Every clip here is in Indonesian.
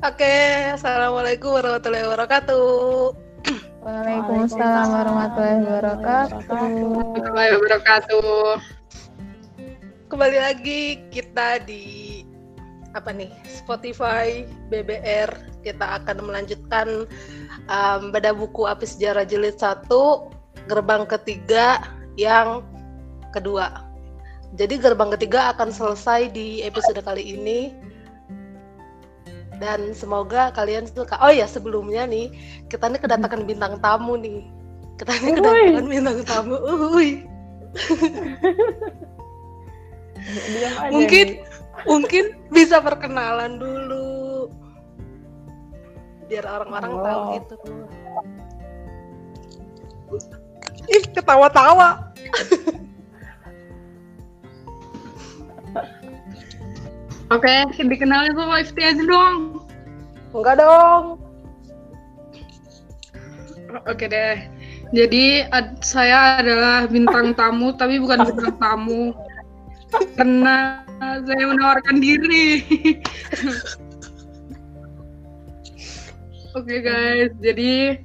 Oke, assalamualaikum warahmatullahi wabarakatuh. Waalaikumsalam warahmatullahi wabarakatuh. Warahmatullahi wabarakatuh. Kembali lagi kita di apa nih Spotify BBR kita akan melanjutkan um, beda buku api sejarah jilid satu gerbang ketiga yang kedua jadi gerbang ketiga akan selesai di episode kali ini dan semoga kalian suka. Oh ya sebelumnya nih kita nih kedatangan bintang tamu nih. Kita nih kedatangan bintang tamu. Uy. mungkin mungkin bisa perkenalan dulu. Biar orang-orang oh. tahu gitu. Ih ketawa-tawa Oke, dikenalin sama Ifti aja dong. Enggak dong. Oke deh. Jadi ad, saya adalah bintang tamu, tapi bukan bintang tamu. Karena saya menawarkan diri. Oke okay, guys, jadi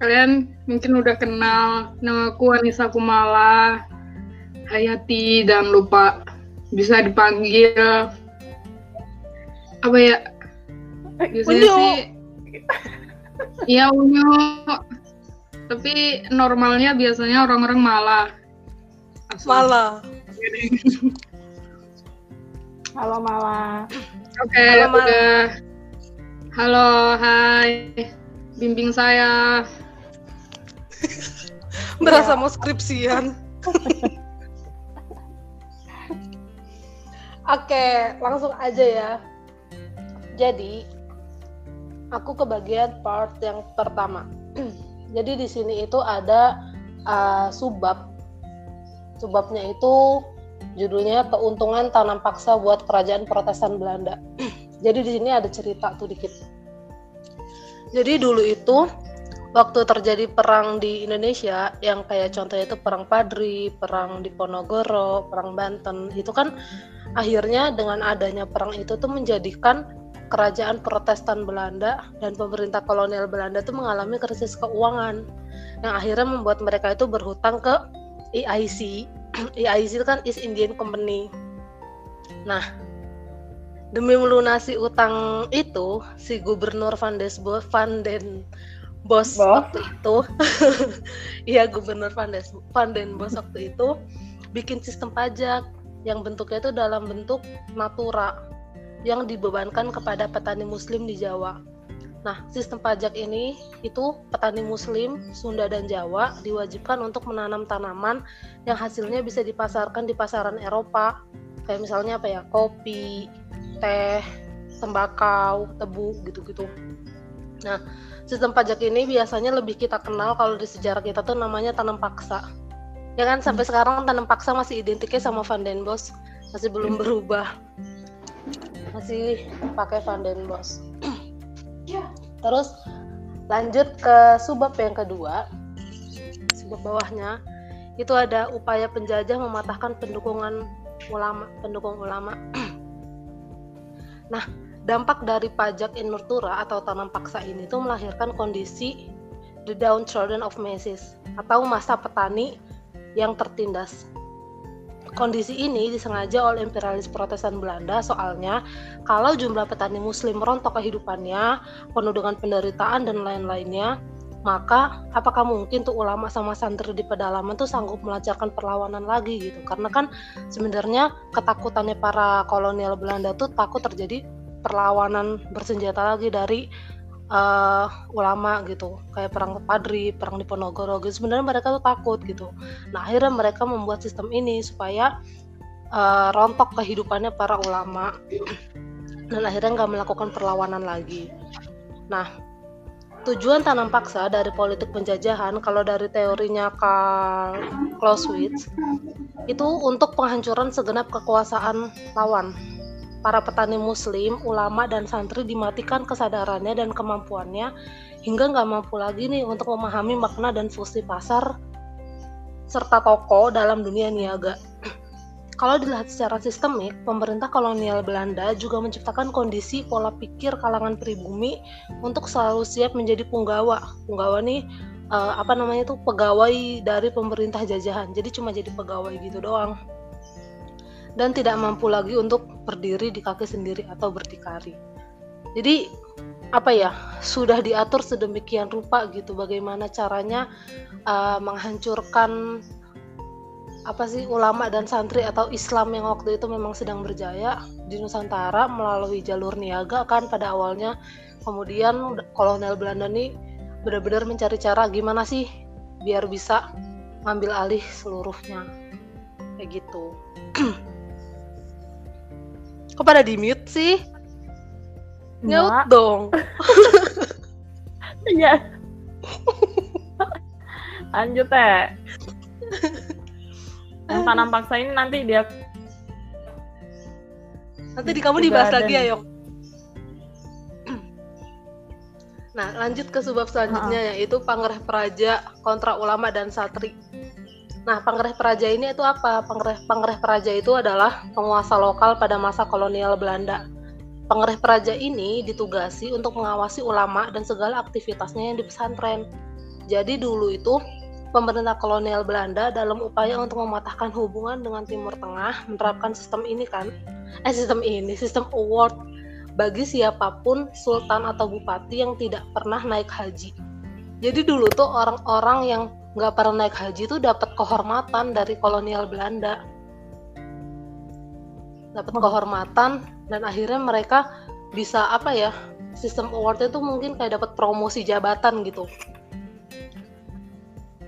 kalian mungkin udah kenal nama aku Anissa Kumala Hayati dan lupa bisa dipanggil apa ya biasanya Unyu. sih Iya Unyu tapi normalnya biasanya orang-orang malah malah Halo Mala. Oke, okay, Halo, udah. Halo, hai. Bimbing saya. Berasa ya. mau skripsian. Oke, langsung aja ya. Jadi, aku ke bagian part yang pertama. Jadi di sini itu ada uh, subbab. Subbabnya itu Judulnya Keuntungan Tanam Paksa buat Kerajaan Protestan Belanda. Jadi di sini ada cerita tuh dikit. Jadi dulu itu waktu terjadi perang di Indonesia yang kayak contohnya itu perang Padri, perang di Ponorogo, perang Banten, itu kan akhirnya dengan adanya perang itu tuh menjadikan kerajaan Protestan Belanda dan pemerintah kolonial Belanda itu mengalami krisis keuangan yang akhirnya membuat mereka itu berhutang ke EIC EIC itu kan East Indian Company. Nah, demi melunasi utang itu, si Gubernur Van Desbo Van Den Bos waktu itu, iya Gubernur Van, Des, Van Den Bos waktu itu bikin sistem pajak yang bentuknya itu dalam bentuk natura yang dibebankan kepada petani muslim di Jawa. Nah, sistem pajak ini itu petani muslim Sunda dan Jawa diwajibkan untuk menanam tanaman yang hasilnya bisa dipasarkan di pasaran Eropa. Kayak misalnya apa ya? Kopi, teh, tembakau, tebu gitu-gitu. Nah, sistem pajak ini biasanya lebih kita kenal kalau di sejarah kita tuh namanya tanam paksa. Ya kan sampai hmm. sekarang tanam paksa masih identiknya sama Van den Bos, masih belum hmm. berubah. Masih pakai Van den Bos. Terus lanjut ke subbab yang kedua, subbab bawahnya itu ada upaya penjajah mematahkan pendukungan ulama, pendukung ulama. nah, dampak dari pajak inutura atau tanam paksa ini tuh melahirkan kondisi the downtrodden of masses atau masa petani yang tertindas Kondisi ini disengaja oleh imperialis Protestan Belanda soalnya kalau jumlah petani muslim merontok kehidupannya, penuh dengan penderitaan dan lain-lainnya, maka apakah mungkin tuh ulama sama santri di pedalaman tuh sanggup melancarkan perlawanan lagi gitu? Karena kan sebenarnya ketakutannya para kolonial Belanda tuh takut terjadi perlawanan bersenjata lagi dari uh, ulama gitu kayak perang Padri, perang di Ponorogo gitu sebenarnya mereka tuh takut gitu. Nah akhirnya mereka membuat sistem ini supaya uh, rontok kehidupannya para ulama. Dan akhirnya nggak melakukan perlawanan lagi. Nah tujuan tanam paksa dari politik penjajahan kalau dari teorinya Karl Clausewitz itu untuk penghancuran segenap kekuasaan lawan para petani muslim, ulama, dan santri dimatikan kesadarannya dan kemampuannya hingga nggak mampu lagi nih untuk memahami makna dan fungsi pasar serta toko dalam dunia niaga. kalau dilihat secara sistemik, pemerintah kolonial Belanda juga menciptakan kondisi pola pikir kalangan pribumi untuk selalu siap menjadi punggawa. Punggawa nih uh, apa namanya tuh pegawai dari pemerintah jajahan. Jadi cuma jadi pegawai gitu doang. Dan tidak mampu lagi untuk berdiri di kaki sendiri atau berdikari. Jadi apa ya sudah diatur sedemikian rupa gitu bagaimana caranya uh, menghancurkan apa sih ulama dan santri atau Islam yang waktu itu memang sedang berjaya di Nusantara melalui jalur niaga kan pada awalnya. Kemudian kolonel Belanda nih benar-benar mencari cara gimana sih biar bisa ngambil alih seluruhnya. Kayak gitu kok pada di mute sih? Nyaut dong. Iya. Lanjut teh. Yang tanam paksa ini nanti dia nanti di kamu dibahas lagi ya Yok Nah, lanjut ke sebab selanjutnya uh yaitu Pangereh Praja kontra ulama dan satri. Nah, Pangereh Praja ini itu apa? Pangereh Pangereh Praja itu adalah penguasa lokal pada masa kolonial Belanda. Pangereh Praja ini ditugasi untuk mengawasi ulama dan segala aktivitasnya yang di pesantren. Jadi dulu itu pemerintah kolonial Belanda dalam upaya untuk mematahkan hubungan dengan Timur Tengah menerapkan sistem ini kan eh sistem ini sistem award bagi siapa pun sultan atau bupati yang tidak pernah naik haji jadi dulu tuh orang-orang yang nggak pernah naik haji tuh dapat kehormatan dari kolonial Belanda dapat kehormatan dan akhirnya mereka bisa apa ya sistem awardnya tuh mungkin kayak dapat promosi jabatan gitu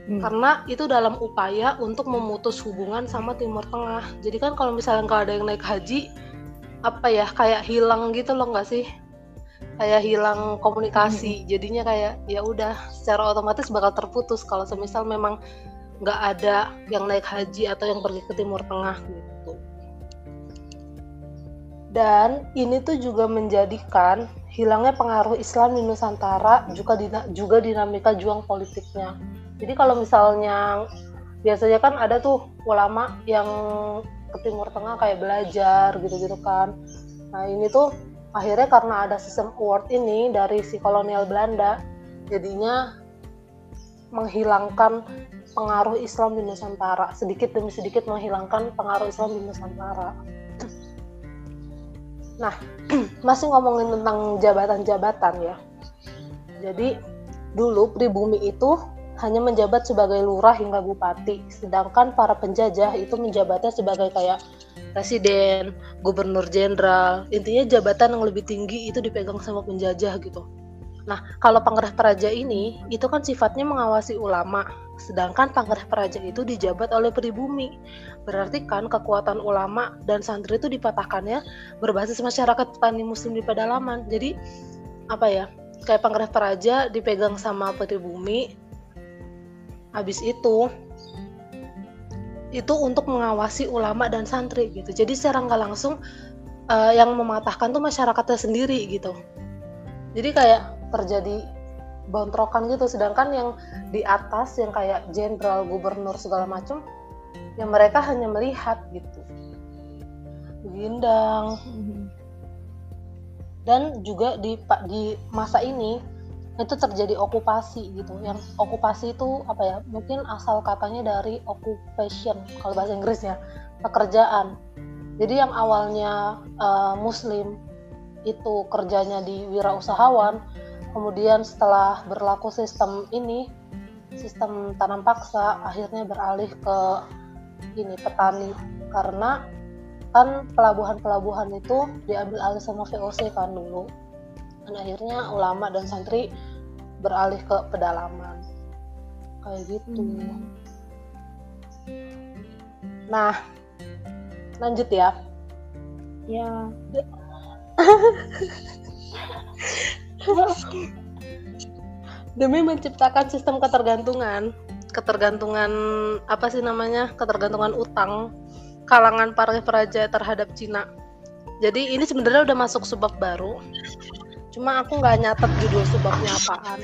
hmm. karena itu dalam upaya untuk memutus hubungan sama Timur Tengah. Jadi kan kalau misalnya nggak ada yang naik haji, apa ya kayak hilang gitu loh nggak sih? Kayak hilang komunikasi. Hmm. Jadinya kayak ya udah secara otomatis bakal terputus kalau semisal memang nggak ada yang naik haji atau yang pergi ke Timur Tengah gitu. Dan ini tuh juga menjadikan hilangnya pengaruh Islam di Nusantara juga juga dinamika juang politiknya jadi kalau misalnya biasanya kan ada tuh ulama yang ke Timur Tengah kayak belajar gitu-gitu kan nah ini tuh akhirnya karena ada sistem award ini dari si kolonial Belanda jadinya menghilangkan pengaruh Islam di Nusantara. Sedikit demi sedikit menghilangkan pengaruh Islam di Nusantara. Nah masih ngomongin tentang jabatan-jabatan ya. Jadi dulu pribumi itu hanya menjabat sebagai lurah hingga bupati, sedangkan para penjajah itu menjabatnya sebagai kayak presiden, gubernur jenderal. Intinya jabatan yang lebih tinggi itu dipegang sama penjajah gitu. Nah, kalau Pangereh Praja ini itu kan sifatnya mengawasi ulama, sedangkan Pangereh Praja itu dijabat oleh pribumi. Berarti kan kekuatan ulama dan santri itu dipatahkannya berbasis masyarakat petani muslim di pedalaman. Jadi apa ya? Kayak Pangereh Praja dipegang sama pribumi, habis itu itu untuk mengawasi ulama dan santri gitu. Jadi secara nggak langsung uh, yang mematahkan tuh masyarakatnya sendiri gitu. Jadi kayak terjadi bontrokan gitu. Sedangkan yang di atas yang kayak jenderal gubernur segala macam yang mereka hanya melihat gitu. Gindang mm-hmm. dan juga di di masa ini itu terjadi okupasi gitu. Yang okupasi itu apa ya? Mungkin asal katanya dari occupation kalau bahasa Inggrisnya pekerjaan. Jadi yang awalnya uh, muslim itu kerjanya di wirausahawan kemudian setelah berlaku sistem ini sistem tanam paksa akhirnya beralih ke ini petani. Karena kan pelabuhan-pelabuhan itu diambil alih sama VOC kan dulu dan akhirnya ulama dan santri beralih ke pedalaman. Kayak gitu. Hmm. nah lanjut ya. Ya. Demi menciptakan sistem ketergantungan ketergantungan apa sih namanya? Ketergantungan utang kalangan para peraja terhadap Cina. Jadi ini sebenarnya udah masuk sebab baru cuma aku nggak nyatet judul sebabnya apaan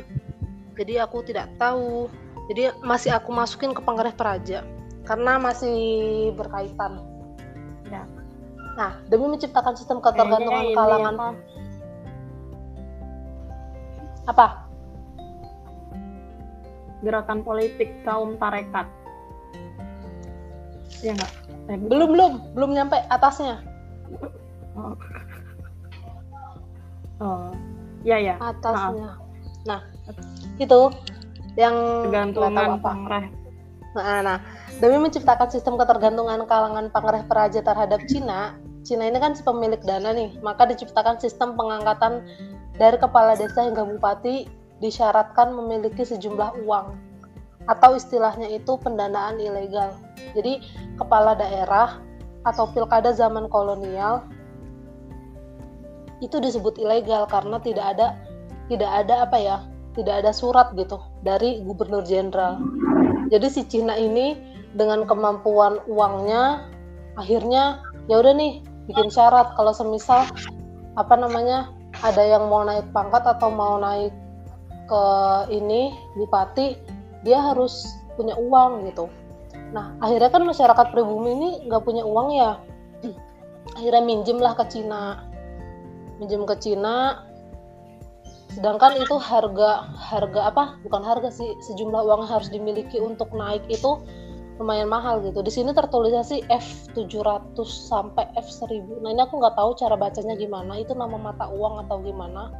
jadi aku tidak tahu jadi masih aku masukin ke Pangereh Peraja karena masih berkaitan Ya. Nah, demi menciptakan sistem ketergantungan kalangan apa, apa? gerakan politik kaum tarekat. Ya nggak? Eh. Belum belum belum nyampe atasnya. Oh. Oh. Ya ya. Atasnya. Nah, itu yang Tergantungan apa. pengreh. Nah, nah, demi menciptakan sistem ketergantungan kalangan pangereh peraja terhadap Cina, Cina ini kan pemilik dana nih, maka diciptakan sistem pengangkatan dari kepala desa hingga bupati disyaratkan memiliki sejumlah uang atau istilahnya itu pendanaan ilegal. Jadi kepala daerah atau pilkada zaman kolonial itu disebut ilegal karena tidak ada tidak ada apa ya tidak ada surat gitu dari gubernur jenderal. Jadi si Cina ini dengan kemampuan uangnya akhirnya ya udah nih bikin syarat. Kalau semisal apa namanya ada yang mau naik pangkat atau mau naik ke ini bupati dia harus punya uang gitu. Nah akhirnya kan masyarakat pribumi ini nggak punya uang ya. Akhirnya minjem lah ke Cina minjem ke Cina. Sedangkan itu harga harga apa? Bukan harga sih sejumlah uang harus dimiliki untuk naik itu lumayan mahal gitu. Di sini tertulisnya sih F700 sampai F1000 nah ini aku nggak tahu cara bacanya gimana. Itu nama mata uang atau gimana?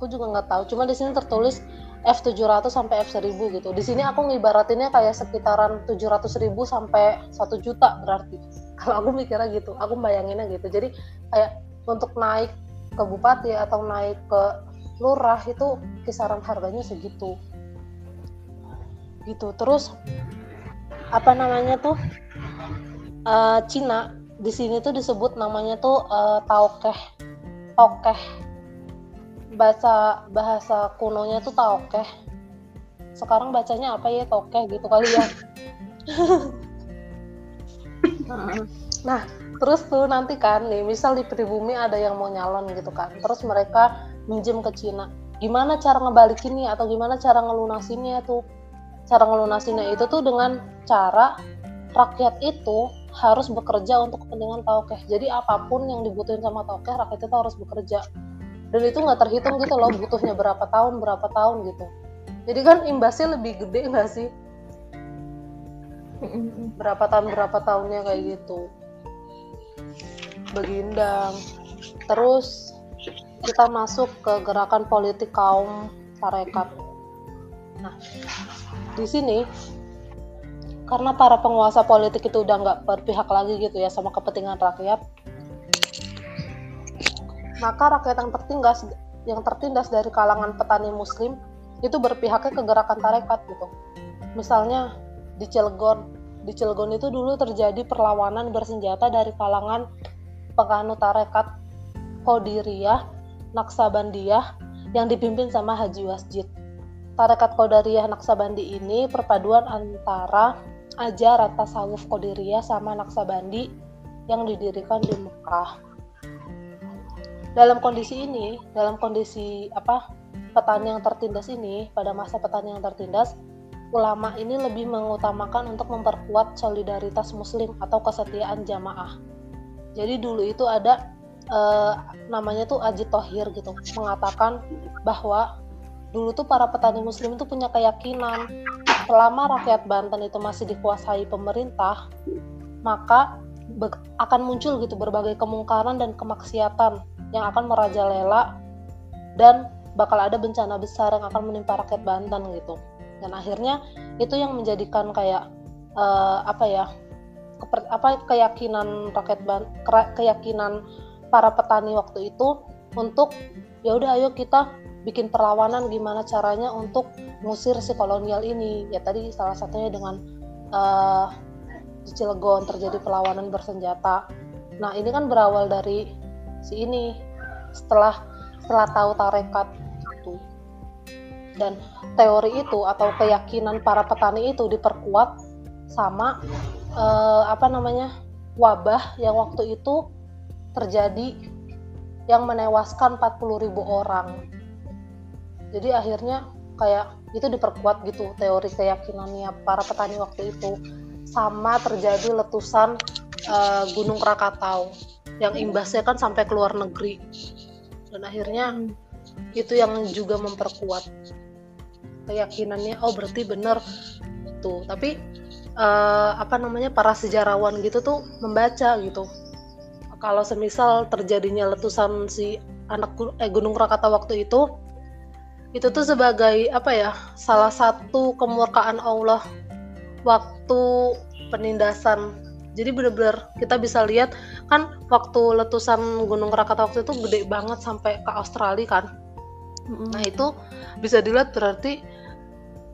Aku juga nggak tahu. Cuma di sini tertulis F700 sampai F1000 gitu. Di sini aku ngibaratinnya kayak sekitaran 700.000 sampai 1 juta berarti. Kalau aku mikirnya gitu aku bayanginnya gitu. Jadi kayak untuk naik ke bupati atau naik ke lurah itu kisaran harganya segitu. Gitu. Terus apa namanya tuh? Eh, Cina di sini tuh disebut namanya tuh eh, taokeh. Taokeh. Bahasa bahasa kunonya tuh taokeh. Sekarang bacanya apa ya? Taokeh gitu kali ya. Heeh. terus tuh nanti kan nih misal di pribumi ada yang mau nyalon gitu kan terus mereka minjem ke Cina. Gimana cara ngebalikinnya atau gimana cara ngelunasinnya tuh? Cara ngelunasinnya itu tuh dengan cara rakyat itu harus bekerja untuk kepentingan taukeh. Jadi apa pun yang dibutuhin sama taukeh rakyat itu harus bekerja. Dan itu nggak terhitung gitu loh butuhnya berapa tahun berapa tahun gitu. Jadi kan imbasnya lebih gede nggak sih? Berapa tahun berapa tahunnya kayak gitu begindang terus kita masuk ke gerakan politik kaum tarekat nah di sini karena para penguasa politik itu udah nggak berpihak lagi gitu ya sama kepentingan rakyat maka rakyat yang tertindas yang tertindas dari kalangan petani muslim itu berpihaknya ke gerakan tarekat gitu. Misalnya di Cilegon. Di Cilegon itu dulu terjadi perlawanan bersenjata dari kalangan penganut tarekat Qadiriyah Naksabandiyah yang dipimpin sama Haji Wasjid Tarekat Qadariyah Naksabandi ini perpaduan antara ajaran tasawuf Qadiriyah sama Naksabandi yang didirikan di Mekah. Dalam kondisi ini, dalam kondisi apa petani yang tertindas ini, pada masa petani yang tertindas, ulama ini lebih mengutamakan untuk memperkuat solidaritas muslim atau kesetiaan jamaah. Jadi dulu itu ada eh, namanya tuh Aji Tohir gitu, mengatakan bahwa dulu tuh para petani muslim itu punya keyakinan selama rakyat Banten itu masih dikuasai pemerintah maka akan muncul gitu berbagai kemungkaran dan kemaksiatan yang akan merajalela dan bakal ada bencana besar yang akan menimpa rakyat Banten gitu. Dan akhirnya itu yang menjadikan kayak eh, apa ya keper- apa keyakinan rakyat Ban- keyakinan para petani waktu itu untuk ya udah ayo kita bikin perlawanan gimana caranya untuk ngusir si kolonial ini. Ya tadi salah satunya dengan eh, di Cilegon terjadi perlawanan bersenjata. Nah ini kan berawal dari si ini setelah setelah tahu tarekat itu. Dan teori itu atau keyakinan para petani itu diperkuat sama eh, apa namanya wabah yang waktu itu terjadi yang menewaskan 40.000 orang. Jadi akhirnya kayak itu diperkuat gitu teori keyakinannya para petani waktu itu. Sama terjadi letusan uh, Gunung Krakatau yang imbasnya kan sampai ke luar negeri. Dan akhirnya itu yang juga memperkuat keyakinannya oh berarti bener tuh tapi eh, apa namanya para sejarawan gitu tuh membaca gitu. Kalau semisal terjadinya letusan si anak eh, gunung Krakatau waktu itu itu tuh sebagai apa ya salah satu kemurkaan Allah waktu penindasan. Jadi bener-bener kita bisa lihat kan waktu letusan gunung Krakatau waktu itu gede banget sampai ke Australia kan. Nah itu bisa dilihat berarti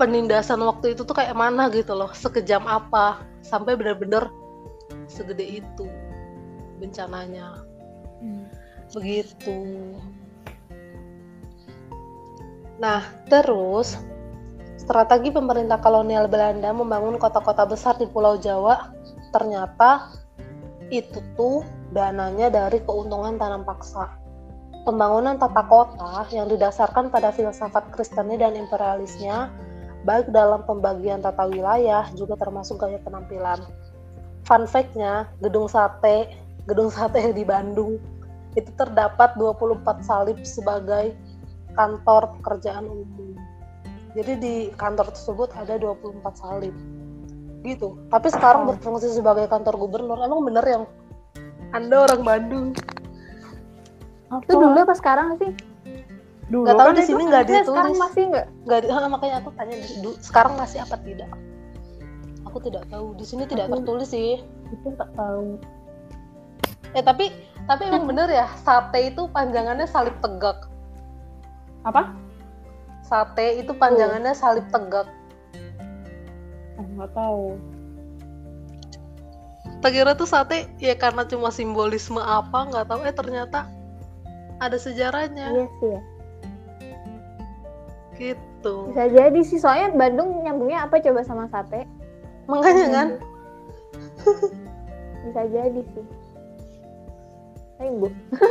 penindasan waktu itu tuh kayak mana gitu loh, sekejam apa sampai benar-benar segede itu bencananya. Hmm. Begitu. Nah, terus strategi pemerintah kolonial Belanda membangun kota-kota besar di Pulau Jawa ternyata itu tuh dananya dari keuntungan tanam paksa. Pembangunan tata kota yang didasarkan pada filsafat Kristeni dan imperialisnya, baik dalam pembagian tata wilayah juga termasuk gaya penampilan. Fun fact-nya, gedung sate, gedung sate di Bandung itu terdapat 24 salib sebagai kantor pekerjaan umum. Jadi di kantor tersebut ada 24 salib. Gitu. Tapi sekarang berfungsi sebagai kantor gubernur. Emang bener yang Anda orang Bandung? Itu dulu apa sekarang sih? Dulu Nggak tahu kan di sini nggak harusnya Sekarang ditulis. masih nggak? Nggak, ah, makanya aku tanya du- sekarang masih apa tidak? Aku tidak tahu. Di sini tidak Aku- tertulis sih. Itu nggak tahu. Eh tapi tapi emang bener ya sate itu panjangannya salib tegak. Apa? Sate itu panjangannya salib tegak. Nggak tahu. Tak kira tuh sate ya karena cuma simbolisme apa nggak tahu eh ternyata ada sejarahnya Iya sih ya. Gitu. Bisa jadi sih soalnya Bandung nyambungnya apa coba sama sate? Makanya kan Bisa jadi sih. Ayo bu.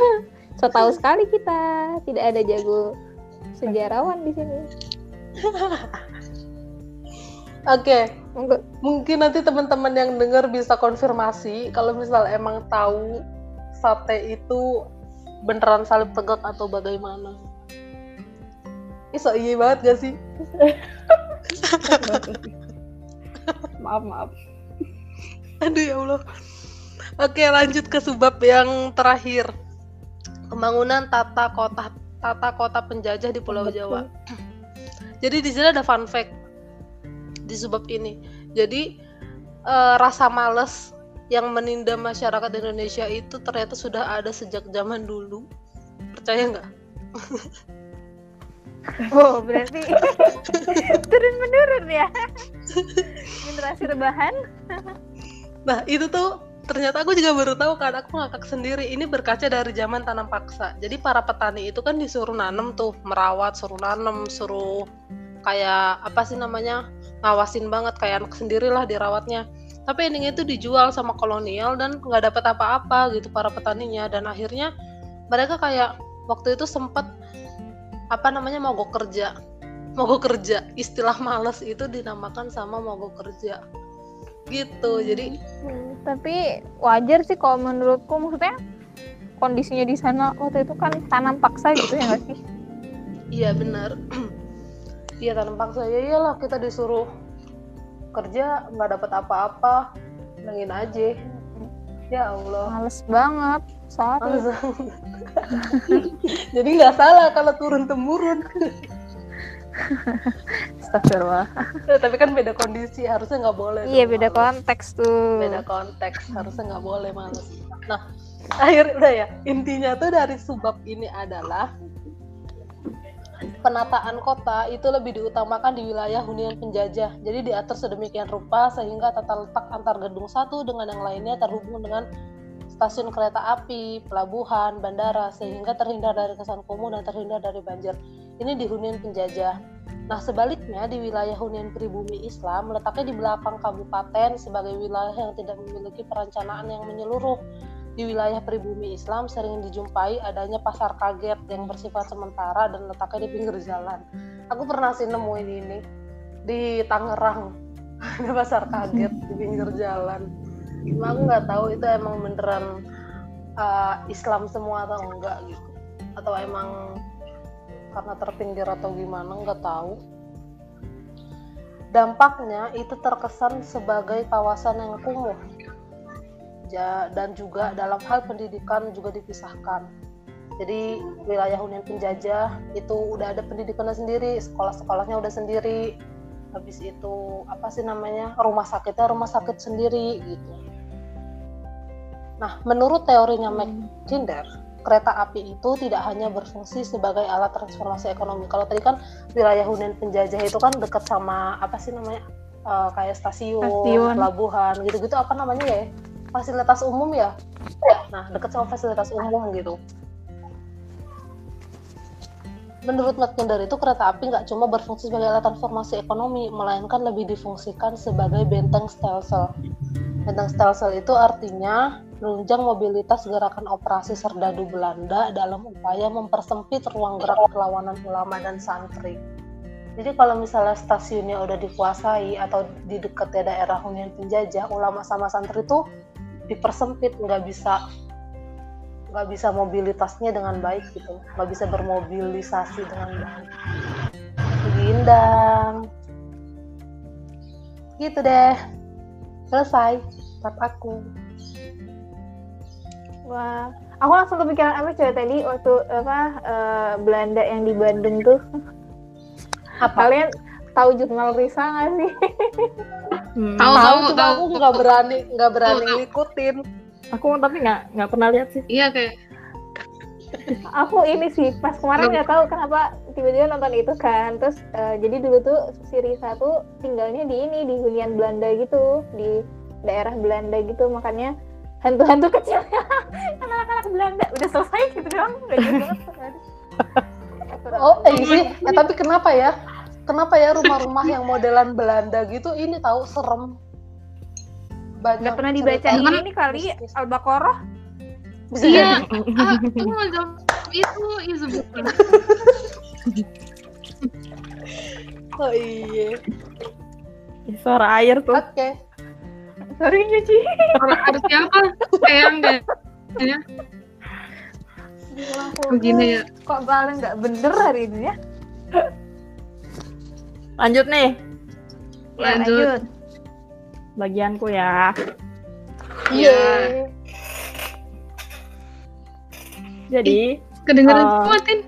so tahu sekali kita tidak ada jago sejarawan di sini. Oke, Enggak. mungkin nanti teman-teman yang dengar bisa konfirmasi kalau misal emang tahu sate itu beneran salib tegak atau bagaimana. Ih, so iya banget gak sih? maaf maaf. Aduh ya Allah. Oke, lanjut ke sebab yang terakhir. Pembangunan tata kota tata kota penjajah di Pulau Betul. Jawa. Jadi di sini ada fun fact di sebab ini. Jadi eh, rasa males yang meninda masyarakat Indonesia itu ternyata sudah ada sejak zaman dulu. Percaya nggak? Oh berarti turun menurun ya. Generasi rebahan. Nah itu tuh ternyata aku juga baru tahu kan aku ngakak sendiri. Ini berkaca dari zaman tanam paksa. Jadi para petani itu kan disuruh nanam tuh merawat suruh nanam suruh kayak apa sih namanya ngawasin banget kayak anak sendirilah dirawatnya. Tapi endingnya itu dijual sama kolonial dan nggak dapat apa-apa gitu para petaninya. Dan akhirnya mereka kayak waktu itu sempet apa namanya mogok kerja mogok kerja istilah males itu dinamakan sama mogok kerja gitu jadi Hmm, tapi wajar sih kalau menurutku maksudnya kondisinya di sana waktu itu kan tanam paksa gitu ya nggak sih? Iya benar. Iya tanam paksa ya iyalah kita disuruh kerja nggak dapat apa-apa, nangin aja. Ya Allah. Males banget. Sorry. Males. Jadi nggak salah kalau turun temurun. Astagfirullah. Eh, Tapi kan beda kondisi, harusnya nggak boleh. Iya beda males. konteks tuh. Beda konteks, harusnya nggak boleh males. Nah, akhir udah ya. Intinya tuh dari sebab ini adalah penataan kota itu lebih diutamakan di wilayah hunian penjajah. Jadi diatur sedemikian rupa sehingga tata letak antar gedung satu dengan yang lainnya terhubung dengan stasiun kereta api, pelabuhan, bandara sehingga terhindar dari kesan kumuh dan terhindar dari banjir. Ini di hunian penjajah. Nah, sebaliknya di wilayah hunian pribumi Islam letaknya di belakang kabupaten sebagai wilayah yang tidak memiliki perencanaan yang menyeluruh. Di wilayah pribumi Islam sering dijumpai adanya pasar kaget yang bersifat sementara dan letaknya di pinggir jalan. Aku pernah sih nemuin ini di Tangerang. Ada pasar kaget di pinggir jalan. Cuma aku nggak tahu itu emang beneran uh, Islam semua atau enggak gitu. Atau emang karena terpinggir atau gimana nggak tahu. Dampaknya itu terkesan sebagai kawasan yang kumuh. Dan juga dalam hal pendidikan juga dipisahkan. Jadi wilayah Hunian Penjajah itu udah ada pendidikannya sendiri sekolah-sekolahnya udah sendiri. Habis itu apa sih namanya rumah sakitnya rumah sakit sendiri gitu nah menurut teorinya McKinder kereta api itu tidak hanya berfungsi sebagai alat transformasi ekonomi kalau tadi kan wilayah hunian penjajah itu kan dekat sama apa sih namanya uh, kayak stasiun, stasiun. pelabuhan gitu-gitu apa namanya ya fasilitas umum ya nah dekat sama fasilitas umum gitu Menurut McKinder itu kereta api nggak cuma berfungsi sebagai alat transformasi ekonomi, melainkan lebih difungsikan sebagai benteng stelsel. Benteng stelsel itu artinya menunjang mobilitas gerakan operasi serdadu Belanda dalam upaya mempersempit ruang gerak perlawanan ulama dan santri. Jadi kalau misalnya stasiunnya udah dikuasai atau di dekat daerah hunian penjajah, ulama sama santri itu dipersempit, nggak bisa nggak bisa mobilitasnya dengan baik gitu. Nggak bisa bermobilisasi dengan baik. Gindang gitu deh. Selesai. Part aku wah aku langsung kepikiran apa coba tadi waktu apa uh, Belanda yang di Bandung tuh. Apa? kalian tahu jurnal Risa nggak sih? Hmm. tahu tahu tahu aku nggak berani nggak berani ngikutin. Aku tapi nggak nggak pernah lihat sih. Iya kayak aku ini sih pas kemarin nggak tahu kenapa tiba-tiba nonton itu kan. Terus uh, jadi dulu tuh si Risa tuh tinggalnya di ini di hunian Belanda gitu di daerah Belanda gitu. Makanya hantu-hantu kecilnya anak-anak Belanda. Udah selesai gitu udah gitu oh eh sih eh, tapi kenapa ya? Kenapa ya rumah-rumah yang modelan Belanda gitu ini tahu serem? Banyak nggak pernah dibaca ini kali Al-Baqarah? Iya ah, itu itu ya sebutkan oh iya. Suara air tuh. Oke. okay. Sorry nyuci air siapa sayang deh ya begini ya kok paling nggak bener hari ini ya lanjut nih ya, lanjut. lanjut bagianku ya. Iya. Yeah. Jadi kedengeran uh, semua, Tin.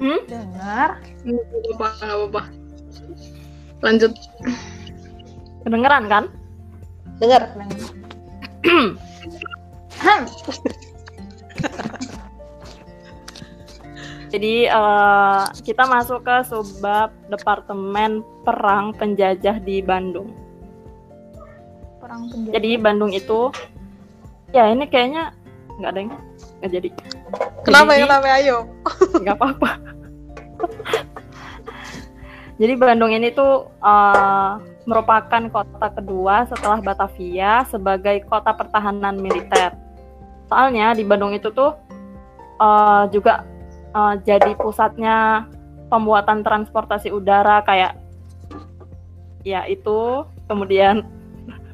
Hmm? Dengar. Enggak apa-apa, enggak apa-apa. Lanjut. Kedengeran kan? Dengar. Jadi uh, kita masuk ke subbab Departemen Perang Penjajah di Bandung perang penjara. Jadi Bandung itu ya ini kayaknya nggak ada yang nggak jadi. Kenapa jadi, kenapa ayo? Nggak apa-apa. jadi Bandung ini tuh uh, merupakan kota kedua setelah Batavia sebagai kota pertahanan militer. Soalnya di Bandung itu tuh uh, juga uh, jadi pusatnya pembuatan transportasi udara kayak ya itu kemudian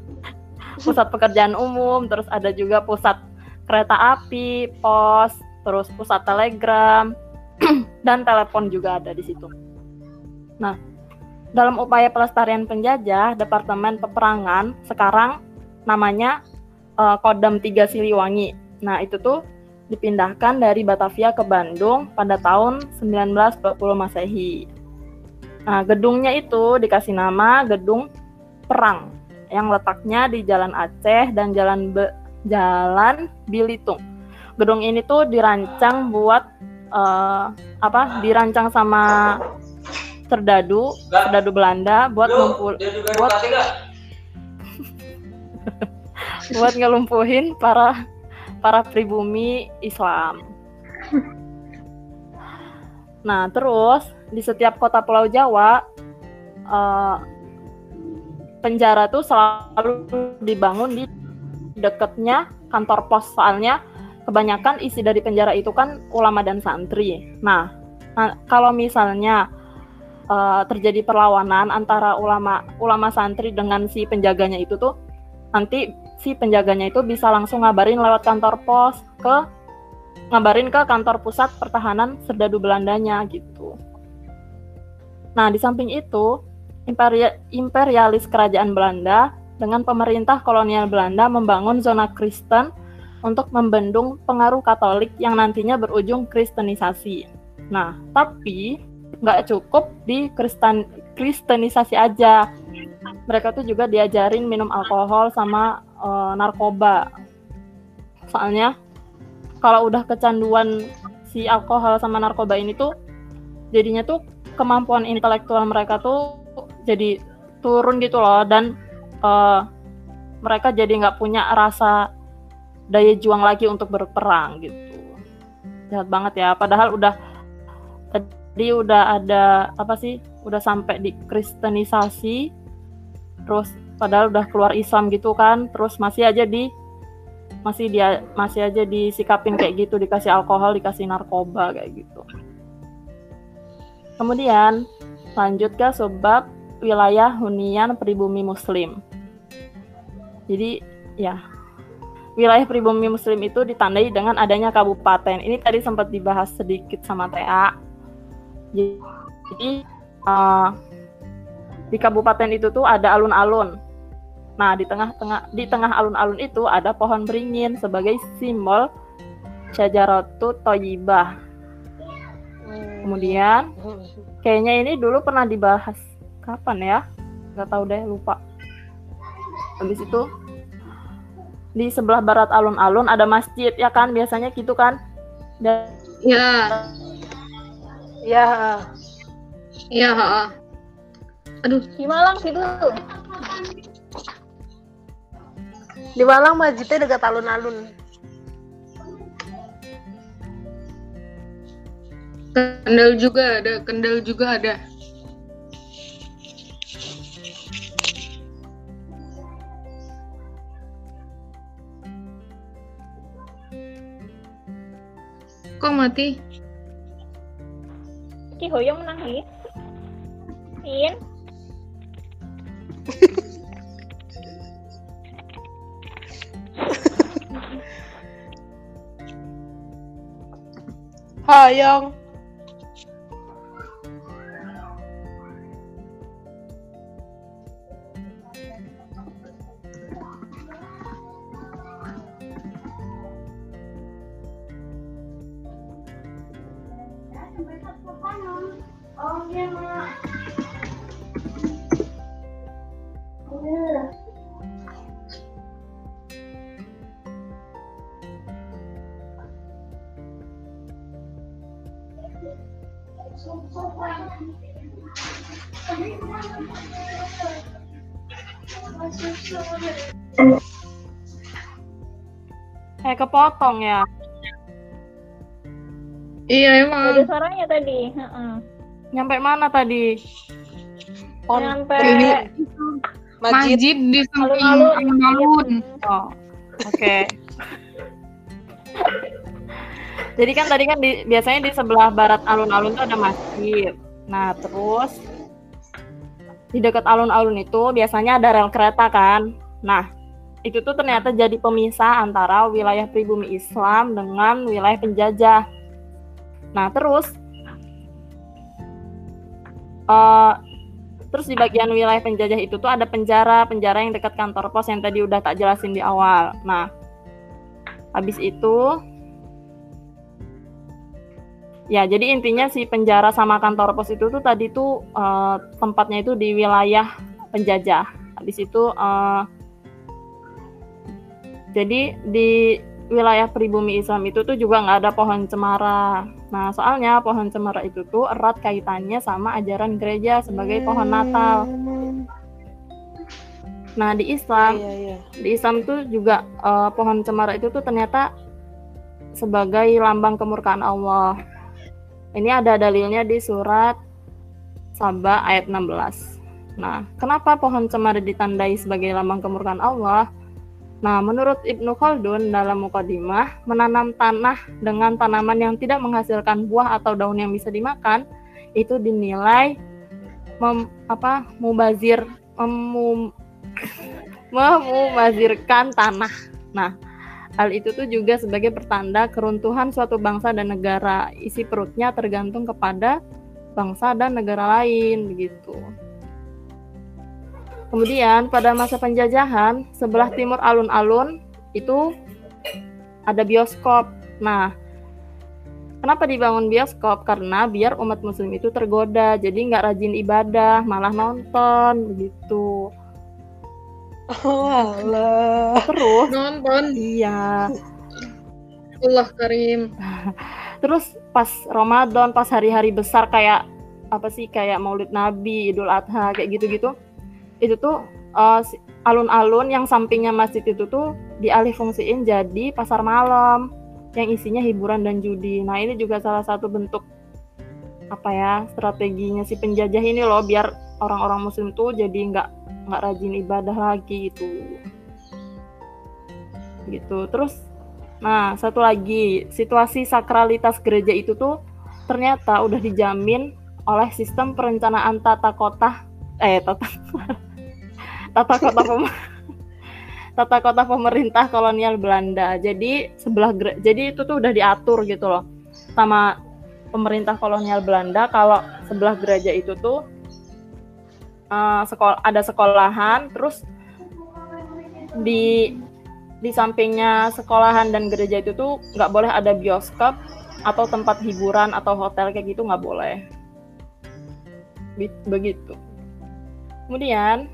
pusat pekerjaan umum, terus ada juga pusat kereta api, pos, terus pusat telegram, dan telepon juga ada di situ. Nah, dalam upaya pelestarian penjajah, Departemen Peperangan sekarang namanya uh, Kodam 3 Siliwangi. Nah, itu tuh dipindahkan dari Batavia ke Bandung pada tahun 1920 Masehi. Nah, gedungnya itu dikasih nama Gedung Perang yang letaknya di Jalan Aceh dan Jalan Be Jalan Bilitung. Gedung ini tuh dirancang buat uh, apa? Dirancang sama Serdadu, Serdadu Belanda buat ngumpul buat buat ngelumpuhin para para pribumi Islam. Nah, terus di setiap kota Pulau Jawa uh, penjara tuh selalu dibangun di dekatnya kantor pos soalnya kebanyakan isi dari penjara itu kan ulama dan santri. Nah, nah kalau misalnya uh, terjadi perlawanan antara ulama ulama santri dengan si penjaganya itu tuh nanti si penjaganya itu bisa langsung ngabarin lewat kantor pos ke ngabarin ke kantor pusat pertahanan serdadu Belandanya gitu. Nah, di samping itu, imperialis kerajaan Belanda dengan pemerintah kolonial Belanda membangun zona Kristen untuk membendung pengaruh Katolik yang nantinya berujung Kristenisasi. Nah, tapi nggak cukup di Kristen Kristenisasi aja. Mereka tuh juga diajarin minum alkohol sama uh, narkoba. Soalnya kalau udah kecanduan si alkohol sama narkoba ini tuh jadinya tuh kemampuan intelektual mereka tuh jadi turun gitu loh dan uh, mereka jadi nggak punya rasa daya juang lagi untuk berperang gitu jahat banget ya padahal udah tadi udah ada apa sih udah sampai di kristenisasi terus padahal udah keluar Islam gitu kan terus masih aja di masih dia masih aja disikapin kayak gitu dikasih alkohol dikasih narkoba kayak gitu. Kemudian lanjut ke sebab wilayah hunian pribumi muslim. Jadi ya wilayah pribumi muslim itu ditandai dengan adanya kabupaten. Ini tadi sempat dibahas sedikit sama TA jadi uh, di kabupaten itu tuh ada alun-alun Nah, di tengah-tengah di tengah alun-alun itu ada pohon beringin sebagai simbol syajaratu toyibah. Hmm. Kemudian kayaknya ini dulu pernah dibahas kapan ya? Gak tahu deh, lupa. Habis itu di sebelah barat alun-alun ada masjid ya kan biasanya gitu kan? Dan ya. Ya. Ya, Aduh, di Malang situ. Di Malang masjidnya dekat alun-alun. Kendal juga ada, Kendal juga ada. Kok mati? Ki Hoyong menangis. In. Hayong. Oh, iya, Mak. Iya. Kayak kepotong ya. Iya emang. Ada suaranya tadi. Uh -uh. Nyampe mana tadi? Oh, Nyampe masjid, masjid di samping alun-alun. Oh, oke. Okay. Jadi kan tadi kan di, biasanya di sebelah barat alun-alun tuh ada masjid. Nah, terus di dekat alun-alun itu biasanya ada rel kereta kan. Nah, itu tuh ternyata jadi pemisah antara wilayah pribumi Islam dengan wilayah penjajah. Nah, terus uh, terus di bagian wilayah penjajah itu tuh ada penjara, penjara yang dekat kantor pos yang tadi udah tak jelasin di awal. Nah, habis itu Ya, jadi intinya si penjara sama kantor pos itu tuh tadi tuh uh, tempatnya itu di wilayah penjajah. Habis itu uh, jadi di wilayah pribumi Islam itu tuh juga nggak ada pohon cemara. Nah, soalnya pohon cemara itu tuh erat kaitannya sama ajaran gereja sebagai pohon Natal. Nah, di Islam, iya, iya. di Islam itu juga uh, pohon cemara itu tuh ternyata sebagai lambang kemurkaan Allah. Ini ada dalilnya di surat Sabah ayat 16. Nah, kenapa pohon cemara ditandai sebagai lambang kemurkaan Allah? Nah, menurut Ibnu Khaldun dalam Mukadimah, menanam tanah dengan tanaman yang tidak menghasilkan buah atau daun yang bisa dimakan itu dinilai mem, apa mubazir mem, memubazirkan tanah. Nah, hal itu tuh juga sebagai pertanda keruntuhan suatu bangsa dan negara. Isi perutnya tergantung kepada bangsa dan negara lain begitu. Kemudian pada masa penjajahan sebelah timur alun-alun itu ada bioskop. Nah, kenapa dibangun bioskop? Karena biar umat muslim itu tergoda, jadi nggak rajin ibadah, malah nonton begitu. Oh, alah. Terus Nonton. iya, Allah Karim. terus pas Ramadan, pas hari-hari besar kayak apa sih kayak Maulid Nabi, Idul Adha kayak gitu-gitu. Itu tuh si- alun-alun yang sampingnya masjid itu tuh dialih fungsiin jadi pasar malam yang isinya hiburan dan judi. Nah, ini juga salah satu bentuk apa ya strateginya si penjajah ini loh biar orang-orang muslim tuh jadi nggak nggak rajin ibadah lagi gitu gitu terus nah satu lagi situasi sakralitas gereja itu tuh ternyata udah dijamin oleh sistem perencanaan tata kota eh tata tata kota tata kota pemerintah kolonial Belanda. Jadi sebelah jadi itu tuh udah diatur gitu loh sama pemerintah kolonial Belanda. Kalau sebelah gereja itu tuh eh, sekolah ada sekolahan terus di di sampingnya sekolahan dan gereja itu tuh nggak boleh ada bioskop atau tempat hiburan atau hotel kayak gitu nggak boleh. Be- begitu. Kemudian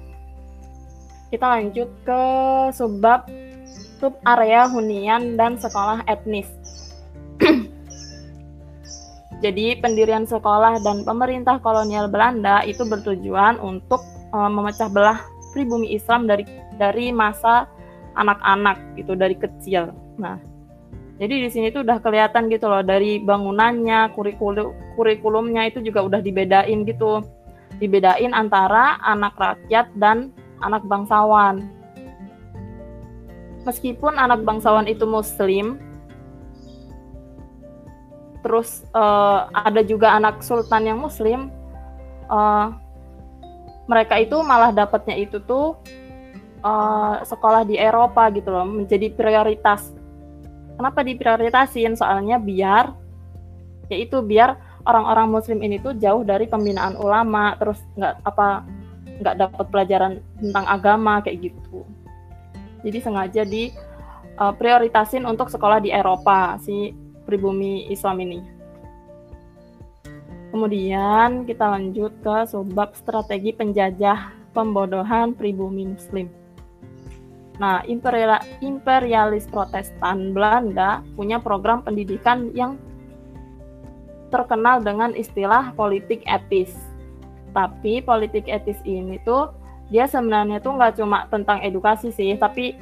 kita lanjut ke subbab sub area hunian dan sekolah etnis jadi pendirian sekolah dan pemerintah kolonial Belanda itu bertujuan untuk eh, memecah belah pribumi Islam dari dari masa anak-anak gitu dari kecil. Nah, jadi di sini tuh udah kelihatan gitu loh dari bangunannya, kurikulum kurikulumnya itu juga udah dibedain gitu. Dibedain antara anak rakyat dan anak bangsawan. Meskipun anak bangsawan itu muslim, terus eh, ada juga anak sultan yang muslim, eh, mereka itu malah dapatnya itu tuh eh, sekolah di Eropa gitu loh, menjadi prioritas. Kenapa diprioritasin? Soalnya biar yaitu biar orang-orang muslim ini tuh jauh dari pembinaan ulama, terus nggak apa nggak dapat pelajaran tentang agama kayak gitu. Jadi sengaja di eh, prioritasin untuk sekolah di Eropa si pribumi Islam ini. Kemudian kita lanjut ke subbab strategi penjajah pembodohan pribumi Muslim. Nah, imperial, imperialis Protestan Belanda punya program pendidikan yang terkenal dengan istilah politik etis. Tapi politik etis ini tuh dia sebenarnya tuh nggak cuma tentang edukasi sih, tapi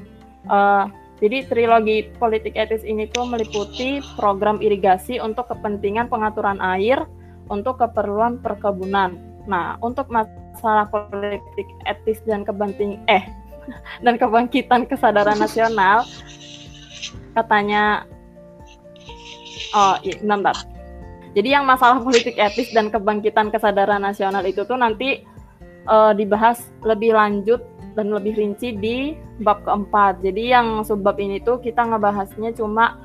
eh, jadi trilogi politik etis ini tuh meliputi program irigasi untuk kepentingan pengaturan air untuk keperluan perkebunan. Nah, untuk masalah politik etis dan kepenting eh dan kebangkitan kesadaran nasional katanya oh iya, bentar. Jadi yang masalah politik etis dan kebangkitan kesadaran nasional itu tuh nanti eh, dibahas lebih lanjut dan lebih rinci di bab keempat. Jadi yang subbab ini tuh kita ngebahasnya cuma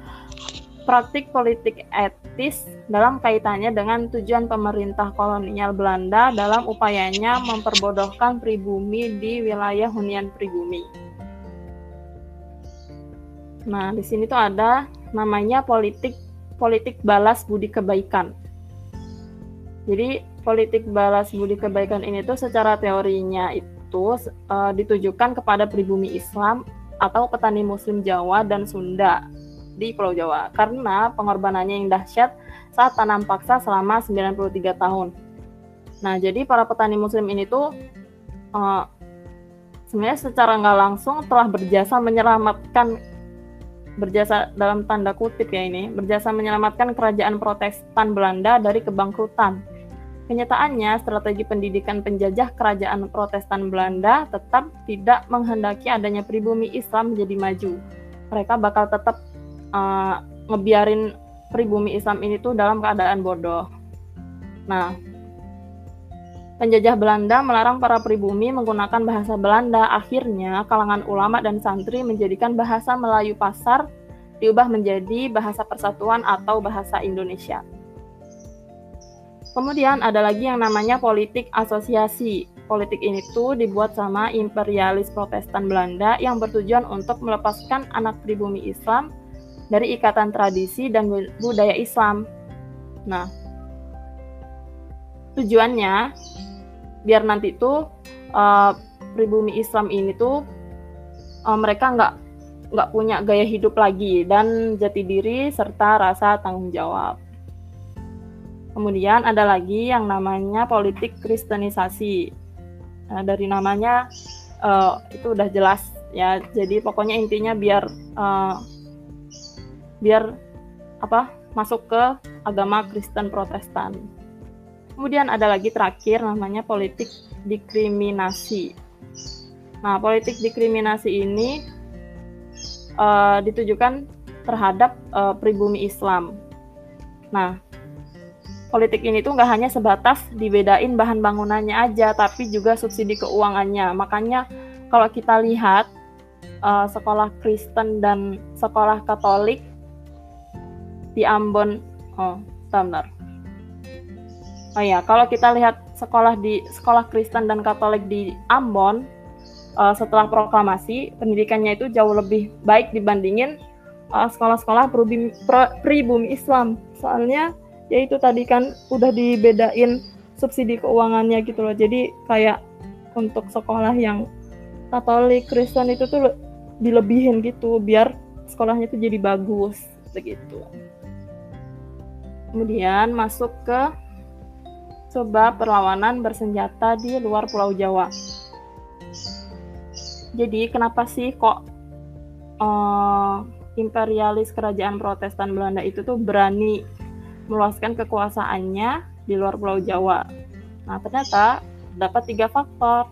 praktik politik etis dalam kaitannya dengan tujuan pemerintah kolonial Belanda dalam upayanya memperbodohkan pribumi di wilayah hunian pribumi. Nah, di sini tuh ada namanya politik politik balas budi kebaikan. Jadi politik balas budi kebaikan ini tuh secara teorinya itu eh, ditujukan kepada pribumi Islam atau petani Muslim Jawa dan Sunda di Pulau Jawa karena pengorbanannya yang dahsyat saat tanam paksa selama 93 tahun. Nah, jadi para petani Muslim ini tuh eh, sebenarnya secara nggak langsung telah berjasa menyelamatkan berjasa dalam tanda kutip ya ini berjasa menyelamatkan kerajaan Protestan Belanda dari kebangkrutan. Kenyataannya, strategi pendidikan penjajah kerajaan Protestan Belanda tetap tidak menghendaki adanya pribumi Islam menjadi maju. Mereka bakal tetap uh, ngebiarin pribumi Islam ini tuh dalam keadaan bodoh. Nah, Penjajah Belanda melarang para pribumi menggunakan bahasa Belanda. Akhirnya, kalangan ulama dan santri menjadikan bahasa Melayu pasar diubah menjadi bahasa persatuan atau bahasa Indonesia. Kemudian ada lagi yang namanya politik asosiasi. Politik ini tuh dibuat sama imperialis Protestan Belanda yang bertujuan untuk melepaskan anak pribumi Islam dari ikatan tradisi dan budaya Islam. Nah, tujuannya biar nanti tuh uh, pribumi Islam ini tuh uh, mereka nggak nggak punya gaya hidup lagi dan jati diri serta rasa tanggung jawab. Kemudian ada lagi yang namanya politik kristenisasi. Nah, dari namanya uh, itu udah jelas ya. Jadi pokoknya intinya biar uh, biar apa masuk ke agama Kristen Protestan. Kemudian ada lagi terakhir namanya politik diskriminasi. Nah, politik diskriminasi ini uh, ditujukan terhadap uh, pribumi Islam. Nah, politik ini tuh nggak hanya sebatas dibedain bahan bangunannya aja, tapi juga subsidi keuangannya. Makanya kalau kita lihat uh, sekolah Kristen dan sekolah Katolik di Ambon, oh, bentar Oh ya, kalau kita lihat sekolah di sekolah Kristen dan Katolik di Ambon uh, setelah proklamasi pendidikannya itu jauh lebih baik dibandingin uh, sekolah-sekolah pribumi, pribumi Islam. Soalnya ya itu tadi kan udah dibedain subsidi keuangannya gitu loh. Jadi kayak untuk sekolah yang Katolik Kristen itu tuh dilebihin gitu biar sekolahnya itu jadi bagus begitu. Kemudian masuk ke coba perlawanan bersenjata di luar Pulau Jawa. Jadi kenapa sih kok uh, imperialis kerajaan Protestan Belanda itu tuh berani meluaskan kekuasaannya di luar Pulau Jawa? Nah ternyata dapat tiga faktor.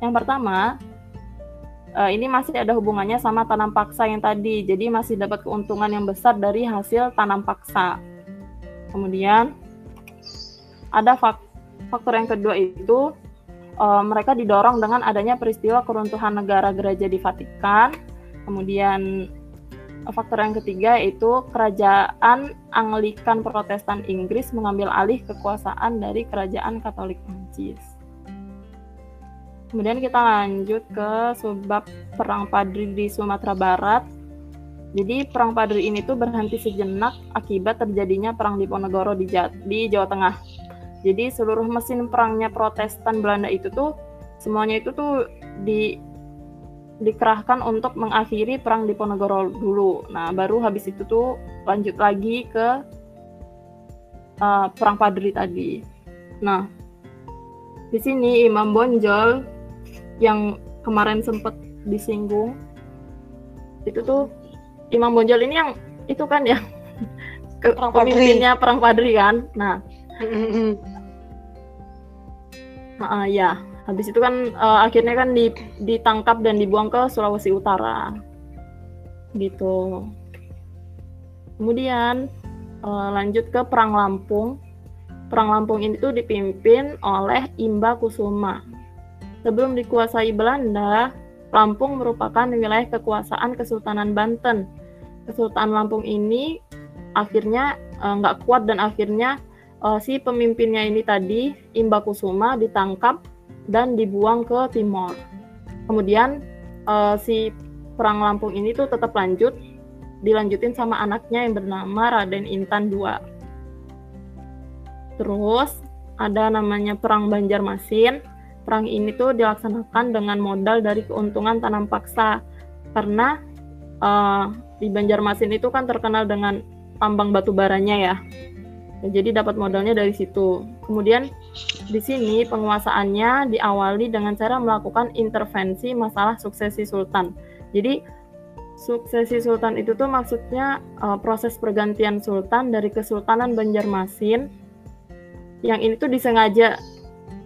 Yang pertama, uh, ini masih ada hubungannya sama tanam paksa yang tadi. Jadi masih dapat keuntungan yang besar dari hasil tanam paksa. Kemudian ada faktor yang kedua itu uh, mereka didorong dengan adanya peristiwa keruntuhan negara gereja di Vatikan. Kemudian faktor yang ketiga yaitu kerajaan Anglikan Protestan Inggris mengambil alih kekuasaan dari kerajaan Katolik Prancis. Kemudian kita lanjut ke sebab perang Padri di Sumatera Barat. Jadi perang Padri ini tuh berhenti sejenak akibat terjadinya perang di Ponegoro di, di Jawa Tengah. Jadi seluruh mesin perangnya Protestan Belanda itu tuh semuanya itu tuh di dikerahkan untuk mengakhiri perang di Ponegoro dulu. Nah, baru habis itu tuh lanjut lagi ke uh, perang Padri tadi. Nah, di sini Imam Bonjol yang kemarin sempat disinggung itu tuh Imam Bonjol ini yang itu kan ya pemimpinnya perang Padri kan. Nah, uh, ya habis itu kan uh, akhirnya kan di, ditangkap dan dibuang ke Sulawesi Utara. Gitu. Kemudian uh, lanjut ke perang Lampung. Perang Lampung ini dipimpin oleh Imba Kusuma. Sebelum dikuasai Belanda Lampung merupakan wilayah kekuasaan Kesultanan Banten. Kesultanan Lampung ini akhirnya nggak uh, kuat dan akhirnya uh, si pemimpinnya ini tadi Imba Kusuma ditangkap dan dibuang ke Timor. Kemudian uh, si perang Lampung ini tuh tetap lanjut, dilanjutin sama anaknya yang bernama Raden Intan II. Terus ada namanya perang Banjarmasin. Perang ini tuh dilaksanakan dengan modal dari keuntungan tanam paksa karena uh, di Banjarmasin itu kan terkenal dengan tambang batu baranya ya. Jadi dapat modalnya dari situ. Kemudian di sini penguasaannya diawali dengan cara melakukan intervensi masalah suksesi sultan. Jadi suksesi sultan itu tuh maksudnya uh, proses pergantian sultan dari kesultanan Banjarmasin yang ini tuh disengaja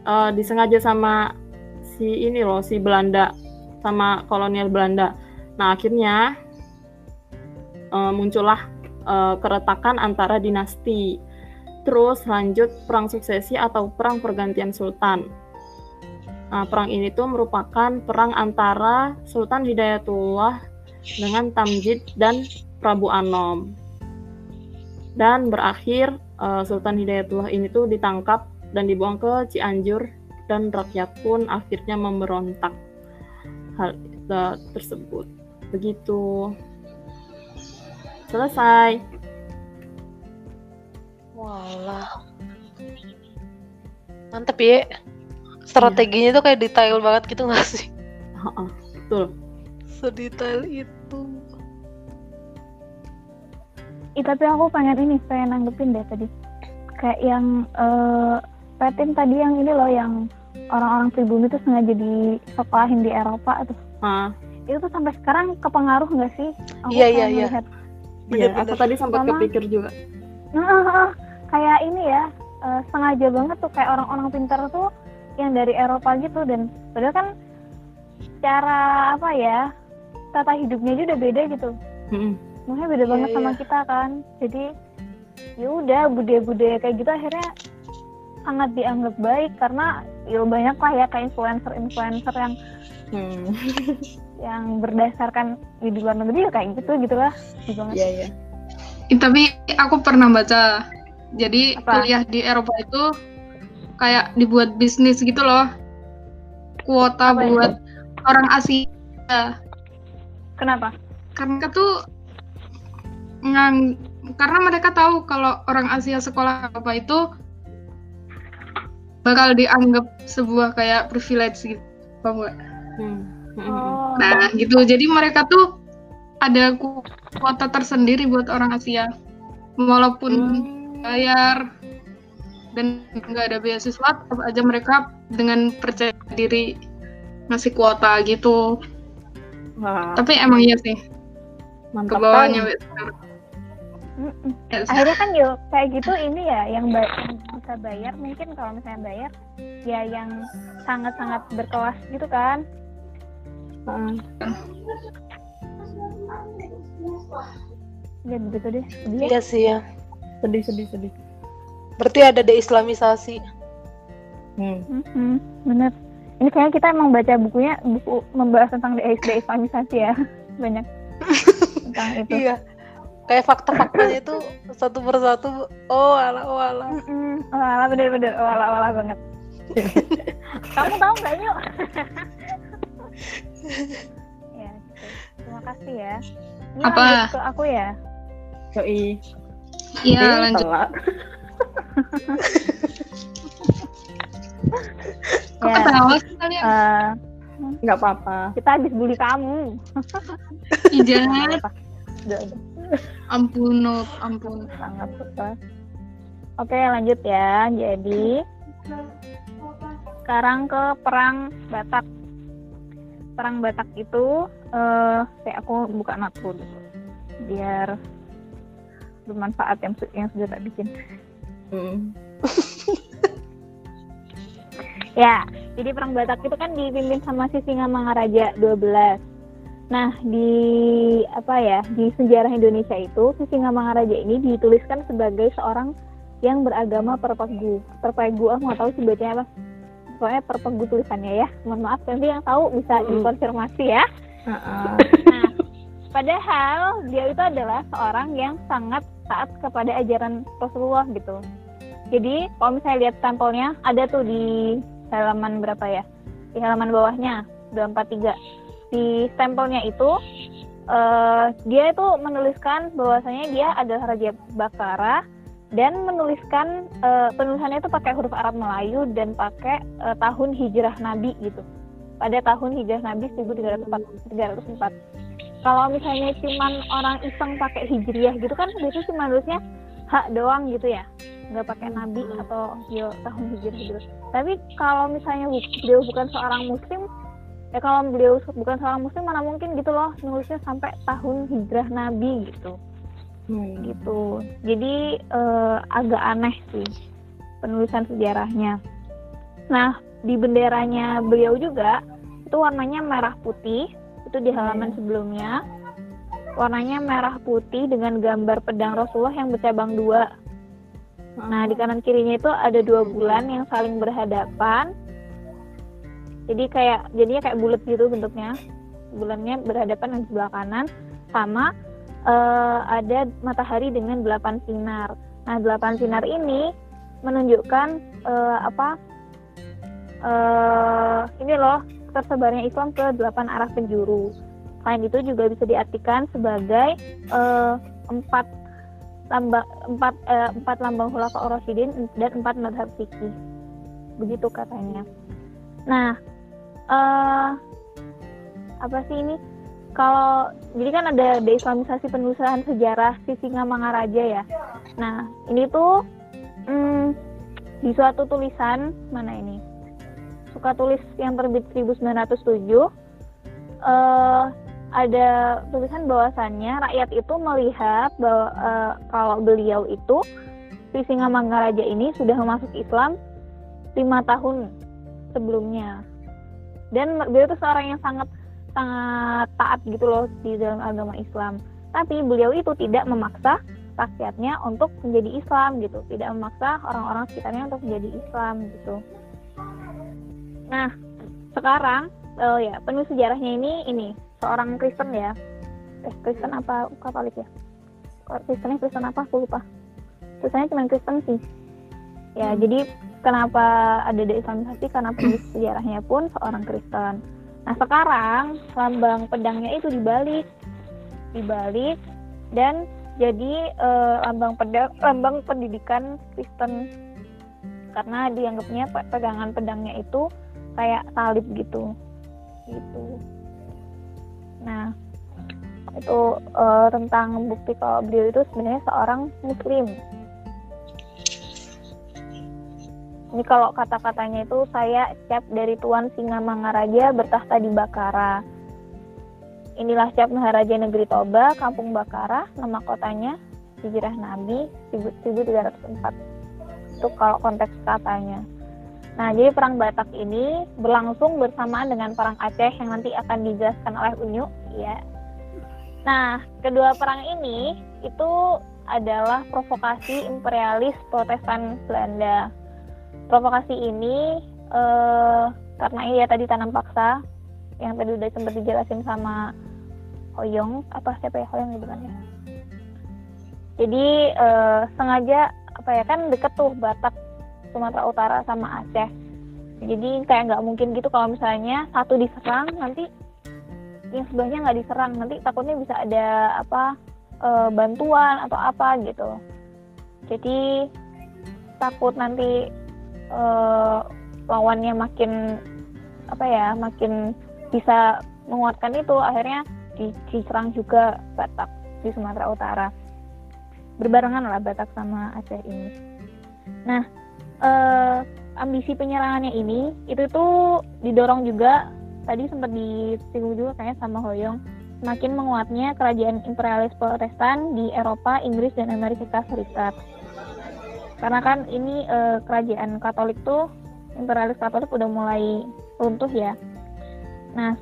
uh, disengaja sama si ini loh si Belanda sama kolonial Belanda. Nah akhirnya uh, muncullah uh, keretakan antara dinasti. Terus lanjut perang suksesi atau perang pergantian sultan. Nah, perang ini tuh merupakan perang antara Sultan Hidayatullah dengan Tamjid dan Prabu Anom. Dan berakhir uh, Sultan Hidayatullah ini tuh ditangkap dan dibuang ke Cianjur dan rakyat pun akhirnya memberontak hal uh, tersebut. Begitu. Selesai. Walah. Mantep ya. Strateginya tuh kayak detail banget gitu gak sih? Heeh, betul. Sedetail itu. Ih, tapi aku pengen ini pengen nanggepin deh tadi kayak yang eh Petin tadi yang ini loh yang orang-orang pribumi tuh sengaja disekolahin di Eropa tuh Ah, itu tuh sampai sekarang kepengaruh nggak sih? Aku Iya, iya, iya. iya, Bener-bener. aku tadi sempat Sama- kepikir juga. Nah, kayak ini ya eh, sengaja banget tuh kayak orang-orang pintar tuh yang dari Eropa gitu dan padahal kan cara apa ya tata hidupnya aja udah beda gitu. Mm-mm. Maksudnya beda Iya, banget sama iya. kita kan. Jadi ya udah budaya-budaya kayak gitu akhirnya sangat dianggap baik karena ya banyak lah ya kayak influencer-influencer yang Hmm. yang berdasarkan ya di luar negeri ya kayak gitu gitu lah. Gitu. Iya, iya. Eh, tapi aku pernah baca jadi Apa? kuliah di Eropa itu kayak dibuat bisnis gitu loh kuota Apa itu? buat orang Asia Kenapa? karena mereka tuh ngang karena mereka tahu kalau orang Asia sekolah apa itu bakal dianggap sebuah kayak privilege gitu paham nggak? Hmm. Mm-mm. Oh. Nah gitu jadi mereka tuh ada ku- kuota tersendiri buat orang Asia walaupun Hmm. Bayar dan nggak ada beasiswa tetap aja mereka dengan percaya diri ngasih kuota gitu Wah, tapi emang iya sih ke mantap bawahnya kali. Mm-mm. Yes. akhirnya kan yuk kayak gitu ini ya yang, bisa bayar mungkin kalau misalnya bayar ya yang sangat-sangat berkelas gitu kan Heeh. ya begitu deh ya. Iya sih ya. Sedih, sedih, sedih. Berarti ada deislamisasi. Hmm. Mhm, bener ini kayaknya kita emang baca bukunya buku membahas tentang de deislamisasi ya banyak tentang itu Iya. Kayak fakta-faktanya itu satu persatu. Oh alah, oh alah. Mm-mm. Walah bener-bener walah walah banget kamu tahu nggak yuk ya gitu. terima kasih ya Ini Apa? ke aku ya Yoi. Iya lanjut kok Ya. ketawa sih kalian Eh, Nggak apa-apa. kita habis bully kamu udah. ampun ampun sangat suka. Oke lanjut ya. Jadi sekarang ke perang Batak. Perang Batak itu, eh, kayak aku buka natku dulu, biar bermanfaat yang yang sudah tak bikin. Hmm. Ya, jadi perang Batak itu kan dipimpin sama si Singamangaraja 12. Nah, di apa ya, di sejarah Indonesia itu si Singamangaraja ini dituliskan sebagai seorang yang beragama perpegu. Perpegu, aku nggak tahu sih bacanya apa. Pokoknya perpegu tulisannya ya. Mohon maaf, nanti yang tahu bisa dikonfirmasi ya. Heeh. Nah, padahal dia itu adalah seorang yang sangat taat kepada ajaran Rasulullah gitu. Jadi kalau misalnya lihat stempelnya ada tuh di halaman berapa ya? Di halaman bawahnya 243. Di stempelnya itu eh, dia itu menuliskan bahwasanya dia adalah Raja Bakara dan menuliskan eh, penulisannya itu pakai huruf Arab Melayu dan pakai eh, tahun hijrah Nabi gitu. Pada tahun hijrah Nabi 1304. 304 kalau misalnya cuman orang iseng pakai hijriah gitu kan biasanya cuma nulisnya hak doang gitu ya. Nggak pakai nabi atau yo tahun hijrah gitu. Tapi kalau misalnya bu- beliau bukan seorang muslim ya kalau beliau bukan seorang muslim mana mungkin gitu loh nulisnya sampai tahun hijrah nabi gitu. Hmm. gitu. Jadi eh, agak aneh sih penulisan sejarahnya. Nah di benderanya beliau juga itu warnanya merah putih itu di halaman Iya. sebelumnya warnanya merah putih dengan gambar pedang Rasulullah yang bercabang dua nah di kanan kirinya itu ada dua bulan yang saling berhadapan Jadi kayak jadinya kayak bulat gitu bentuknya. Bulannya berhadapan di sebelah kanan sama eh, ada matahari dengan delapan sinar. Nah, delapan sinar ini menunjukkan eh, apa? eh ini loh tersebarnya Islam ke delapan arah penjuru. Selain itu juga bisa diartikan sebagai eh, empat lambang empat eh, empat lambang khulafa Rasyidin dan empat madhab fikih. Begitu katanya. Nah, eh apa sih ini? Kalau jadi kan ada deislamisasi penulisan sejarah Sisingamangaraja ya. Nah, ini tuh hmm, di suatu tulisan mana ini? Suka tulis yang terbit 1907 eh ada tulisan bahwasannya rakyat itu melihat bahwa eh, kalau beliau itu Sisingamangaraja ini sudah masuk Islam lima tahun sebelumnya. Dan beliau itu seorang yang sangat sangat taat gitu loh di dalam agama Islam. Tapi beliau itu tidak memaksa rakyatnya untuk menjadi Islam gitu. Tidak memaksa orang-orang sekitarnya untuk menjadi Islam gitu nah sekarang oh ya penulis sejarahnya ini ini seorang Kristen ya. Eh Kristen apa Katolik ya? Kristennya Kristen apa? Aku lupa. Tulisannya cuma Kristen sih. Ya jadi kenapa ada deislamisasi karena penulis sejarahnya pun seorang Kristen. Nah sekarang lambang pedangnya itu dibalik dibalik dan jadi eh, lambang pedang lambang pendidikan Kristen. Karena dianggapnya pe- pegangan pedangnya itu kayak salib gitu. Gitu. Nah itu eh, tentang bukti kalau beliau itu sebenarnya seorang muslim. Ini kalau kata-katanya itu saya cap dari Tuan Singamangaraja bertahta di Bakara. Inilah cap Maharaja Negeri Toba Kampung Bakara nama kotanya Hijrah Nabi 1304 itu kalau konteks katanya Nah, jadi perang Batak ini berlangsung bersamaan dengan perang Aceh yang nanti akan dijelaskan oleh Unyu, ya. Nah, kedua perang ini itu adalah provokasi imperialis Protestan Belanda. Provokasi ini eh, karena iya tadi tanam paksa yang tadi udah sempat dijelasin sama Hoyong, apa siapa ya Hoyong gitu kan ya. Jadi eh, sengaja apa ya kan deket tuh Batak Sumatera Utara sama Aceh. Jadi kayak nggak mungkin gitu kalau misalnya satu diserang nanti yang sebelahnya nggak diserang nanti takutnya bisa ada apa e, bantuan atau apa gitu. Jadi takut nanti e, lawannya makin apa ya makin bisa menguatkan itu akhirnya di- diserang juga Batak di Sumatera Utara berbarengan lah Batak sama Aceh ini. Nah eh, ambisi penyerangannya ini itu tuh didorong juga tadi sempat disinggung juga kayaknya sama Hoyong semakin menguatnya kerajaan imperialis Protestan di Eropa, Inggris dan Amerika Serikat. Karena kan ini eh, kerajaan Katolik tuh imperialis Katolik udah mulai runtuh ya. Nah,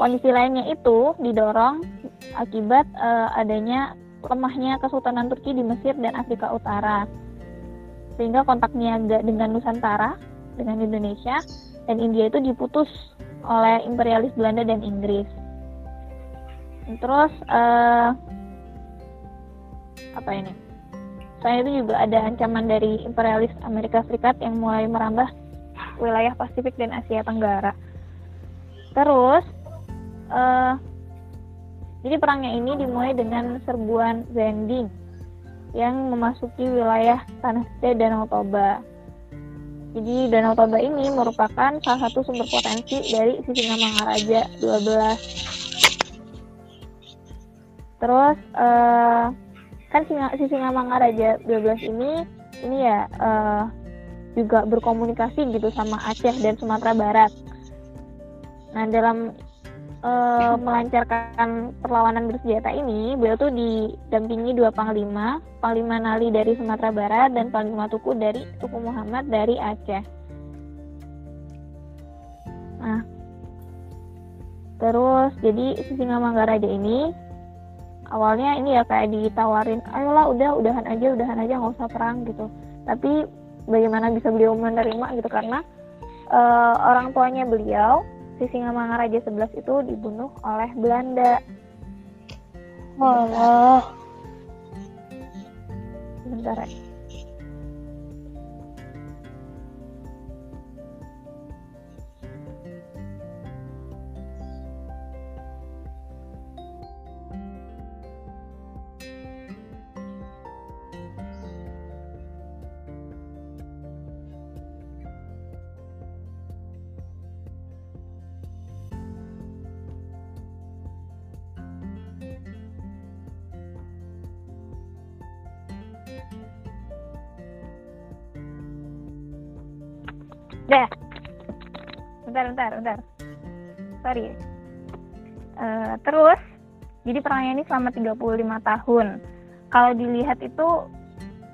kondisi lainnya itu didorong akibat eh, adanya lemahnya Kesultanan Turki di Mesir dan Afrika Utara sehingga kontak niaga dengan Nusantara, dengan Indonesia dan India itu diputus oleh imperialis Belanda dan Inggris. Terus eh, apa ini? Selain itu juga ada ancaman dari imperialis Amerika Serikat yang mulai merambah wilayah Pasifik dan Asia Tenggara. Terus eh, jadi perangnya ini dimulai dengan serbuan Zending yang memasuki wilayah tanah gede Danau Toba. Jadi Danau Toba ini merupakan salah satu sumber potensi dari Sisingamangaraja 12. Terus eh, kan Singa- Sisingamangaraja 12 ini ini ya eh, juga berkomunikasi gitu sama Aceh dan Sumatera Barat. Nah dalam eh, melancarkan perlawanan bersenjata ini, beliau tuh didampingi dua panglima, panglima Nali dari Sumatera Barat dan panglima Tuku dari Tuku Muhammad dari Aceh. Nah, terus jadi Sisingamangaraja ini awalnya ini ya kayak ditawarin, ayolah udah udahan aja, udahan aja nggak usah perang gitu. Tapi bagaimana bisa beliau menerima gitu karena eh, orang tuanya beliau, Sisingamangaraja 11 itu dibunuh oleh Belanda. Walah. Bentar ya. Dah. Bentar, bentar, bentar. Sorry. Eh, terus, jadi perangnya ini selama 35 tahun. Kalau dilihat itu,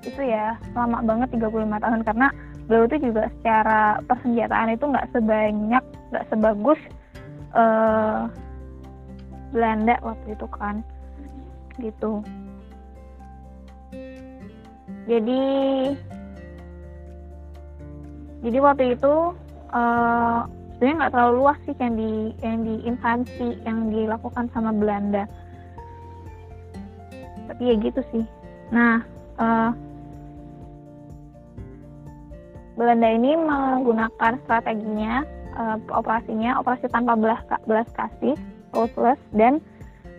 itu ya, lama banget 35 tahun. Karena beliau itu juga secara persenjataan itu nggak sebanyak, nggak sebagus eh, Belanda waktu itu kan. Gitu. Jadi jadi waktu itu eh sebenarnya nggak terlalu luas sih yang di yang diinvasi yang dilakukan sama Belanda. Tapi ya gitu sih. Nah eh, Belanda ini menggunakan strateginya eh, operasinya operasi tanpa belas belas kasih ruthless dan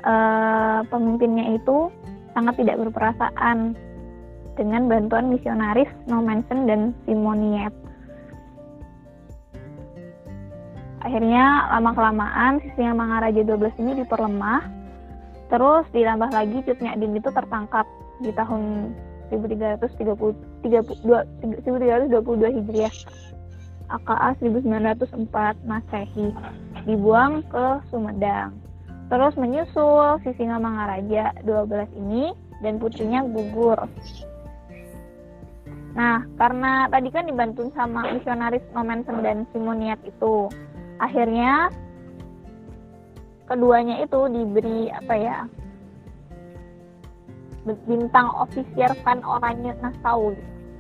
eh, pemimpinnya itu sangat tidak berperasaan dengan bantuan misionaris Nommensen dan Simoniet akhirnya lama kelamaan sisinya Mangaraja 12 ini diperlemah. Terus ditambah lagi Cut Nyadin itu tertangkap di tahun 1330 32 1322 Hijriah AKA 1904 Masehi dibuang ke Sumedang. Terus menyusul Sisinga Mangaraja 12 ini dan putrinya gugur. Nah, karena tadi kan dibantu sama misionaris Nommensen dan Simoniat itu, akhirnya keduanya itu diberi apa ya bintang ofisier Van Oranje Nassau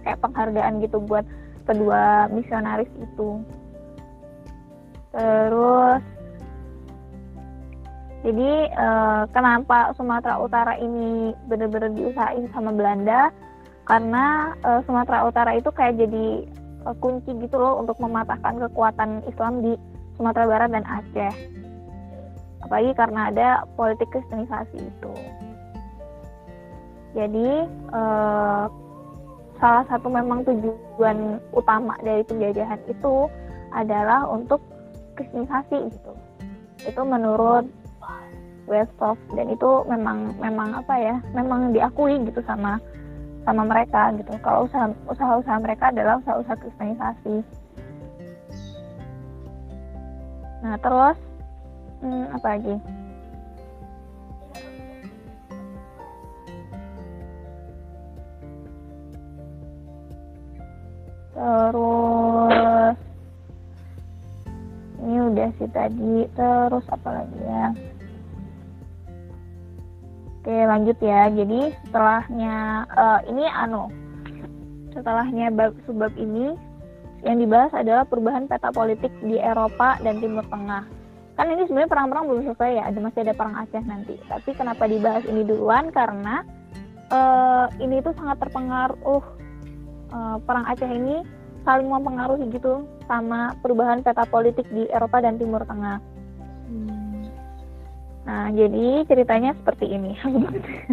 kayak penghargaan gitu buat kedua misionaris itu. Terus jadi eh, kenapa Sumatera Utara ini benar-benar diusahain sama Belanda? Karena eh, Sumatera Utara itu kayak jadi eh, kunci gitu loh untuk mematahkan kekuatan Islam di Sumatera Barat dan Aceh. Apalagi karena ada politik kristenisasi itu. Jadi eh, salah satu memang tujuan utama dari penjajahan itu adalah untuk kristenisasi gitu. Itu menurut Westhoff dan itu memang memang apa ya? Memang diakui gitu sama sama mereka gitu. Kalau usaha usaha-usaha mereka adalah usaha-usaha kristenisasi. Nah terus hmm, apa lagi? Terus ini udah sih tadi. Terus apa lagi ya? Oke lanjut ya. Jadi setelahnya eh, ini anu setelahnya bab subbab ini yang dibahas adalah perubahan peta politik di Eropa dan Timur Tengah. Kan ini sebenarnya perang-perang belum selesai ya, ada masih ada perang Aceh nanti. Tapi kenapa dibahas ini duluan? Karena eh, ini tuh sangat terpengaruh eh, perang Aceh ini saling mempengaruhi gitu sama perubahan peta politik di Eropa dan Timur Tengah. Nah, jadi ceritanya seperti ini.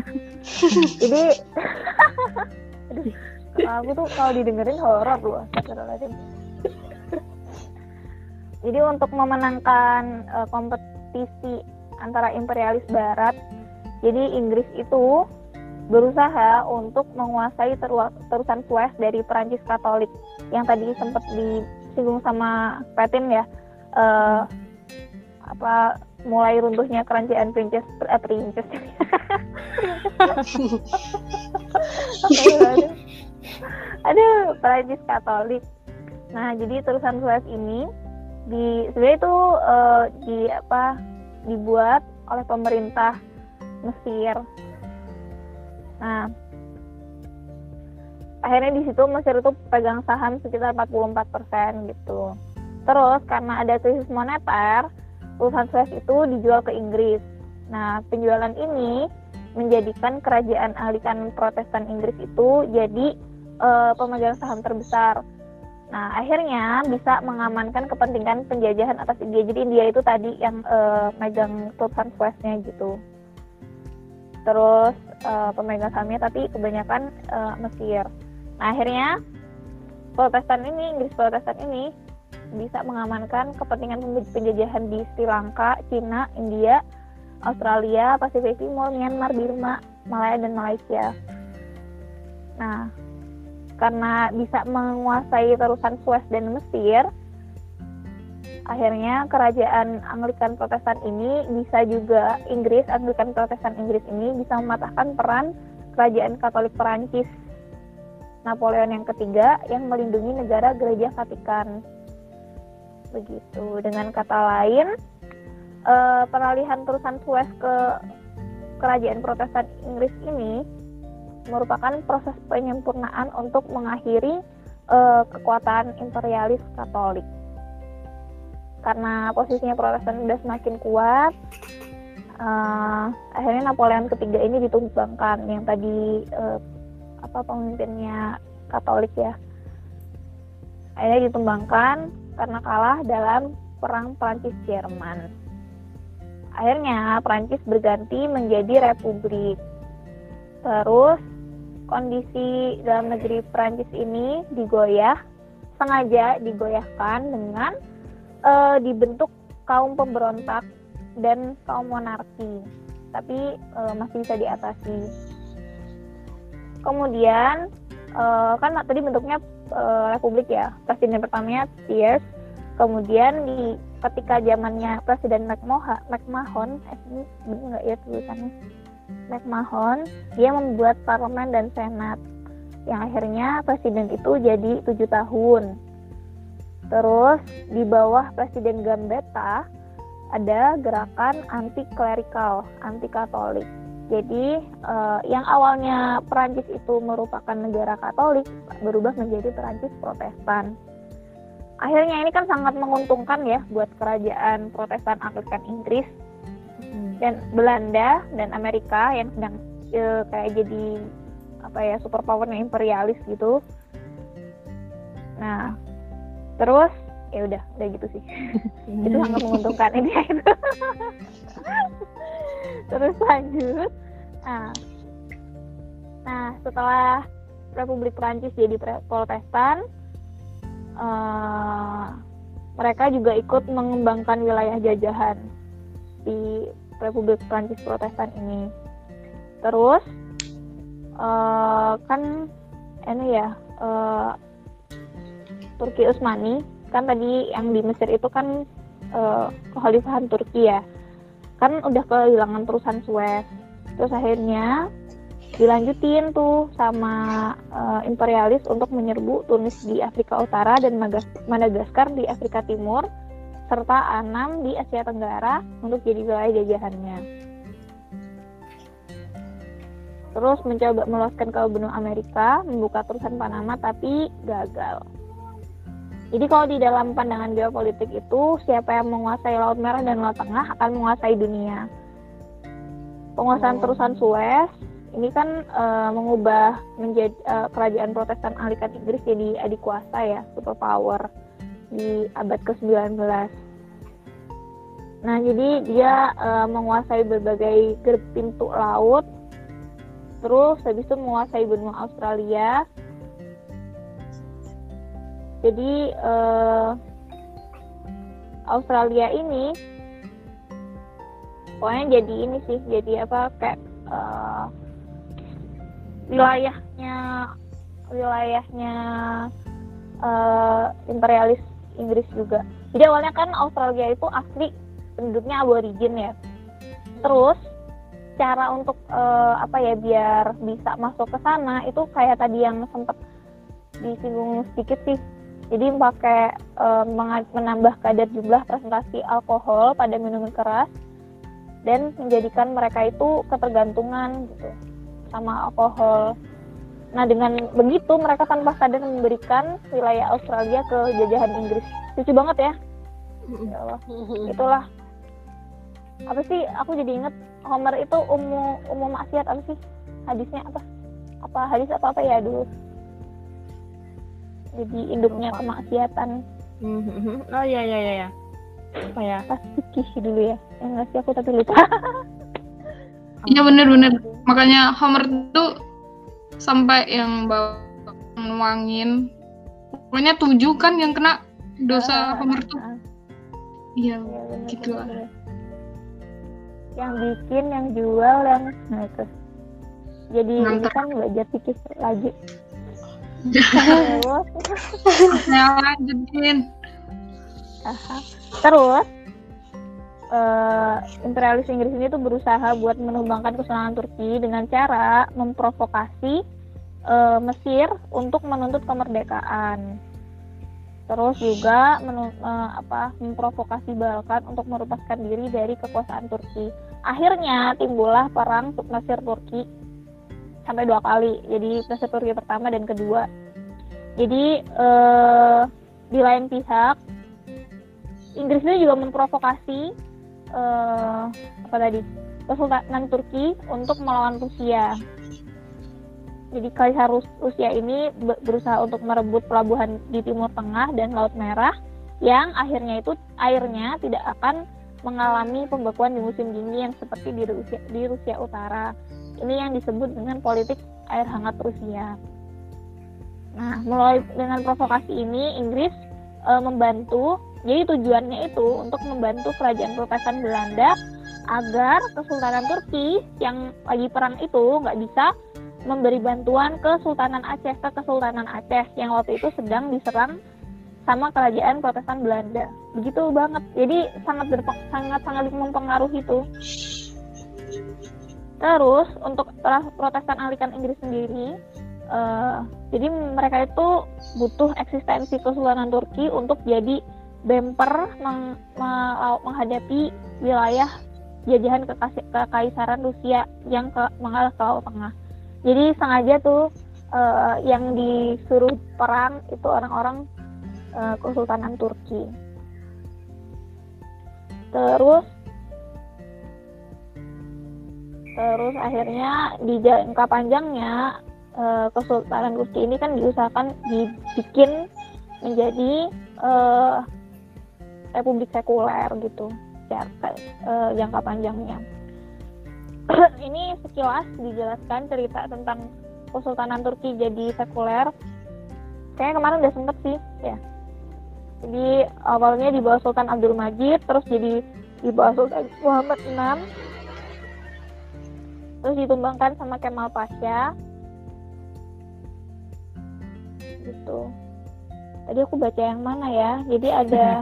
jadi, aduh, aku tuh kalau didengerin horor loh, astagfirullahaladzim. Jadi untuk memenangkan uh, kompetisi antara imperialis barat, jadi Inggris itu berusaha untuk menguasai teru- terusan Suez dari Perancis Katolik yang tadi sempat disinggung sama Petin ya. Uh, apa mulai runtuhnya kerajaan Princes eh, Princes aduh Perancis Katolik. Nah jadi terusan Suez ini di sebenarnya itu eh, di apa dibuat oleh pemerintah Mesir. Nah akhirnya di situ Mesir itu pegang saham sekitar 44% gitu. Terus karena ada krisis moneter, perusahaan Suez itu dijual ke Inggris. Nah, penjualan ini menjadikan kerajaan Anglikan Protestan Inggris itu jadi uh, pemegang saham terbesar. Nah, akhirnya bisa mengamankan kepentingan penjajahan atas India. Jadi India itu tadi yang uh, megang perusahaan Sueznya gitu. Terus uh, pemegang sahamnya tapi kebanyakan uh, Mesir. Nah, akhirnya Protestan ini, Inggris Protestan ini bisa mengamankan kepentingan penjajahan di Sri Lanka, Cina, India, Australia, Pasifik Timur, Myanmar, Burma, Malaya, dan Malaysia. Nah, karena bisa menguasai terusan Suez dan Mesir, akhirnya kerajaan Anglikan Protestan ini bisa juga Inggris, Anglikan Protestan Inggris ini bisa mematahkan peran kerajaan Katolik Perancis Napoleon yang ketiga yang melindungi negara Gereja Vatikan begitu. Dengan kata lain, uh, peralihan terusan Suez ke kerajaan Protestan Inggris ini merupakan proses penyempurnaan untuk mengakhiri uh, kekuatan imperialis Katolik. Karena posisinya Protestan sudah semakin kuat, uh, akhirnya Napoleon ketiga ini ditumbangkan yang tadi uh, apa pemimpinnya Katolik ya. Akhirnya ditumbangkan karena kalah dalam perang Prancis Jerman. Akhirnya Prancis berganti menjadi republik. Terus kondisi dalam negeri Prancis ini digoyah, sengaja digoyahkan dengan uh, dibentuk kaum pemberontak dan kaum monarki. Tapi uh, masih bisa diatasi. Kemudian uh, kan tadi bentuknya uh, republik ya presiden pertamanya Thiers kemudian di ketika zamannya presiden McMahon McMahon eh, ini benar nggak ya tulisannya McMahon dia membuat parlemen dan senat. Yang akhirnya presiden itu jadi tujuh tahun. Terus di bawah presiden Gambetta ada gerakan anti klerikal anti katolik jadi uh, yang awalnya Perancis itu merupakan negara Katolik berubah menjadi Perancis Protestan. Akhirnya ini kan sangat menguntungkan ya buat kerajaan Protestan Anglikan Inggris hmm. dan Belanda dan Amerika yang sedang uh, kayak jadi apa ya superpowernya imperialis gitu. Nah, terus ya udah udah gitu sih. itu sangat menguntungkan ini itu. terus lanjut nah nah setelah Republik Prancis jadi Protestan uh, mereka juga ikut mengembangkan wilayah jajahan di Republik Prancis Protestan ini. Terus uh, kan ini ya uh, Turki Utsmani kan tadi yang di Mesir itu kan uh, kekhalifahan Turki ya. Kan udah kehilangan perusahaan Suez. Terus akhirnya dilanjutin tuh sama uh, imperialis untuk menyerbu Tunis di Afrika Utara dan Madagaskar di Afrika Timur serta Anam di Asia Tenggara untuk jadi wilayah jajahannya. Terus mencoba meluaskan ke benua Amerika, membuka terusan Panama tapi gagal. Jadi kalau di dalam pandangan geopolitik itu siapa yang menguasai Laut Merah dan Laut Tengah akan menguasai dunia. Penguasaan oh. terusan Suez ini kan uh, mengubah menjadi uh, kerajaan Protestan Anglikan Inggris jadi adik kuasa ya, superpower di abad ke-19. Nah, jadi dia uh, menguasai berbagai pintu laut, terus habis itu menguasai benua Australia, jadi uh, Australia ini pokoknya jadi ini sih jadi apa kayak uh, wilayahnya wilayahnya uh, imperialis Inggris juga. Jadi awalnya kan Australia itu asli penduduknya aborigin ya. Terus cara untuk uh, apa ya biar bisa masuk ke sana itu kayak tadi yang sempat disinggung sedikit sih. Jadi pakai um, menambah kadar jumlah presentasi alkohol pada minuman keras dan menjadikan mereka itu ketergantungan gitu sama alkohol. Nah dengan begitu mereka tanpa sadar memberikan wilayah Australia ke jajahan Inggris. Lucu banget ya. Ya Allah. Itulah apa sih? Aku jadi inget Homer itu umum umum maksiat apa sih? Hadisnya apa? Apa hadis apa apa ya dulu? Jadi induknya kemaksiatan. Oh iya iya iya. iya. Apa ya? Pas fikih dulu ya. Yang nggak sih aku tapi lupa. Iya bener-bener. Makanya Homer tuh sampai yang bawa nuangin. Pokoknya tujuh kan yang kena dosa Homer tuh. Ah, Iya, iya, bener, gitu lah. Yang bikin, yang jual, yang nah itu. Jadi ini Mantap. kan belajar fikih lagi. Terus, Ya lanjutin. aha. terus eh, imperialis Inggris ini tuh berusaha buat menumbangkan kesultanan Turki dengan cara memprovokasi eh, Mesir untuk menuntut kemerdekaan. Terus juga eh, apa memprovokasi Balkan untuk melepaskan diri dari kekuasaan Turki. Akhirnya timbullah perang Mesir Turki sampai dua kali. Jadi Mesir Turki pertama dan kedua. Jadi eh, di lain pihak Inggris itu juga memprovokasi eh, apa tadi Kesultanan Turki untuk melawan Rusia. Jadi Kaisar Rus- Rusia ini be- berusaha untuk merebut pelabuhan di Timur Tengah dan Laut Merah yang akhirnya itu airnya tidak akan mengalami pembekuan di musim dingin seperti di Rusia, di Rusia Utara. Ini yang disebut dengan politik air hangat Rusia. Nah, melalui dengan provokasi ini Inggris eh, membantu jadi tujuannya itu untuk membantu kerajaan Protestan Belanda agar Kesultanan Turki yang lagi perang itu nggak bisa memberi bantuan ke Sultanan Aceh ke Kesultanan Aceh yang waktu itu sedang diserang sama kerajaan Protestan Belanda. Begitu banget. Jadi sangat sangat sangat mempengaruhi itu. Terus untuk Protestan Anglikan Inggris sendiri, eh, jadi mereka itu butuh eksistensi Kesultanan Turki untuk jadi bemper meng- me- menghadapi wilayah jajahan kekaisaran Rusia yang ke mengalah ke Laut Tengah. Jadi sengaja tuh eh, yang disuruh perang itu orang-orang eh, Kesultanan Turki. Terus terus akhirnya di jangka panjangnya eh, Kesultanan Turki ini kan diusahakan dibikin menjadi eh, republik sekuler gitu jangka, eh, jangka panjangnya. ini sekilas dijelaskan cerita tentang Kesultanan Turki jadi sekuler. Kayaknya kemarin udah sempet sih ya. Jadi awalnya di bawah Sultan Abdul Majid, terus jadi di bawah Sultan Muhammad VI, terus ditumbangkan sama Kemal Pasha. Gitu. Tadi aku baca yang mana ya? Jadi ada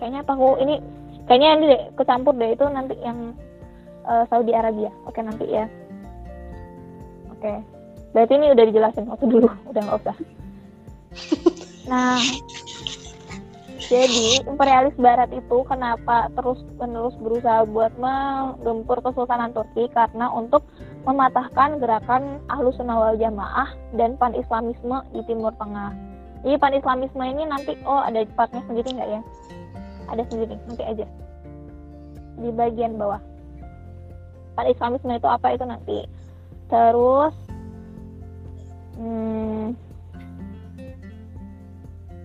kayaknya tahu ini kayaknya ini deh kecampur deh itu nanti yang eh, Saudi Arabia. Oke nanti ya. Oke. Berarti ini udah dijelasin waktu dulu, udah nggak usah. Nah, jadi imperialis Barat itu kenapa terus menerus berusaha buat menggempur Kesultanan Turki karena untuk mematahkan gerakan Ahlus Sunnah wal Jamaah dan pan Islamisme di Timur Tengah. Jadi pan Islamisme ini nanti oh ada partnya sendiri nggak ya? Ada sendiri, nanti aja di bagian bawah. Pan Islamisme itu apa itu nanti. Terus hmm,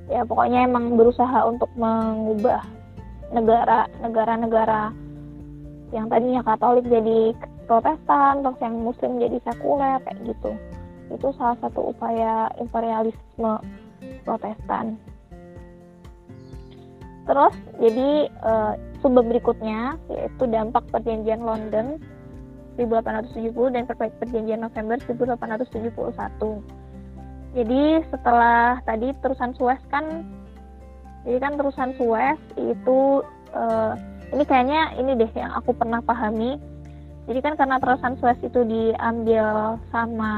ya pokoknya emang berusaha untuk mengubah negara negara-negara yang tadinya Katolik jadi Protestan terus yang Muslim jadi sekuler kayak gitu itu salah satu upaya imperialisme Protestan terus jadi subbab berikutnya yaitu dampak perjanjian London 1870 dan perjanjian November 1871 jadi setelah tadi terusan Suez kan jadi kan terusan Suez itu eh, ini kayaknya ini deh yang aku pernah pahami. Jadi kan karena terusan Suez itu diambil sama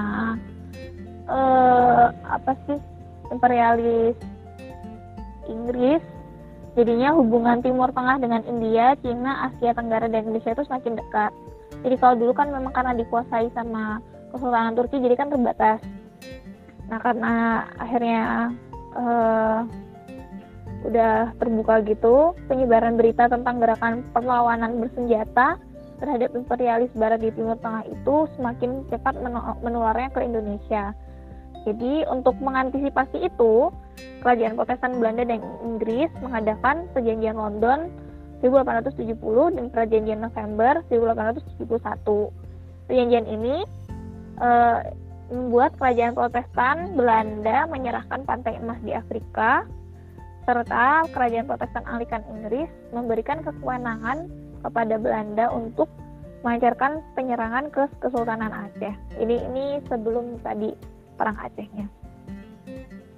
eh, apa sih imperialis Inggris jadinya hubungan Timur Tengah dengan India, Cina, Asia Tenggara dan Indonesia itu semakin dekat. Jadi kalau dulu kan memang karena dikuasai sama Kesultanan Turki jadi kan terbatas. Nah karena akhirnya uh, udah terbuka gitu penyebaran berita tentang gerakan perlawanan bersenjata terhadap imperialis barat di Timur Tengah itu semakin cepat menularnya ke Indonesia. Jadi untuk mengantisipasi itu, kerajaan Protestan Belanda dan Inggris mengadakan perjanjian London 1870 dan perjanjian November 1871. Perjanjian ini uh, membuat kerajaan Protestan Belanda menyerahkan pantai emas di Afrika serta kerajaan Protestan Anglikan Inggris memberikan kewenangan kepada Belanda untuk melancarkan penyerangan ke Kesultanan Aceh. Ini ini sebelum tadi perang Acehnya.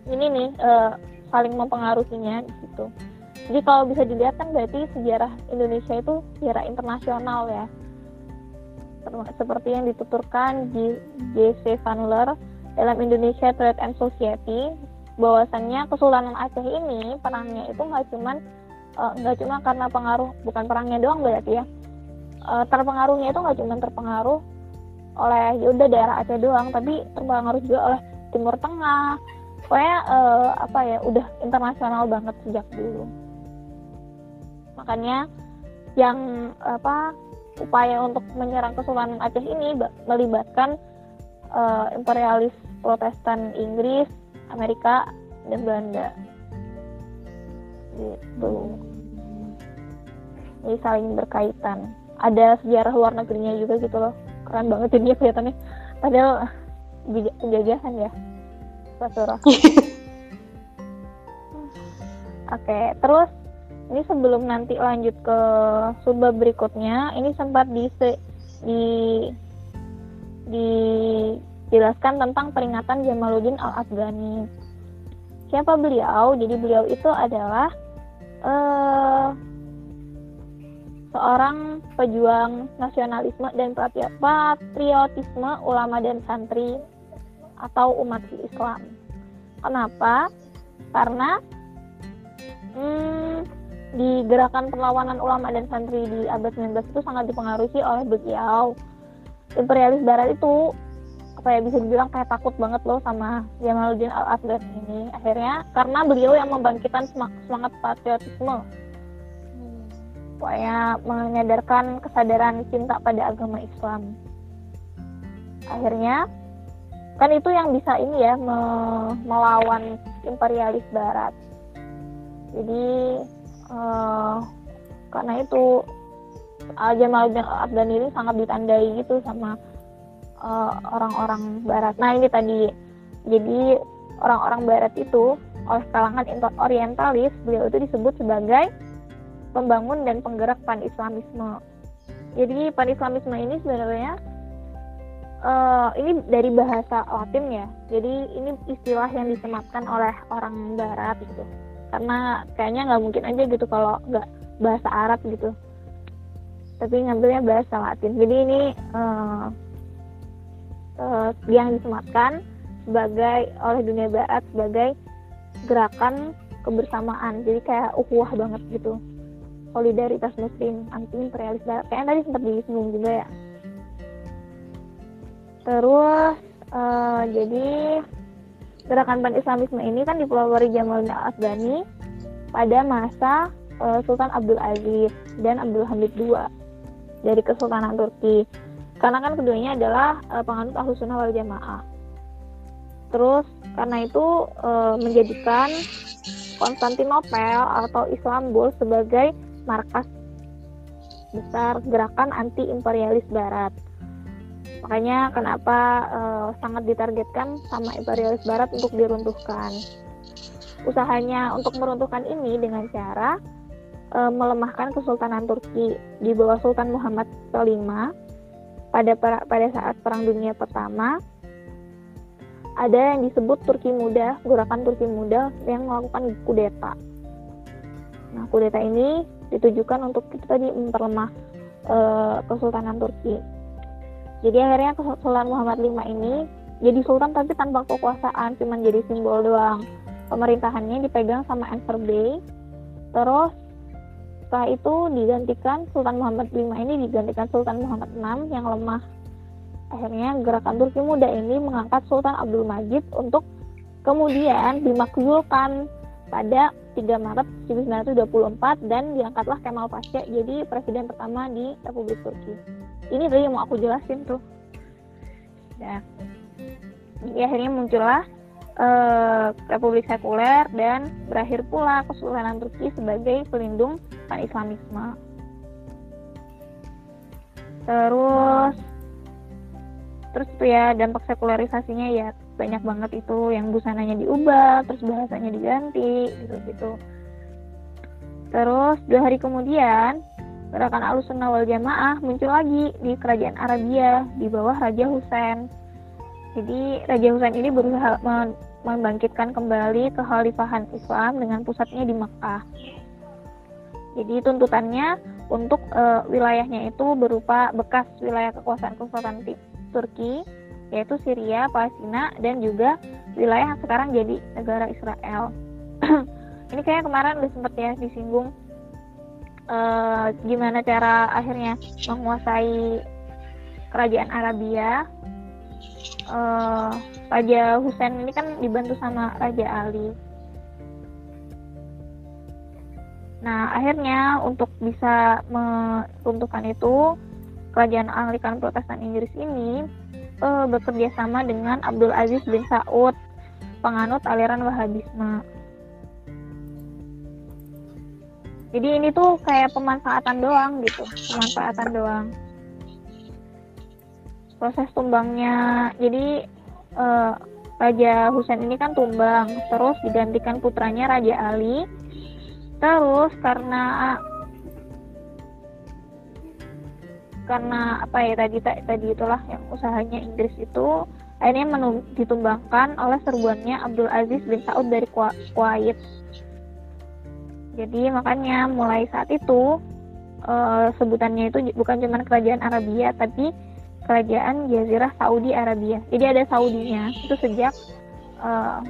Ini nih uh, saling mempengaruhinya di situ. Jadi kalau bisa dilihat kan berarti sejarah Indonesia itu sejarah internasional ya. Seperti yang dituturkan di J.C. Vanler dalam Indonesia Trade and Society bahwasannya Kesultanan Aceh ini perangnya itu nggak cuman eh, nggak uh, cuma karena pengaruh bukan perangnya doang berarti ya uh, terpengaruhnya itu nggak cuma terpengaruh oleh yaudah daerah Aceh doang tapi terpengaruh juga oleh Timur Tengah pokoknya uh, apa ya udah internasional banget sejak dulu makanya yang apa upaya untuk menyerang Kesultanan Aceh ini melibatkan uh, imperialis Protestan Inggris, Amerika, dan Belanda. Gitu. Ini saling berkaitan. Ada sejarah luar negerinya juga gitu loh. Keren banget ini kelihatannya. Padahal penjajahan ya. Rasulullah. Oke, okay, terus ini sebelum nanti lanjut ke subbab berikutnya ini sempat di di dijelaskan tentang peringatan Jamaluddin Al Afghani. Siapa beliau? Jadi beliau itu adalah uh, seorang pejuang nasionalisme dan patriotisme ulama dan santri atau umat Islam. Kenapa? Karena hmm, di gerakan perlawanan ulama dan santri di abad 19 itu sangat dipengaruhi oleh beliau. Imperialis Barat itu apa ya bisa dibilang kayak takut banget loh sama Jamaluddin Al Afghan ini akhirnya karena beliau yang membangkitkan semangat patriotisme supaya menyadarkan kesadaran cinta pada agama Islam akhirnya kan itu yang bisa ini ya melawan imperialis Barat jadi uh, karena itu Al Jamal Afghan ini sangat ditandai gitu sama eh, orang-orang uh, Barat. Nah ini tadi jadi orang-orang Barat itu oleh kalangan orientalis beliau itu disebut sebagai pembangun dan penggerak pan-islamisme. Jadi pan-islamisme ini sebenarnya uh, ini dari bahasa Latin ya. Jadi ini istilah yang disematkan oleh orang Barat gitu. Karena kayaknya nggak mungkin aja gitu kalau nggak bahasa Arab gitu. Tapi ngambilnya bahasa Latin. Jadi ini uh, uh, yang disematkan sebagai oleh dunia barat sebagai gerakan kebersamaan. Jadi kayak ukhuwah banget gitu. Solidaritas muslim anti imperialis. Kayaknya tadi sempat disinggung juga ya terus uh, jadi gerakan pan-islamisme ini kan dipelopori Jamal Afghani pada masa uh, Sultan Abdul Aziz dan Abdul Hamid II dari Kesultanan Turki. Karena kan keduanya adalah uh, penganut Ahlus Sunnah wal Jamaah. Terus karena itu uh, menjadikan Konstantinopel atau Istanbul sebagai markas besar gerakan anti imperialis barat Makanya kenapa uh, sangat ditargetkan sama imperialis barat untuk diruntuhkan. Usahanya untuk meruntuhkan ini dengan cara uh, melemahkan Kesultanan Turki di bawah Sultan Muhammad V pada pada saat Perang Dunia Pertama ada yang disebut Turki Muda, gerakan Turki Muda yang melakukan kudeta. Nah, kudeta ini ditujukan untuk kita tadi memperlemah uh, Kesultanan Turki jadi akhirnya Sultan Muhammad V ini jadi sultan tapi tanpa kekuasaan cuma jadi simbol doang. Pemerintahannya dipegang sama Enver Bey terus setelah itu digantikan Sultan Muhammad V ini digantikan Sultan Muhammad VI yang lemah. Akhirnya gerakan Turki Muda ini mengangkat Sultan Abdul Majid untuk kemudian dimakzulkan pada 3 Maret 1924 dan diangkatlah Kemal Pasha jadi presiden pertama di Republik Turki. Ini tadi yang mau aku jelasin tuh. Nah, jadi akhirnya muncullah eh, Republik Sekuler dan berakhir pula Kesultanan Turki sebagai pelindung pan-Islamisme. Terus terus tuh ya dampak sekularisasinya ya banyak banget itu yang busananya diubah terus bahasanya diganti gitu gitu. Terus dua hari kemudian gerakan sunnah wal jamaah muncul lagi di kerajaan Arabia di bawah Raja Husain. Jadi Raja Husain ini berusaha membangkitkan kembali kekhalifahan Islam dengan pusatnya di Makkah. Jadi tuntutannya untuk uh, wilayahnya itu berupa bekas wilayah kekuasaan kekuasaan Turki yaitu Syria, Palestina dan juga wilayah yang sekarang jadi negara Israel. Ini kayak kemarin udah sempet ya disinggung uh, gimana cara akhirnya menguasai kerajaan Arabia. Uh, Raja Husain ini kan dibantu sama Raja Ali. Nah, akhirnya untuk bisa meruntuhkan itu, kerajaan Anglikan Protestan Inggris ini uh, bekerja sama dengan Abdul Aziz bin Saud, penganut aliran Wahabisme. Jadi ini tuh kayak pemanfaatan doang gitu, pemanfaatan doang. Proses tumbangnya, jadi uh, Raja Husain ini kan tumbang, terus digantikan putranya Raja Ali. Terus karena karena apa ya tadi tadi itulah yang usahanya Inggris itu akhirnya menum, ditumbangkan oleh serbuannya Abdul Aziz bin Saud dari Kuwait. Jadi makanya mulai saat itu uh, sebutannya itu bukan cuma kerajaan Arabia tapi kerajaan Jazirah Saudi Arabia. Jadi ada Saudinya itu sejak uh,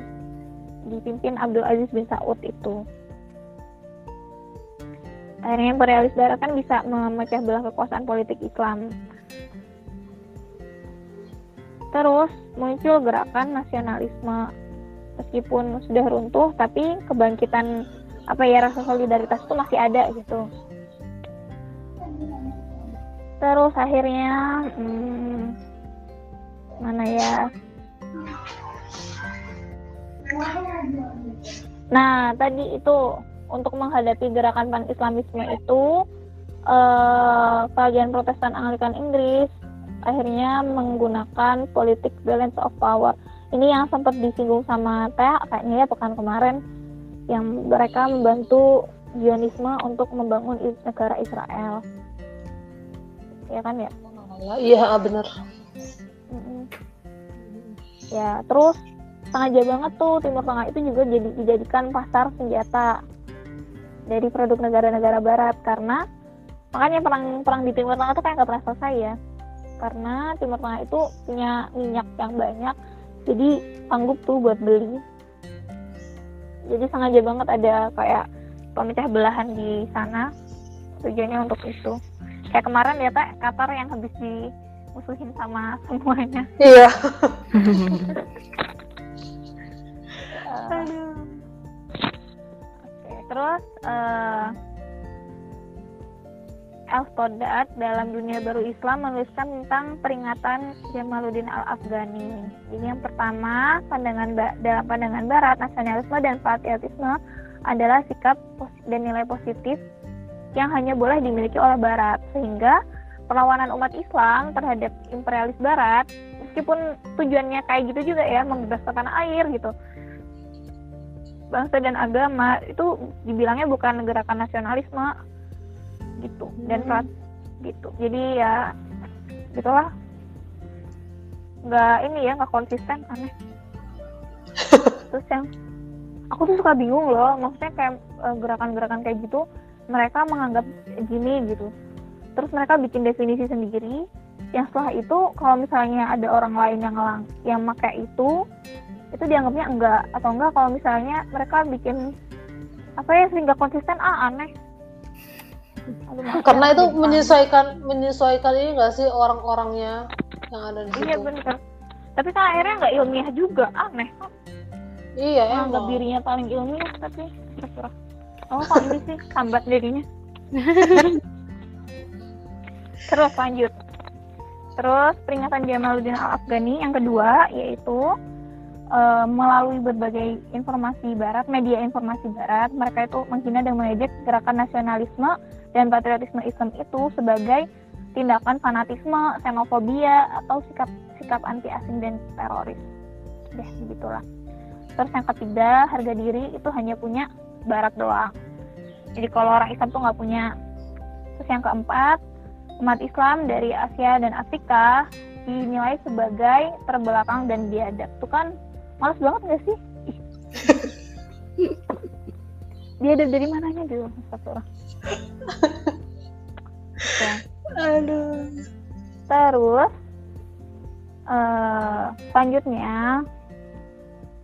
dipimpin Abdul Aziz bin Saud itu akhirnya imperialis barat kan bisa memecah belah kekuasaan politik Islam. Terus muncul gerakan nasionalisme. Meskipun sudah runtuh tapi kebangkitan apa ya rasa solidaritas itu masih ada gitu. Terus akhirnya hmm, mana ya? Nah tadi itu untuk menghadapi gerakan pan-islamisme itu eh, kerajaan Protestan Anglikan Inggris akhirnya menggunakan politik balance of power. Ini yang sempat disinggung sama Teh kayaknya ya pekan kemarin yang mereka membantu Zionisme untuk membangun negara Israel. Ya kan ya? Iya benar. Ya terus sengaja banget tuh Timur Tengah itu juga jadi dijadikan pasar senjata dari produk negara-negara barat. Karena makanya perang perang di Timur Tengah itu kayak nggak pernah selesai ya. Karena Timur Tengah itu punya minyak yang banyak jadi sanggup tuh buat beli. Jadi sengaja banget ada kayak pemecah belahan di sana tujuannya untuk itu. Kayak kemarin ya tak Qatar yang habis dimusuhin sama semuanya. Iya. Uh, terus uh, Al-Stoddard dalam dunia baru Islam menuliskan tentang peringatan Jamaluddin Al-Afghani. Jadi yang pertama, pandangan dalam pandangan barat, nasionalisme dan patriotisme adalah sikap dan nilai positif yang hanya boleh dimiliki oleh barat. Sehingga perlawanan umat Islam terhadap imperialis barat, meskipun tujuannya kayak gitu juga ya, membebaskan tanah air gitu, bangsa dan agama itu dibilangnya bukan gerakan nasionalisme gitu. Dan hmm. gitu. Jadi ya gitulah. Nggak ini ya nggak konsisten aneh. Terus yang aku tuh suka bingung loh maksudnya kayak eh, gerakan-gerakan kayak gitu mereka menganggap gini gitu. Terus mereka bikin definisi sendiri yang setelah itu kalau misalnya ada orang lain yang ngelang yang pakai itu itu dianggapnya enggak atau enggak kalau misalnya mereka bikin apa ya sehingga konsisten ah aneh. Aduh, karena itu menyesuaikan menyesuaikan ini enggak sih orang-orangnya yang ada di iya situ. bener. Tapi kan akhirnya nggak ilmiah juga aneh. Iya, anggap emang. dirinya paling ilmiah tapi terserah. Oh kok ini sih? Sambat dirinya terus lanjut. Terus peringatan Jamaluddin Al Afghani yang kedua yaitu eh, melalui berbagai informasi barat media informasi barat mereka itu menghina dan mengejek gerakan nasionalisme dan patriotisme Islam itu sebagai tindakan fanatisme, xenofobia atau sikap sikap anti asing dan teroris. Deh, begitulah. Terus yang ketiga, harga diri itu hanya punya barat doang. Jadi kalau orang Islam tuh nggak punya. Terus yang keempat, umat Islam dari Asia dan Afrika dinilai sebagai terbelakang dan biadab. Tuh kan males banget nggak sih? Ih. biadab dari mananya dulu? Astagfirullah. Ya. Aduh. Terus eh selanjutnya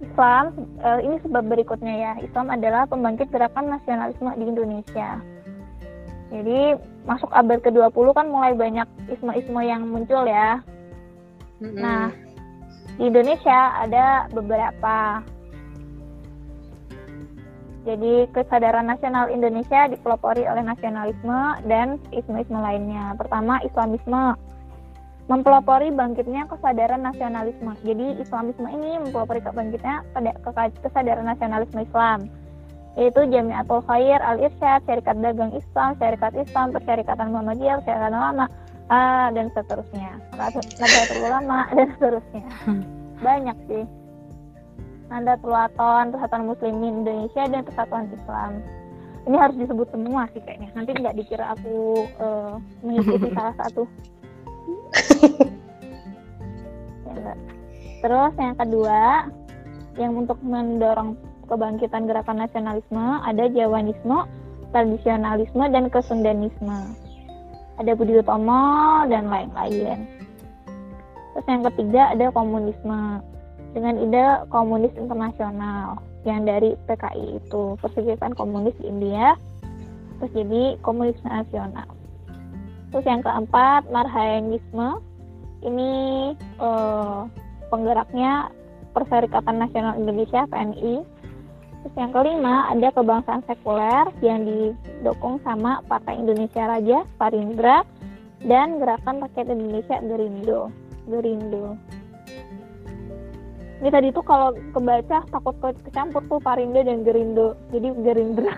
Islam eh, ini sebab berikutnya ya. Islam adalah pembangkit gerakan nasionalisme di Indonesia. Jadi masuk abad ke-20 kan mulai banyak isme-isme yang muncul ya. Mm-mm. Nah, di Indonesia ada beberapa. Jadi kesadaran nasional Indonesia dipelopori oleh nasionalisme dan isme-isme lainnya. Pertama, Islamisme mempelopori bangkitnya kesadaran nasionalisme. Jadi Islamisme ini mempelopori bangkitnya kesadaran nasionalisme Islam yaitu Jamiatul Khair, Al Irsyad, Syarikat Dagang Islam, Syarikat Islam, Persyarikatan Muhammadiyah, Syarikat Ulama, ah, dan seterusnya. Nahdlatul Ulama dan seterusnya. Banyak sih. Nahdlatul Wathon, Persatuan Muslimin Indonesia dan Persatuan Islam. Ini harus disebut semua sih kayaknya. Nanti nggak dikira aku eh, mengikuti salah satu. Ya. Terus yang kedua, yang untuk mendorong kebangkitan gerakan nasionalisme ada Jawanisme, tradisionalisme, dan kesundanisme. Ada Budi Utomo dan lain-lain. Terus yang ketiga ada komunisme dengan ide komunis internasional yang dari PKI itu Perserikatan Komunis di India terus jadi komunis nasional. Terus yang keempat Marhaenisme ini eh, penggeraknya Perserikatan Nasional Indonesia PNI. Terus yang kelima ada kebangsaan sekuler yang didukung sama Partai Indonesia Raja, Parindra, dan Gerakan Rakyat Indonesia Gerindo. Gerindo. Ini tadi tuh kalau kebaca takut ke- kecampur tuh Parindo dan Gerindo. Jadi Gerindra.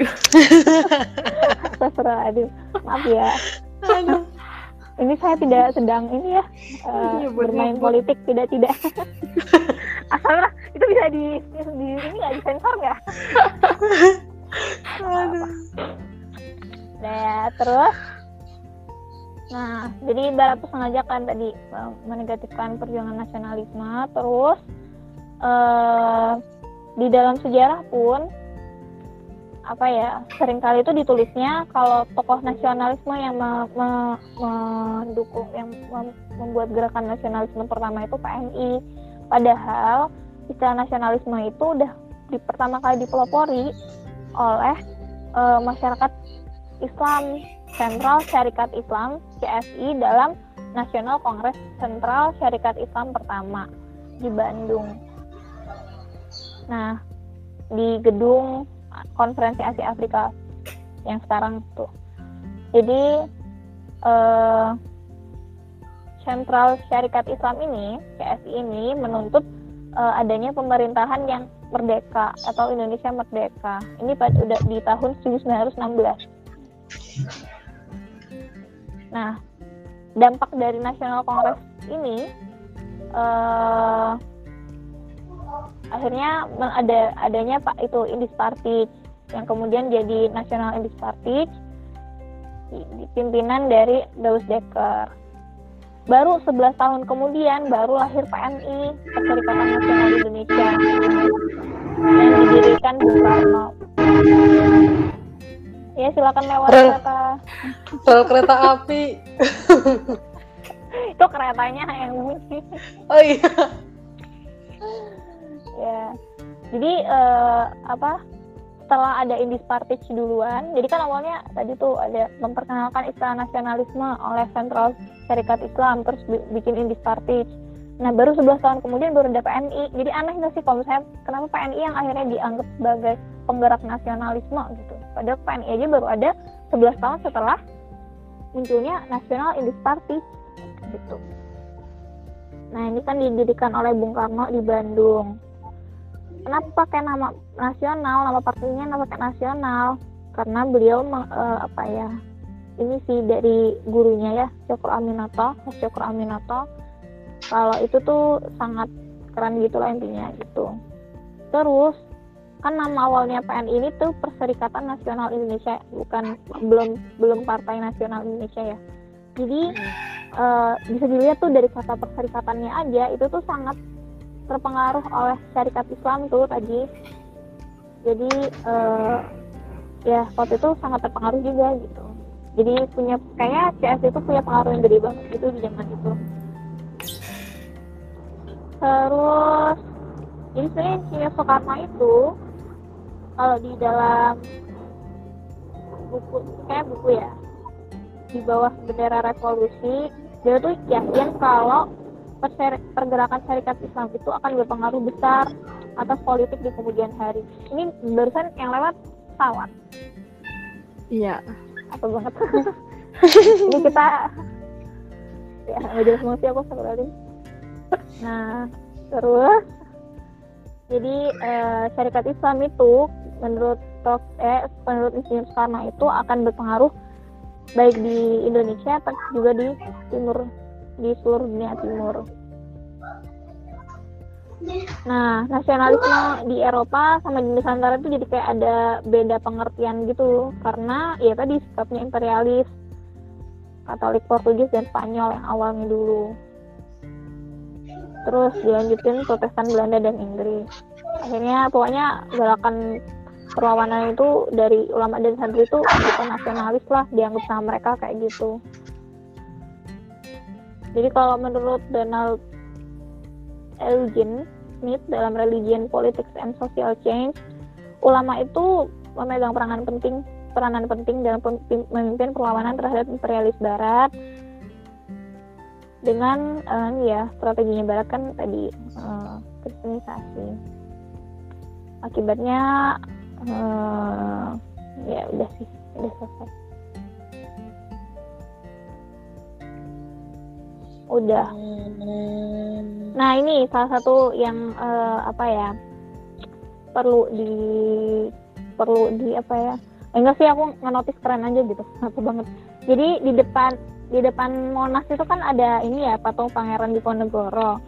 Terserah, aduh. Maaf ya. Aduh. Ini saya tidak sedang ini ya eh, Nyebut-nyebut. bermain politik tidak tidak. Asalnya itu bisa di, di ini nggak disensor nggak? Aduh. Nah, terus Nah, jadi Barat tuh sengaja kan tadi eh, menegatifkan perjuangan nasionalisme, terus eh di dalam sejarah pun apa ya sering kali itu ditulisnya kalau tokoh nasionalisme yang me- me- mendukung yang mem- membuat gerakan nasionalisme pertama itu PNI padahal istilah nasionalisme itu udah di pertama kali dipelopori oleh eh, masyarakat Islam Sentral Syarikat Islam CSI dalam Nasional Kongres Sentral Syarikat Islam pertama di Bandung. Nah, di gedung konferensi Asia Afrika yang sekarang tuh. Jadi eh, Sentral Syarikat Islam ini, CSI ini menuntut eh, adanya pemerintahan yang merdeka atau Indonesia merdeka. Ini pada udah di tahun 1916. Nah, dampak dari Nasional Kongres ini eh, akhirnya ada adanya pak itu Indis Party yang kemudian jadi Nasional Indis Party pimpinan dari Daus Dekker. Baru 11 tahun kemudian baru lahir PNI Perserikatan Nasional Indonesia yang didirikan Bung Karno. Ya silakan lewat Keren. kereta. Rel kereta api. Itu keretanya yang bunyi. Oh iya. ya jadi eh, apa setelah ada Indis Partij duluan, jadi kan awalnya tadi tuh ada memperkenalkan istilah nasionalisme oleh Sentral Syarikat Islam, terus bi- bikin Indis Partij. Nah baru 11 tahun kemudian baru ada PNI. Jadi aneh nggak sih kalau misalnya kenapa PNI yang akhirnya dianggap sebagai penggerak nasionalisme gitu. Padahal PNI aja baru ada 11 tahun setelah munculnya Nasional Indis Party gitu. Nah ini kan didirikan oleh Bung Karno di Bandung. Kenapa pakai nama nasional? Nama partainya nama pakai nasional karena beliau eh, apa ya? Ini sih dari gurunya ya, Cokro Aminoto, Mas Cokro Aminoto. Kalau itu tuh sangat keren gitu lah intinya gitu. Terus kan nama awalnya PNI ini tuh Perserikatan Nasional Indonesia bukan belum belum Partai Nasional Indonesia ya jadi eh, bisa dilihat tuh dari kata perserikatannya aja itu tuh sangat terpengaruh oleh syarikat Islam tuh tadi. Jadi eh, ya waktu itu sangat terpengaruh juga gitu. Jadi punya kayak CS itu punya pengaruh yang gede banget gitu di zaman itu. Terus jadi sebenarnya Insinyur Soekarno itu kalau di dalam buku kayak buku ya di bawah bendera revolusi dia tuh yakin kalau pergerakan syarikat Islam itu akan berpengaruh besar atas politik di kemudian hari. Ini barusan yang lewat pesawat. Iya. apa banget? Ini kita ya nggak jelas banget sih aku sebenarnya. Nah terus jadi eh, syarikat Islam itu menurut Prof eh menurut Insinyur Soekarno itu akan berpengaruh baik di Indonesia tapi juga di timur di seluruh dunia timur. Nah, nasionalisme di Eropa sama di Nusantara itu jadi kayak ada beda pengertian gitu karena ya tadi sikapnya imperialis Katolik Portugis dan Spanyol yang awalnya dulu. Terus dilanjutin Protestan Belanda dan Inggris. Akhirnya pokoknya gerakan perlawanan itu dari ulama dan santri itu bukan nasionalis lah dianggap sama mereka kayak gitu. Jadi kalau menurut Donald Eugen Smith dalam Religion, Politics and Social Change, ulama itu memegang peranan penting peranan penting dalam memimpin perlawanan terhadap imperialis Barat dengan eh, ya strateginya Barat kan tadi eh, kristenisasi. Akibatnya eh, ya udah sih udah selesai. Udah. Nah ini salah satu yang eh, apa ya perlu di perlu di apa ya? Eh, enggak sih aku ngenotis keren aja gitu, satu banget. Jadi di depan di depan Monas itu kan ada ini ya patung Pangeran Diponegoro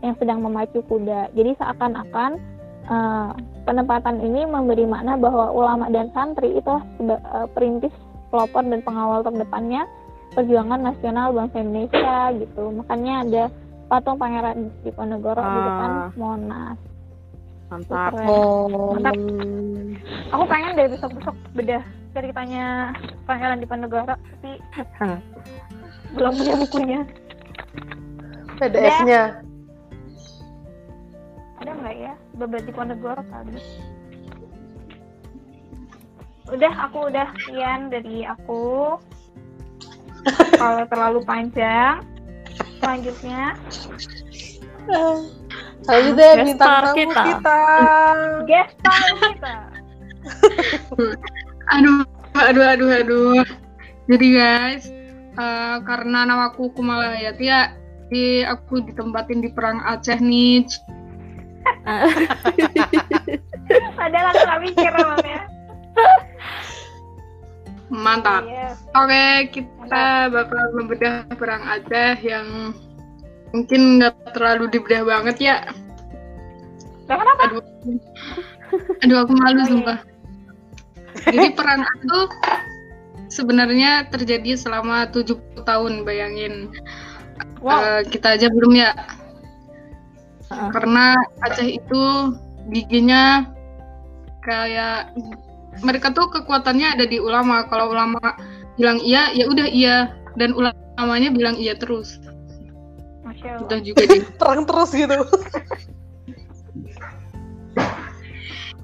yang sedang memacu kuda. Jadi seakan-akan eh, penempatan ini memberi makna bahwa ulama dan santri itu eh, perintis, pelopor dan pengawal terdepannya perjuangan nasional bangsa Indonesia gitu. Makanya ada patung Pangeran Diponegoro di depan Ah. Monas. Mantap. Oh. Mantap. Aku pengen dari besok-besok bedah ceritanya Pangeran Diponegoro, tapi belum punya bukunya. PDF-nya. Ada nggak ya? Beberapa Diponegoro kali. Udah, aku udah sekian dari aku. Kalau terlalu panjang, selanjutnya Selanjutnya Guest bintang star tamu kita. kita. kita. Aduh, aduh, aduh, aduh. Jadi guys, eh, karena namaku Kumala Hayati ya, jadi aku ditempatin di perang Aceh nih. Padahal aku nggak mikir namanya. Mantap. Iya. Oke, kita bakal membedah perang Aceh yang mungkin nggak terlalu dibedah banget ya. Lah kenapa? Aduh, aduh aku malu Oh, iya. sumpah. Jadi perang itu sebenarnya terjadi selama 70 tahun, bayangin. Wow. Eh, kita aja belum ya. Karena Aceh itu giginya kayak mereka tuh kekuatannya ada di ulama. Kalau ulama bilang iya, ya udah iya dan ulamanya bilang iya terus. Masya Allah. Udah juga deh. Terang terus gitu.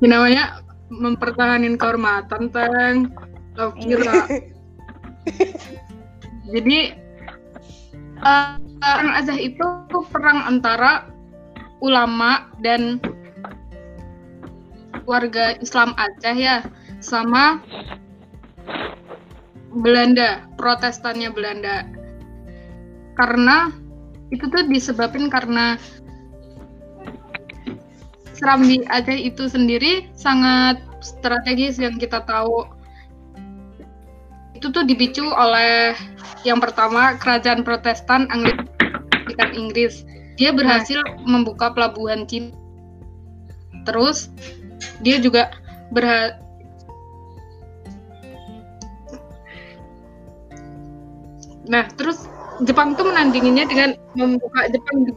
Ya, namanya mempertahankan kehormatan teng lo kira jadi uh, perang Aceh itu perang antara ulama dan warga Islam Aceh ya sama Belanda protestannya Belanda. Karena itu tuh disebabkan karena Serambi Aceh itu sendiri sangat strategis yang kita tahu. Itu tuh dipicu oleh yang pertama kerajaan Protestan Anglikan Inggris. Dia berhasil membuka pelabuhan Cina. Terus dia juga berha nah terus Jepang tuh menandinginya dengan membuka Jepang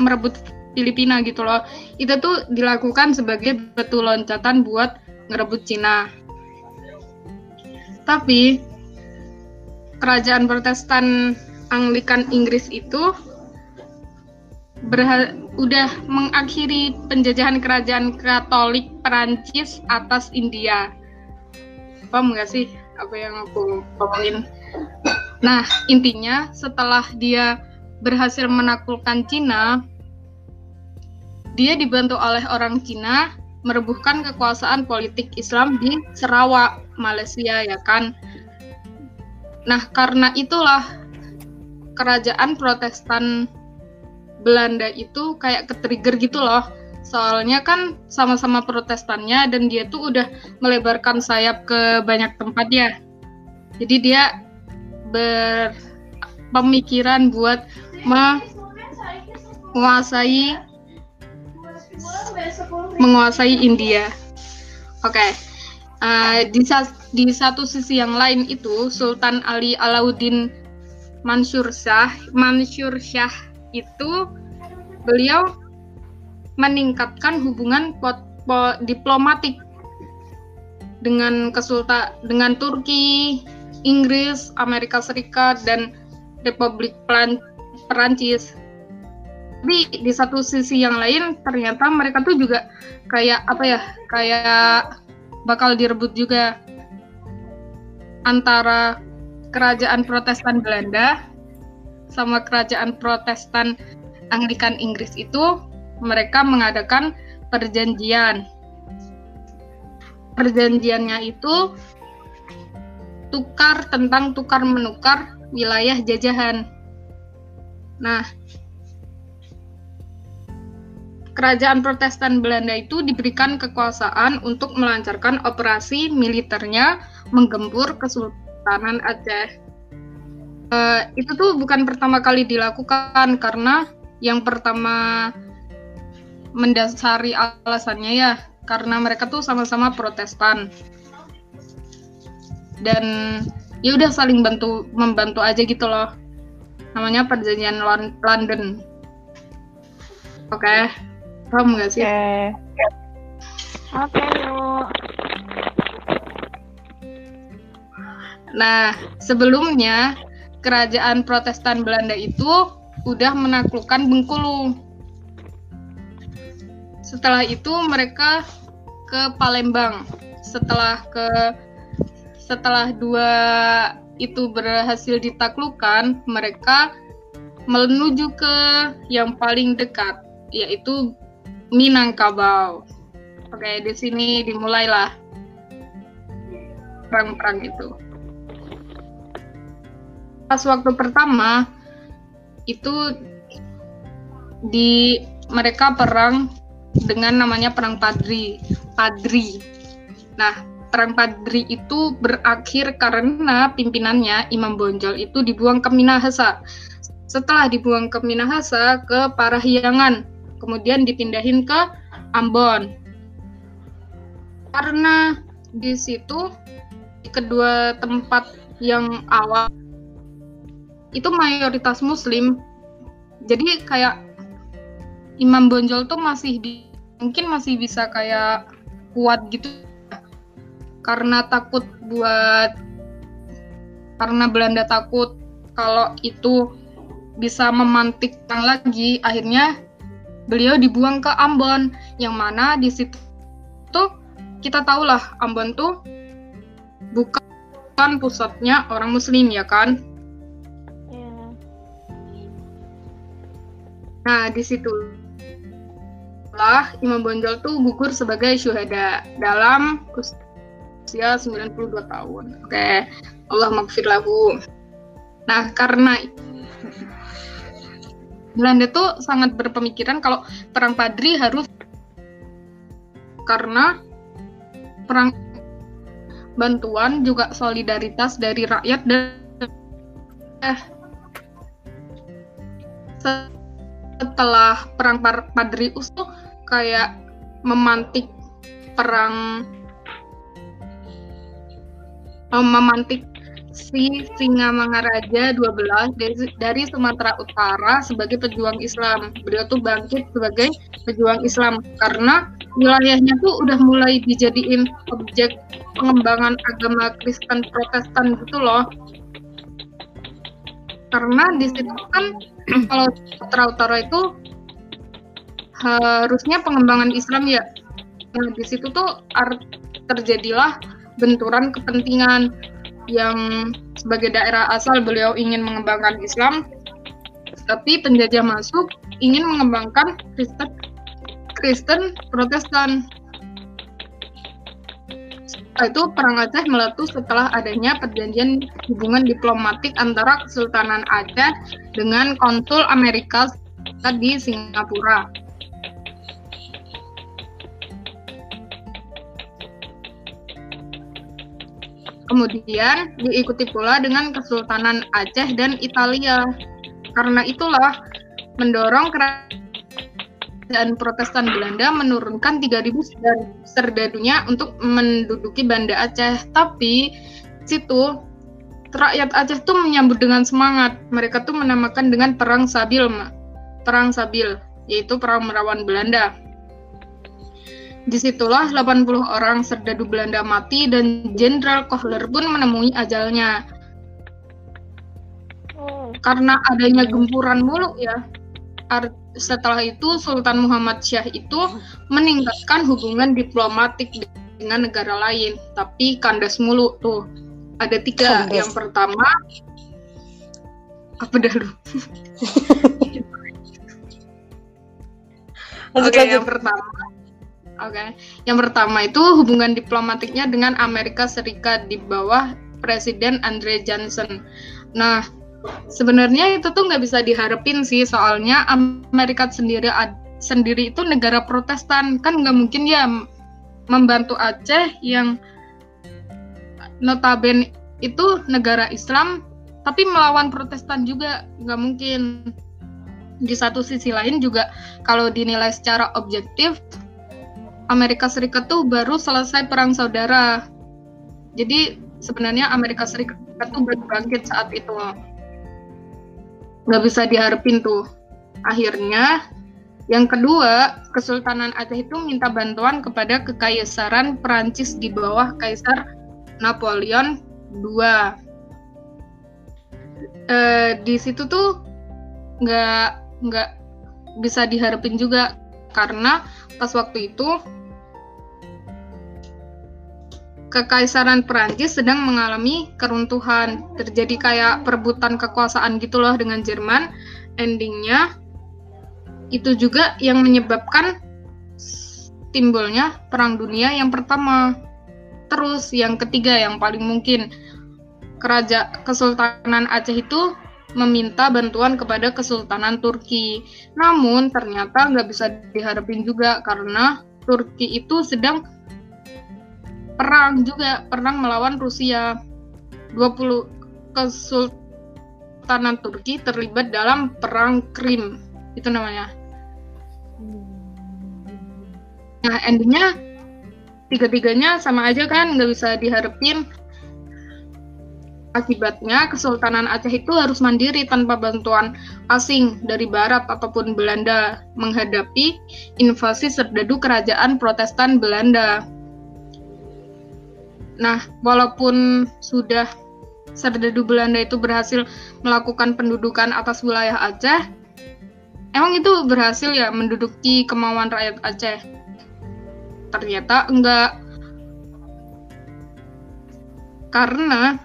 merebut Filipina gitu loh. Itu tuh dilakukan sebagai batu loncatan buat ngerebut Cina. Tapi kerajaan Protestan Anglikan Inggris itu berha udah mengakhiri penjajahan kerajaan Katolik Perancis atas India. Paham nggak sih apa yang aku ngomongin? Nah, intinya setelah dia berhasil menaklukkan Cina, dia dibantu oleh orang Cina merebuhkan kekuasaan politik Islam di Sarawak, Malaysia ya kan. Nah, karena itulah kerajaan Protestan Belanda itu kayak ke-trigger gitu loh. Soalnya kan sama-sama Protestannya dan dia tuh udah melebarkan sayap ke banyak tempat ya. Jadi dia berpemikiran buat menguasai menguasai India. Oke. Okay. Uh, di, di satu sisi yang lain itu Sultan Ali Alauddin Mansur Shah, Mansur Shah itu beliau meningkatkan hubungan pot, pot, diplomatik dengan kesulta dengan Turki, Inggris, Amerika Serikat dan Republik Perancis. Tapi di satu sisi yang lain ternyata mereka tuh juga kayak apa ya kayak bakal direbut juga antara kerajaan Protestan Belanda sama kerajaan Protestan Anglikan Inggris itu mereka mengadakan perjanjian perjanjiannya itu tukar tentang tukar menukar wilayah jajahan nah kerajaan Protestan Belanda itu diberikan kekuasaan untuk melancarkan operasi militernya menggempur Kesultanan Aceh. Uh, itu tuh bukan pertama kali dilakukan karena yang pertama mendasari alasannya ya karena mereka tuh sama-sama Protestan dan ya udah saling bantu membantu aja gitu loh namanya perjanjian London oke okay. Paham nggak sih? Oke. Oke, yuk. Nah, sebelumnya kerajaan Protestan Belanda itu udah menaklukkan Bengkulu. Setelah itu mereka ke Palembang. Setelah ke setelah dua itu berhasil ditaklukkan, mereka menuju ke yang paling dekat, yaitu Minangkabau. Oke, di sini dimulailah perang-perang itu. Pas waktu pertama itu di mereka perang dengan namanya perang Padri. Padri. Nah, perang Padri itu berakhir karena pimpinannya Imam Bonjol itu dibuang ke Minahasa. Setelah dibuang ke Minahasa ke Parahyangan kemudian dipindahin ke Ambon. Karena di situ di kedua tempat yang awal itu mayoritas muslim. Jadi kayak Imam Bonjol tuh masih di, mungkin masih bisa kayak kuat gitu karena takut buat karena Belanda takut kalau itu bisa memantik lagi akhirnya beliau dibuang ke Ambon yang mana di situ tuh kita tahulah Ambon tuh bukan pusatnya orang Muslim ya kan? Nah di situ lah Imam Bonjol tuh gugur sebagai syuhada dalam usia 92 tahun. Oke, Allah maghfir lahu. Nah, karena Belanda tuh sangat berpemikiran kalau perang Padri harus karena perang bantuan juga solidaritas dari rakyat dan eh setelah perang Padrius tuh kayak memantik perang memantik si Singa Mangaraja 12 dari, dari Sumatera Utara sebagai pejuang Islam. Beliau tuh bangkit sebagai pejuang Islam karena wilayahnya tuh udah mulai dijadiin objek pengembangan agama Kristen Protestan gitu loh. Karena di situ kan kalau Sumatera Utara itu harusnya pengembangan Islam ya. Nah, di situ tuh terjadilah benturan kepentingan yang sebagai daerah asal beliau ingin mengembangkan Islam, tapi penjajah masuk ingin mengembangkan Kristen Kristen Protestan. Itu perang Aceh meletus setelah adanya perjanjian hubungan diplomatik antara Kesultanan Aceh dengan konsul Amerika di Singapura. Kemudian diikuti pula dengan Kesultanan Aceh dan Italia. Karena itulah mendorong kerajaan Protestan Belanda menurunkan 3000 serdadunya untuk menduduki Banda Aceh. Tapi situ rakyat Aceh tuh menyambut dengan semangat. Mereka tuh menamakan dengan Perang Sabil, Perang Sabil, yaitu perang melawan Belanda. Di situlah 80 orang serdadu Belanda mati dan Jenderal Kohler pun menemui ajalnya. Oh. Karena adanya gempuran mulu ya. Setelah itu Sultan Muhammad Syah itu meningkatkan hubungan diplomatik dengan negara lain, tapi kandas mulu tuh. Ada tiga. Kandas. Yang pertama apa dah lu? Oke, okay, yang pertama Oke, okay. yang pertama itu hubungan diplomatiknya dengan Amerika Serikat di bawah Presiden Andre Johnson. Nah, sebenarnya itu tuh nggak bisa diharapin sih, soalnya Amerika sendiri sendiri itu negara Protestan, kan nggak mungkin ya membantu Aceh yang notabene itu negara Islam, tapi melawan Protestan juga nggak mungkin. Di satu sisi lain juga kalau dinilai secara objektif Amerika Serikat tuh baru selesai perang saudara. Jadi sebenarnya Amerika Serikat tuh baru bangkit saat itu. Nggak bisa diharapin tuh. Akhirnya yang kedua, Kesultanan Aceh itu minta bantuan kepada Kekaisaran Perancis di bawah Kaisar Napoleon II. E, di situ tuh nggak nggak bisa diharapin juga karena pas waktu itu Kekaisaran Perancis sedang mengalami keruntuhan. Terjadi kayak perebutan kekuasaan gitu loh dengan Jerman. Endingnya itu juga yang menyebabkan timbulnya Perang Dunia yang pertama. Terus yang ketiga yang paling mungkin Kerajaan Kesultanan Aceh itu meminta bantuan kepada Kesultanan Turki. Namun ternyata nggak bisa diharapin juga karena Turki itu sedang perang juga perang melawan Rusia. 20 Kesultanan Turki terlibat dalam perang Krim itu namanya. Nah endingnya tiga-tiganya sama aja kan nggak bisa diharapin. Akibatnya, Kesultanan Aceh itu harus mandiri tanpa bantuan asing dari Barat ataupun Belanda menghadapi invasi serdadu kerajaan Protestan Belanda. Nah, walaupun sudah serdadu Belanda itu berhasil melakukan pendudukan atas wilayah Aceh, emang itu berhasil ya menduduki kemauan rakyat Aceh? Ternyata enggak. Karena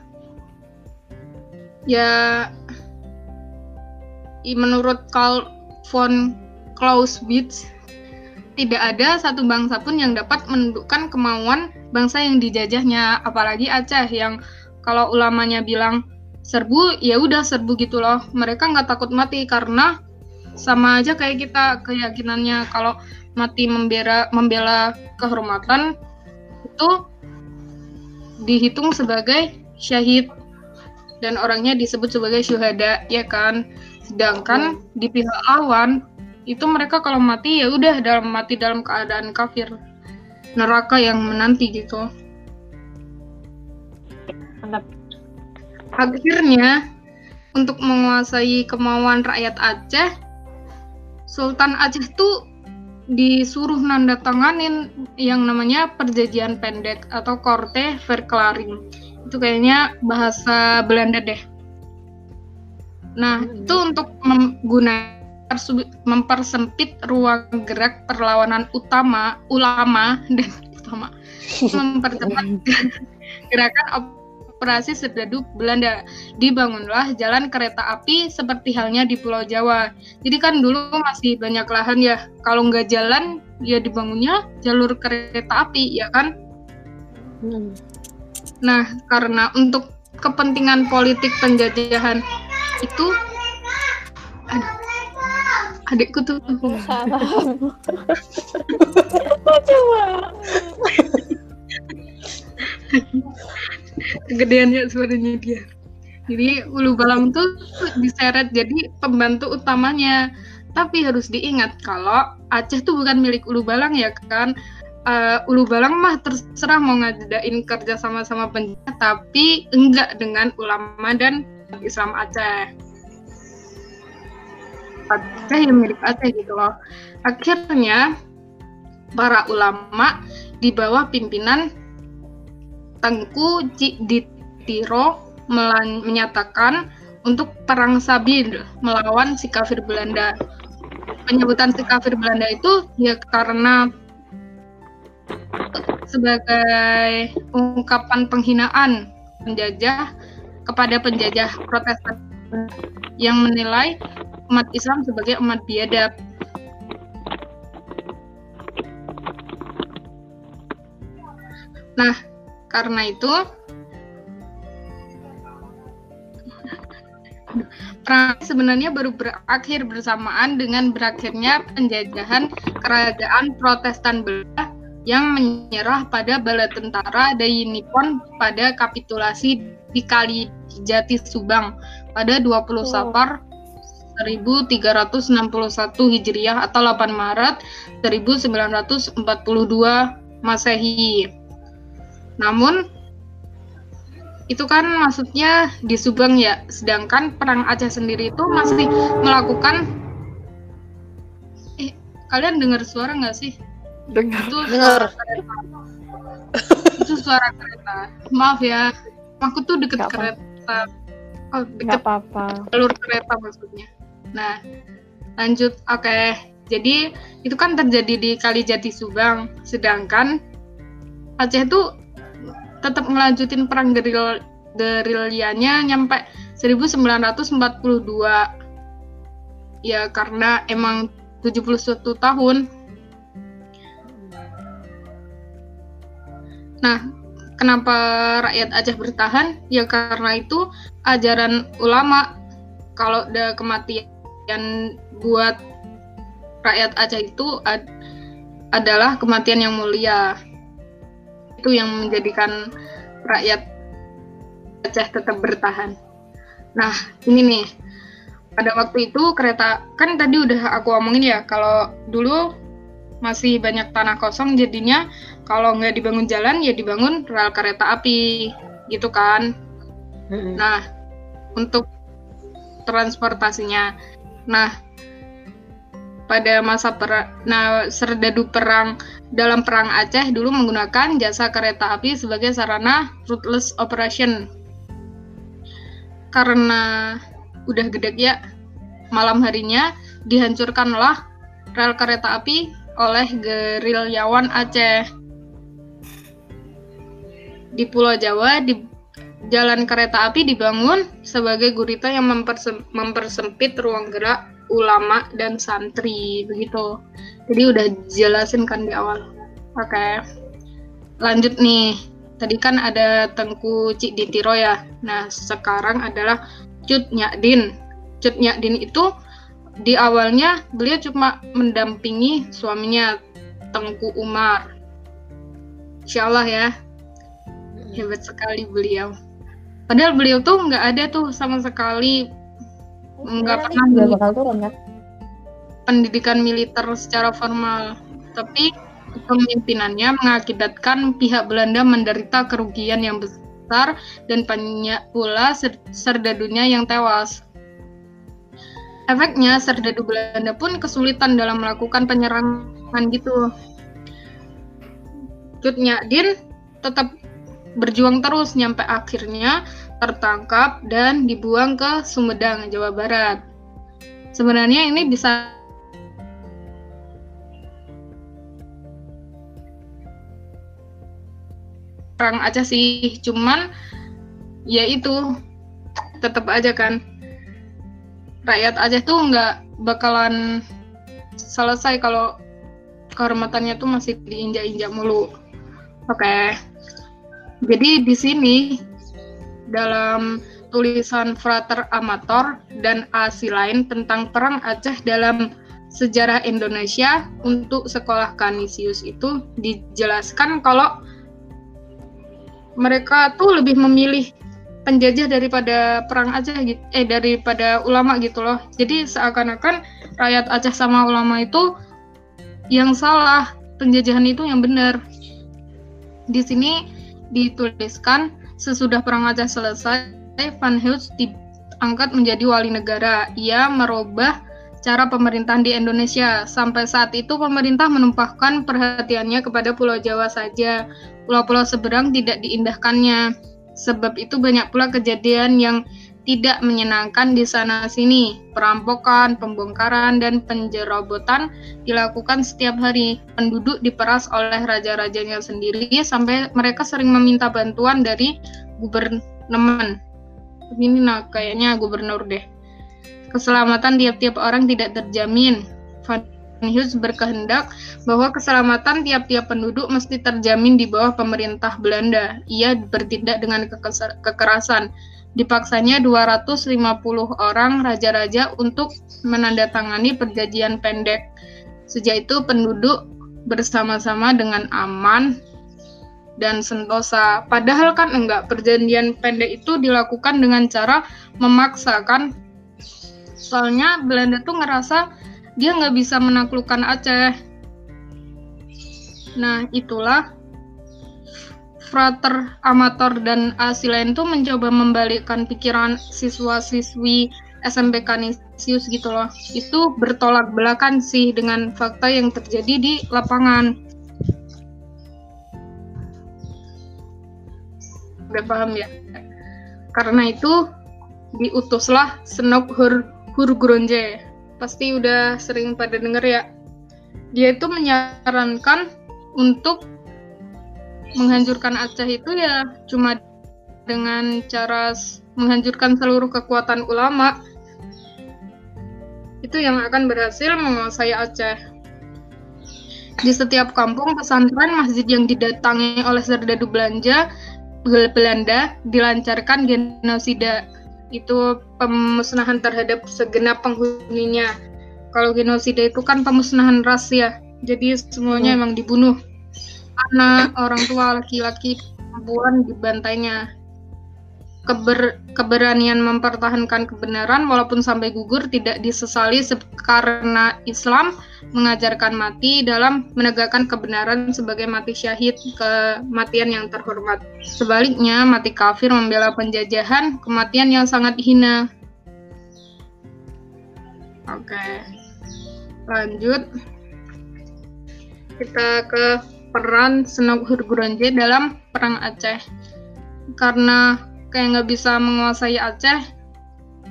ya menurut Karl von Clausewitz tidak ada satu bangsa pun yang dapat menundukkan kemauan bangsa yang dijajahnya. Apalagi Aceh yang kalau ulamanya bilang serbu ya udah serbu gitu loh. Mereka nggak takut mati karena sama aja kayak kita keyakinannya. Kalau mati membela membela kehormatan itu dihitung sebagai syahid. Dan orangnya disebut sebagai syuhada ya kan? Sedangkan di pihak lawan itu mereka kalau mati ya udah dalam mati dalam keadaan kafir. Neraka yang menanti gitu. Akhirnya untuk menguasai kemauan rakyat Aceh Sultan Aceh tuh disuruh nanda tanganin yang namanya perjanjian pendek atau korte verklaring. Itu kayaknya bahasa Belanda deh. Nah itu untuk menggunakan mempersempit ruang gerak perlawanan utama ulama dan utama. Mempercepat gerakan operasi serdadu Belanda. Dibangunlah jalan kereta api seperti halnya di Pulau Jawa. Jadi kan dulu masih banyak lahan ya. Kalau nggak jalan ya dibangunnya jalur kereta api ya kan? Hmm. nah karena untuk kepentingan politik penjajahan itu aduh adikku tuh. Salah kegedeannya suaranya dia. Jadi Ulu Balang tuh diseret jadi pembantu utamanya. Tapi harus diingat kalau Aceh tuh bukan milik Ulu Balang ya kan? Uh, Ulu Balang mah terserah mau ngadain kerja sama-sama penjajah tapi enggak dengan ulama dan Islam Aceh Aceh yang milik Aceh gitu loh. Akhirnya para ulama di bawah pimpinan Tengku Ditiro menyatakan untuk perang Sabir melawan si kafir Belanda. Penyebutan si kafir Belanda itu ya karena sebagai ungkapan penghinaan penjajah kepada penjajah Protestan yang menilai umat Islam sebagai umat biadab. Nah, karena itu perang sebenarnya baru berakhir bersamaan dengan berakhirnya penjajahan kerajaan Protestan Belanda yang menyerah pada bala tentara Dayi Nippon pada kapitulasi di Kali Jati Subang pada 20 oh. Safar 1361 Hijriah atau 8 Maret 1942 Masehi. Namun itu kan maksudnya di Subang ya, sedangkan perang Aceh sendiri itu masih melakukan eh kalian dengar suara nggak sih? Dengar. Itu suara kereta. itu suara kereta. Maaf ya, aku tuh deket kereta. Oh, apa-apa. Jalur kereta maksudnya. Nah, lanjut. Oke. Okay. Jadi itu kan terjadi di Kalijati Subang, sedangkan Aceh itu tetap melanjutin perang geril gerilyanya nyampe 1942. Ya karena emang 71 tahun. Nah, kenapa rakyat Aceh bertahan? Ya karena itu ajaran ulama kalau ada kematian buat rakyat Aceh itu ad adalah kematian yang mulia. Itu yang menjadikan rakyat Aceh tetap bertahan. Nah, ini nih. Pada waktu itu kereta kan tadi udah aku omongin ya kalau dulu masih banyak tanah kosong jadinya kalau nggak dibangun jalan ya dibangun rel kereta api gitu kan. Nah, untuk transportasinya Nah, pada masa perang, nah serdadu perang dalam perang Aceh dulu menggunakan jasa kereta api sebagai sarana rootless operation. Karena udah gede ya, malam harinya dihancurkanlah rel kereta api oleh gerilyawan Aceh. Di Pulau Jawa di jalan kereta api dibangun sebagai gurita yang memperse- mempersempit ruang gerak ulama dan santri begitu. Jadi udah jelasin kan di awal. Oke. Lanjut nih. Tadi kan ada Tengku Cik Ditiro ya. Nah, sekarang adalah Cut Nyadin. Cut Nyadin itu di awalnya beliau cuma mendampingi suaminya Tengku Umar. Insya Allah ya, hebat sekali beliau. Padahal beliau tuh nggak ada tuh sama sekali nggak pernah Nggak bakal turun kan? pendidikan militer secara formal, tapi kepemimpinannya mengakibatkan pihak Belanda menderita kerugian yang besar dan banyak pula ser- serdadunya yang tewas. Efeknya, serdadu Belanda pun kesulitan dalam melakukan penyerangan gitu. Cut Nyadin tetap berjuang terus nyampe akhirnya tertangkap dan dibuang ke Sumedang, Jawa Barat. Sebenarnya ini bisa perang aja sih, cuman ya itu tetap aja kan rakyat aja tuh nggak bakalan selesai kalau kehormatannya tuh masih diinjak-injak mulu. Oke. Jadi di sini dalam tulisan Frater Amator dan asi lain tentang perang Aceh dalam sejarah Indonesia untuk sekolah Kanisius itu dijelaskan kalau mereka tuh lebih memilih penjajah daripada perang Aceh eh daripada ulama gitu loh. Jadi seakan-akan rakyat Aceh sama ulama itu yang salah, penjajahan itu yang benar. Di sini dituliskan sesudah perang Aceh selesai, Van Heus diangkat menjadi wali negara. Ia merubah cara pemerintahan di Indonesia. Sampai saat itu pemerintah menumpahkan perhatiannya kepada Pulau Jawa saja. Pulau-pulau seberang tidak diindahkannya. Sebab itu banyak pula kejadian yang tidak menyenangkan di sana sini. Perampokan, pembongkaran, dan penjerobotan dilakukan setiap hari. Penduduk diperas oleh raja-rajanya sendiri sampai mereka sering meminta bantuan dari gubernemen. Ini nah kayaknya gubernur deh. Keselamatan tiap-tiap orang tidak terjamin. Van Hughes berkehendak bahwa keselamatan tiap-tiap penduduk mesti terjamin di bawah pemerintah Belanda. Ia bertindak dengan kekerasan. Dipaksanya 250 orang raja-raja untuk menandatangani perjanjian pendek. Sejak itu penduduk bersama-sama dengan aman dan sentosa. Padahal kan enggak, perjanjian pendek itu dilakukan dengan cara memaksakan. Soalnya Belanda tuh ngerasa dia nggak bisa menaklukkan Aceh. Nah, itulah frater amator dan asilen tuh mencoba membalikkan pikiran siswa-siswi SMP Kanisius gitu loh. Itu bertolak belakang sih dengan fakta yang terjadi di lapangan. Udah paham ya? Karena itu diutuslah Senok Hur Hurgronje. Pasti udah sering pada denger ya. Dia itu menyarankan untuk menghancurkan Aceh itu ya cuma dengan cara menghancurkan seluruh kekuatan ulama itu yang akan berhasil menguasai Aceh. Di setiap kampung pesantren masjid yang didatangi oleh serdadu Belanda Belanda dilancarkan genosida itu pemusnahan terhadap segenap penghuninya. Kalau genosida itu kan pemusnahan ras ya, jadi semuanya emang dibunuh. Anak, orang tua, laki-laki, perempuan dibantainya. Keber, keberanian mempertahankan kebenaran walaupun sampai gugur tidak disesali se- karena Islam mengajarkan mati dalam menegakkan kebenaran sebagai mati syahid kematian yang terhormat. Sebaliknya, mati kafir membela penjajahan, kematian yang sangat hina. Oke. Lanjut. Kita ke peran Senok Hurguronje dalam Perang Aceh. Karena kayak nggak bisa menguasai Aceh,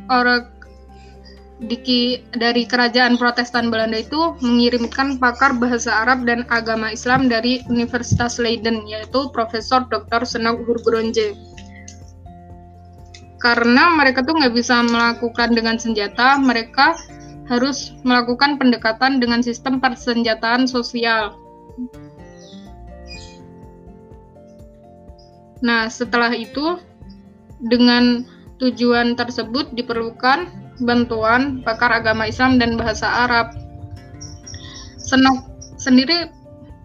orang Diki dari kerajaan Protestan Belanda itu mengirimkan pakar bahasa Arab dan agama Islam dari Universitas Leiden yaitu Profesor Dr. Senok Hurgronje. karena mereka tuh nggak bisa melakukan dengan senjata, mereka harus melakukan pendekatan dengan sistem persenjataan sosial. Nah, setelah itu, dengan tujuan tersebut diperlukan bantuan pakar agama Islam dan bahasa Arab. Senok sendiri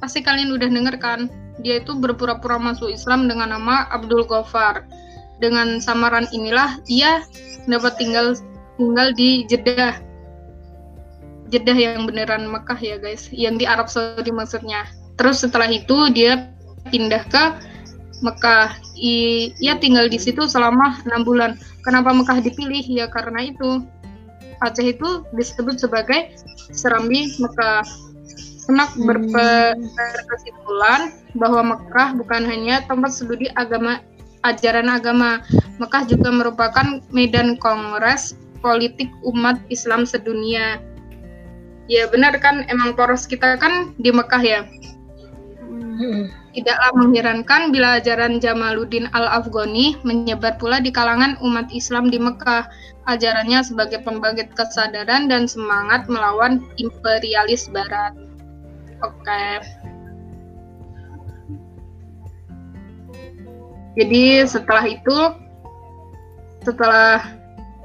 pasti kalian udah denger kan, dia itu berpura-pura masuk Islam dengan nama Abdul Ghaffar dengan samaran inilah ia dapat tinggal tinggal di Jeddah. Jeddah yang beneran Mekah ya guys, yang di Arab Saudi maksudnya. Terus setelah itu dia pindah ke Mekah. I, ia tinggal di situ selama enam bulan. Kenapa Mekah dipilih? Ya karena itu Aceh itu disebut sebagai Serambi Mekah. Senak hmm. berkesimpulan bahwa Mekah bukan hanya tempat studi agama ajaran agama. Mekah juga merupakan medan kongres politik umat Islam sedunia. Ya benar kan, emang poros kita kan di Mekah ya. Hmm. Tidaklah mengherankan bila ajaran Jamaluddin Al-Afghani menyebar pula di kalangan umat Islam di Mekah. Ajarannya sebagai pembangkit kesadaran dan semangat melawan imperialis barat. Oke. Okay. Jadi setelah itu, setelah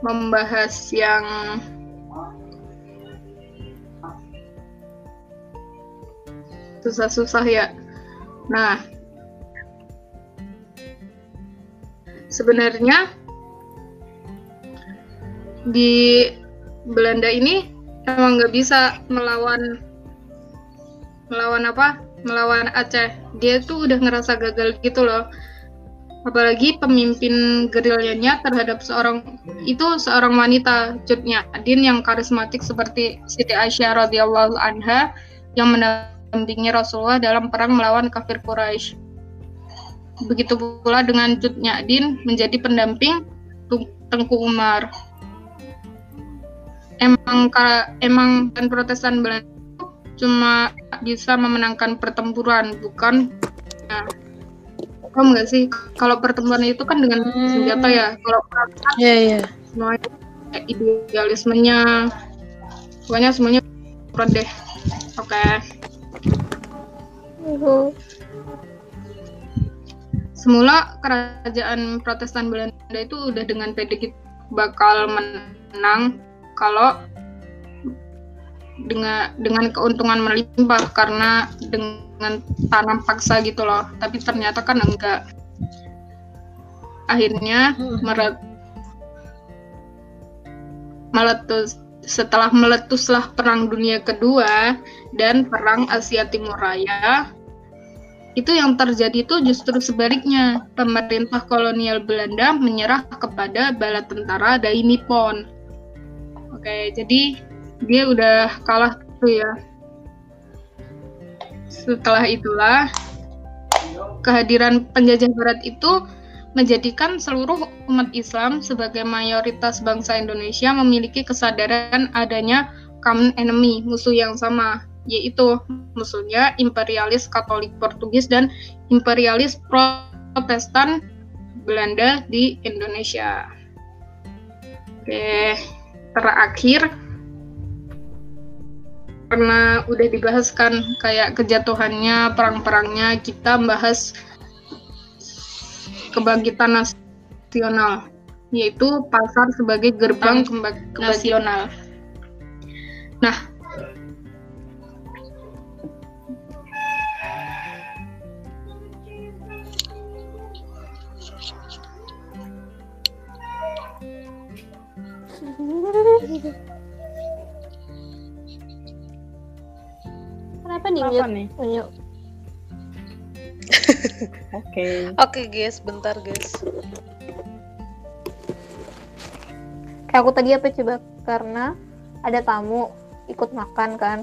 membahas yang susah-susah ya. Nah, sebenarnya di Belanda ini emang nggak bisa melawan melawan apa? Melawan Aceh. Dia tuh udah ngerasa gagal gitu loh apalagi pemimpin gerilyanya terhadap seorang itu seorang wanita Cutnya Adin yang karismatik seperti Siti Aisyah radhiyallahu anha yang mendampingi Rasulullah dalam perang melawan kafir Quraisy. Begitu pula dengan Cutnya Adin menjadi pendamping Tengku Umar. Emang emang dan Protestan Belanda cuma bisa memenangkan pertempuran bukan nah, paham nggak sih kalau pertemuan itu kan dengan hmm. senjata ya kalau perang yeah, yeah. semuanya idealismenya semuanya semuanya berat deh oke okay. Semula kerajaan Protestan Belanda itu udah dengan prediksi bakal menang kalau dengan dengan keuntungan melimpah karena dengan tanam paksa gitu loh tapi ternyata kan enggak akhirnya hmm. meret meletus setelah meletuslah perang dunia kedua dan perang Asia Timur Raya itu yang terjadi itu justru sebaliknya. Pemerintah kolonial Belanda menyerah kepada bala tentara dari Nippon. Oke jadi dia udah kalah tuh ya. Setelah itulah kehadiran penjajah barat itu menjadikan seluruh umat Islam sebagai mayoritas bangsa Indonesia memiliki kesadaran adanya common enemy, musuh yang sama, yaitu musuhnya imperialis Katolik Portugis dan imperialis Protestan Belanda di Indonesia. Oke, terakhir karena udah dibahas kan kayak kejatuhannya perang-perangnya kita bahas kebangkitan nasional yaitu pasar sebagai gerbang kebangkitan nasional. Nah, Kenapa nih? Apa nih? Oke. Oke guys, bentar guys. Kayak aku tadi apa coba? Karena ada tamu ikut makan kan.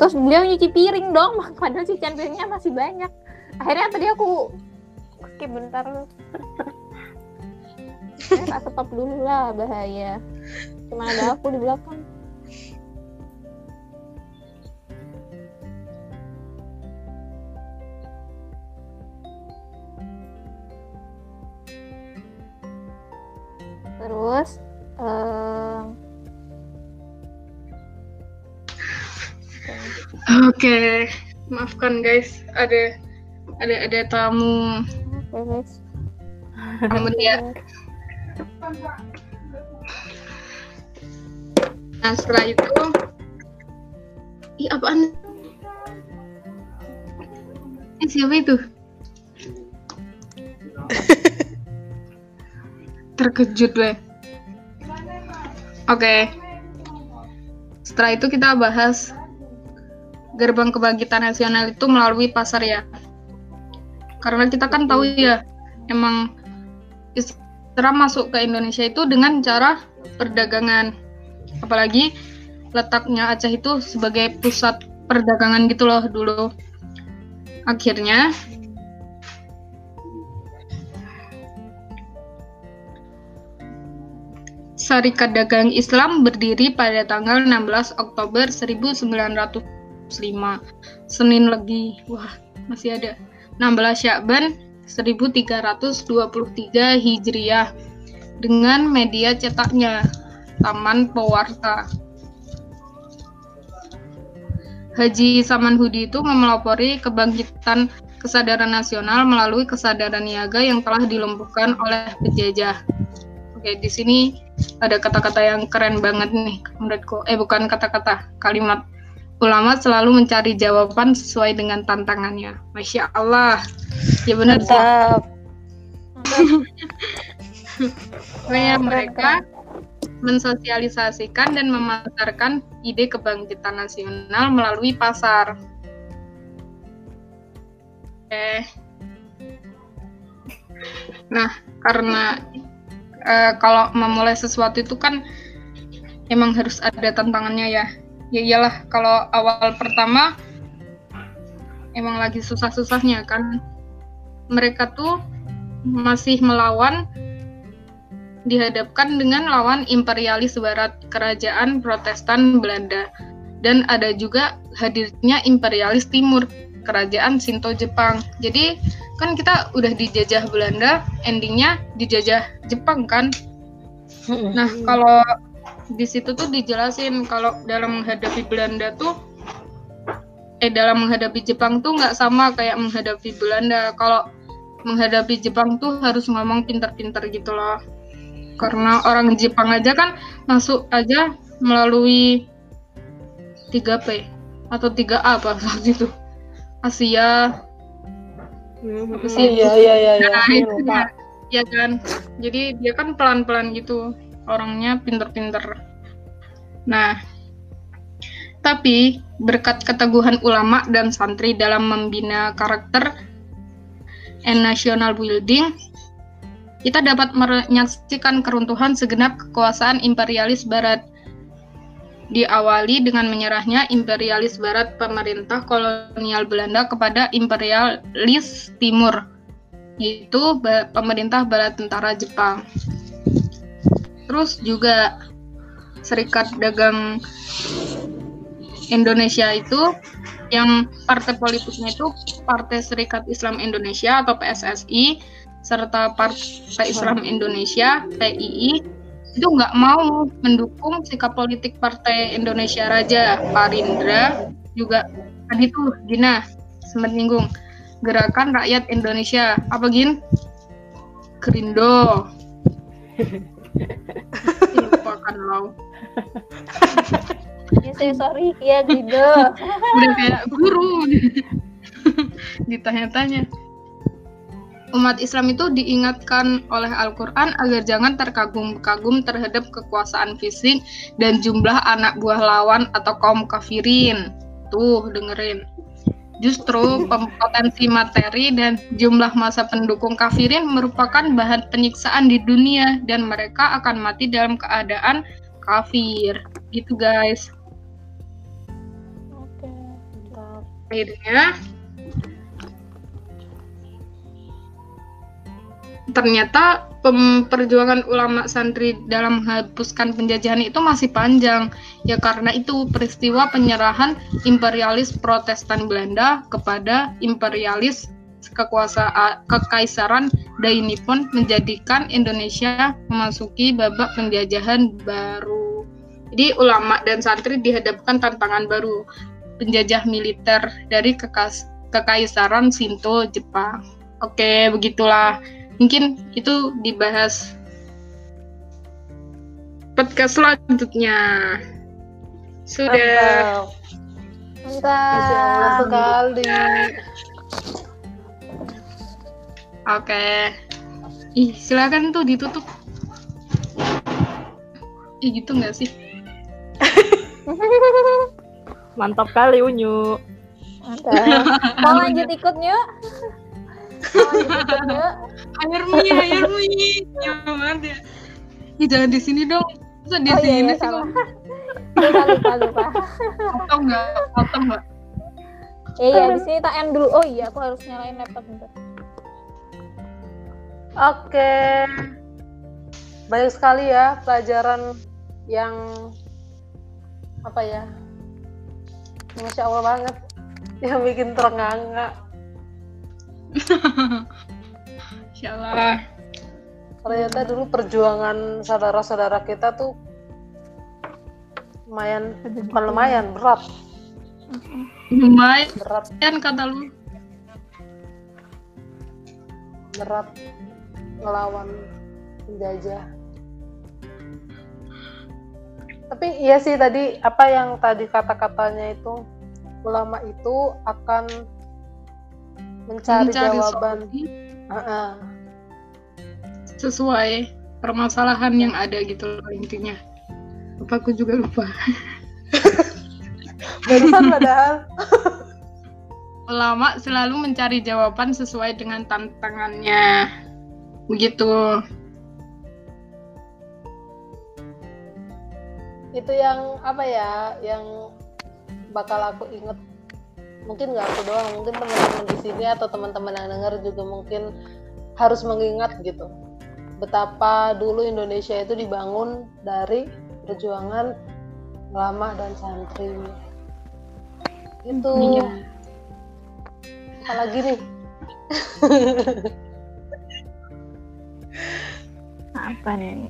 Terus beliau nyuci piring dong, padahal cucian piringnya masih banyak. Akhirnya tadi aku skip bentar lu. Saya stop dulu lah bahaya. Cuma ada aku di belakang. terus um, oke okay. maafkan guys ada ada ada tamu okay, guys. ya nah setelah itu iya apaan eh, siapa itu Terkejut gue. Oke. Setelah itu kita bahas gerbang kebangkitan nasional itu melalui pasar ya. Karena kita kan tahu ya, emang Islam masuk ke Indonesia itu dengan cara perdagangan. Apalagi letaknya Aceh itu sebagai pusat perdagangan gitu loh dulu. Akhirnya Syarikat Dagang Islam berdiri pada tanggal 16 Oktober 1905. Senin Legi. Wah, masih ada. 16 Syakban 1323 Hijriah dengan media cetaknya Taman Pewarta. Haji Samanhudi itu memelopori kebangkitan kesadaran nasional melalui kesadaran niaga yang telah dilumpuhkan oleh penjajah. Oke, di sini ada kata-kata yang keren banget nih menurutku. Eh bukan kata-kata, kalimat. Ulama selalu mencari jawaban sesuai dengan tantangannya. Masya Allah. Ya benar sih. Pokoknya mereka mensosialisasikan dan memasarkan ide kebangkitan nasional melalui pasar. Eh. Nah, karena uh, kalau memulai sesuatu itu kan emang harus ada tantangannya ya. Ya iyalah kalau awal pertama emang lagi susah-susahnya kan. Mereka tuh masih melawan dihadapkan dengan lawan imperialis barat kerajaan Protestan Belanda dan ada juga hadirnya imperialis timur kerajaan Shinto Jepang. Jadi kan kita udah dijajah Belanda, endingnya dijajah Jepang kan. Nah kalau di situ tuh dijelasin kalau dalam menghadapi Belanda tuh eh dalam menghadapi Jepang tuh nggak sama kayak menghadapi Belanda. Kalau menghadapi Jepang tuh harus ngomong pinter-pinter gitu loh. Karena orang Jepang aja kan masuk aja melalui 3P atau 3A apa waktu itu. Asia, apa sih? Iya iya iya. iya. Nah, itu ya, ya kan. Jadi dia kan pelan-pelan gitu. Orangnya pinter-pinter. Nah, tapi berkat keteguhan ulama dan santri dalam membina karakter and national building, kita dapat menyaksikan keruntuhan segenap kekuasaan imperialis barat diawali dengan menyerahnya imperialis barat pemerintah kolonial Belanda kepada imperialis timur, yaitu pemerintah bala tentara Jepang. Terus juga Serikat Dagang Indonesia itu yang partai politiknya itu Partai Serikat Islam Indonesia atau PSSI serta Partai Islam Indonesia PII itu nggak mau mendukung sikap politik Partai Indonesia Raja Parindra juga. Tadi tuh Gina sempat nyinggung. Gerakan rakyat Indonesia. Apa gin? Kerindo lupakan lo ya saya sorry. Ya Gerindo. Udah kayak guru. Ditanya-tanya umat Islam itu diingatkan oleh Al-Quran agar jangan terkagum-kagum terhadap kekuasaan fisik dan jumlah anak buah lawan atau kaum kafirin. Tuh, dengerin. Justru potensi materi dan jumlah masa pendukung kafirin merupakan bahan penyiksaan di dunia dan mereka akan mati dalam keadaan kafir. Gitu guys. Oke, Akhirnya ternyata perjuangan ulama santri dalam menghapuskan penjajahan itu masih panjang ya karena itu peristiwa penyerahan imperialis Protestan Belanda kepada imperialis kekuasaan kekaisaran Dainipon menjadikan Indonesia memasuki babak penjajahan baru. Jadi ulama dan santri dihadapkan tantangan baru. penjajah militer dari kekas kekaisaran Shinto Jepang. Oke, begitulah. Mungkin itu dibahas podcast selanjutnya. Sudah. Mantap. Sekali. Oke. Ih, silakan tuh ditutup. Ih, gitu nggak sih? Mantap kali Unyu. Mantap. Mau lanjut ikut yuk? Air mie, air mie. Jangan ya. Ih, jangan di sini dong. Masa di Oh iya, sini iya, sih kok? Lupa, lupa, lupa. Potong nggak? Potong nggak? Iya, iya, di sini tak end dulu. Oh iya, aku harus nyalain laptop bentar. Oke. Banyak sekali ya pelajaran yang apa ya? Masya Allah banget. Yang bikin terenganga. Insya Allah. Ternyata dulu perjuangan saudara-saudara kita tuh lumayan, bukan lumayan, berat. Lumayan Berat, kata lu. berat ngelawan penjajah. Tapi iya sih tadi apa yang tadi kata-katanya itu ulama itu akan mencari, jawaban solusi Heeh. sesuai permasalahan yang ada gitu loh intinya. Apa aku juga lupa. Barusan padahal Ulama selalu mencari jawaban sesuai dengan tantangannya. Begitu. itu yang apa ya yang bakal aku inget mungkin nggak aku doang mungkin teman-teman di sini atau teman-teman yang dengar juga mungkin harus mengingat gitu. Betapa dulu Indonesia itu dibangun dari perjuangan lama dan santri. Itu. Iya. apalagi nih? Apa nih?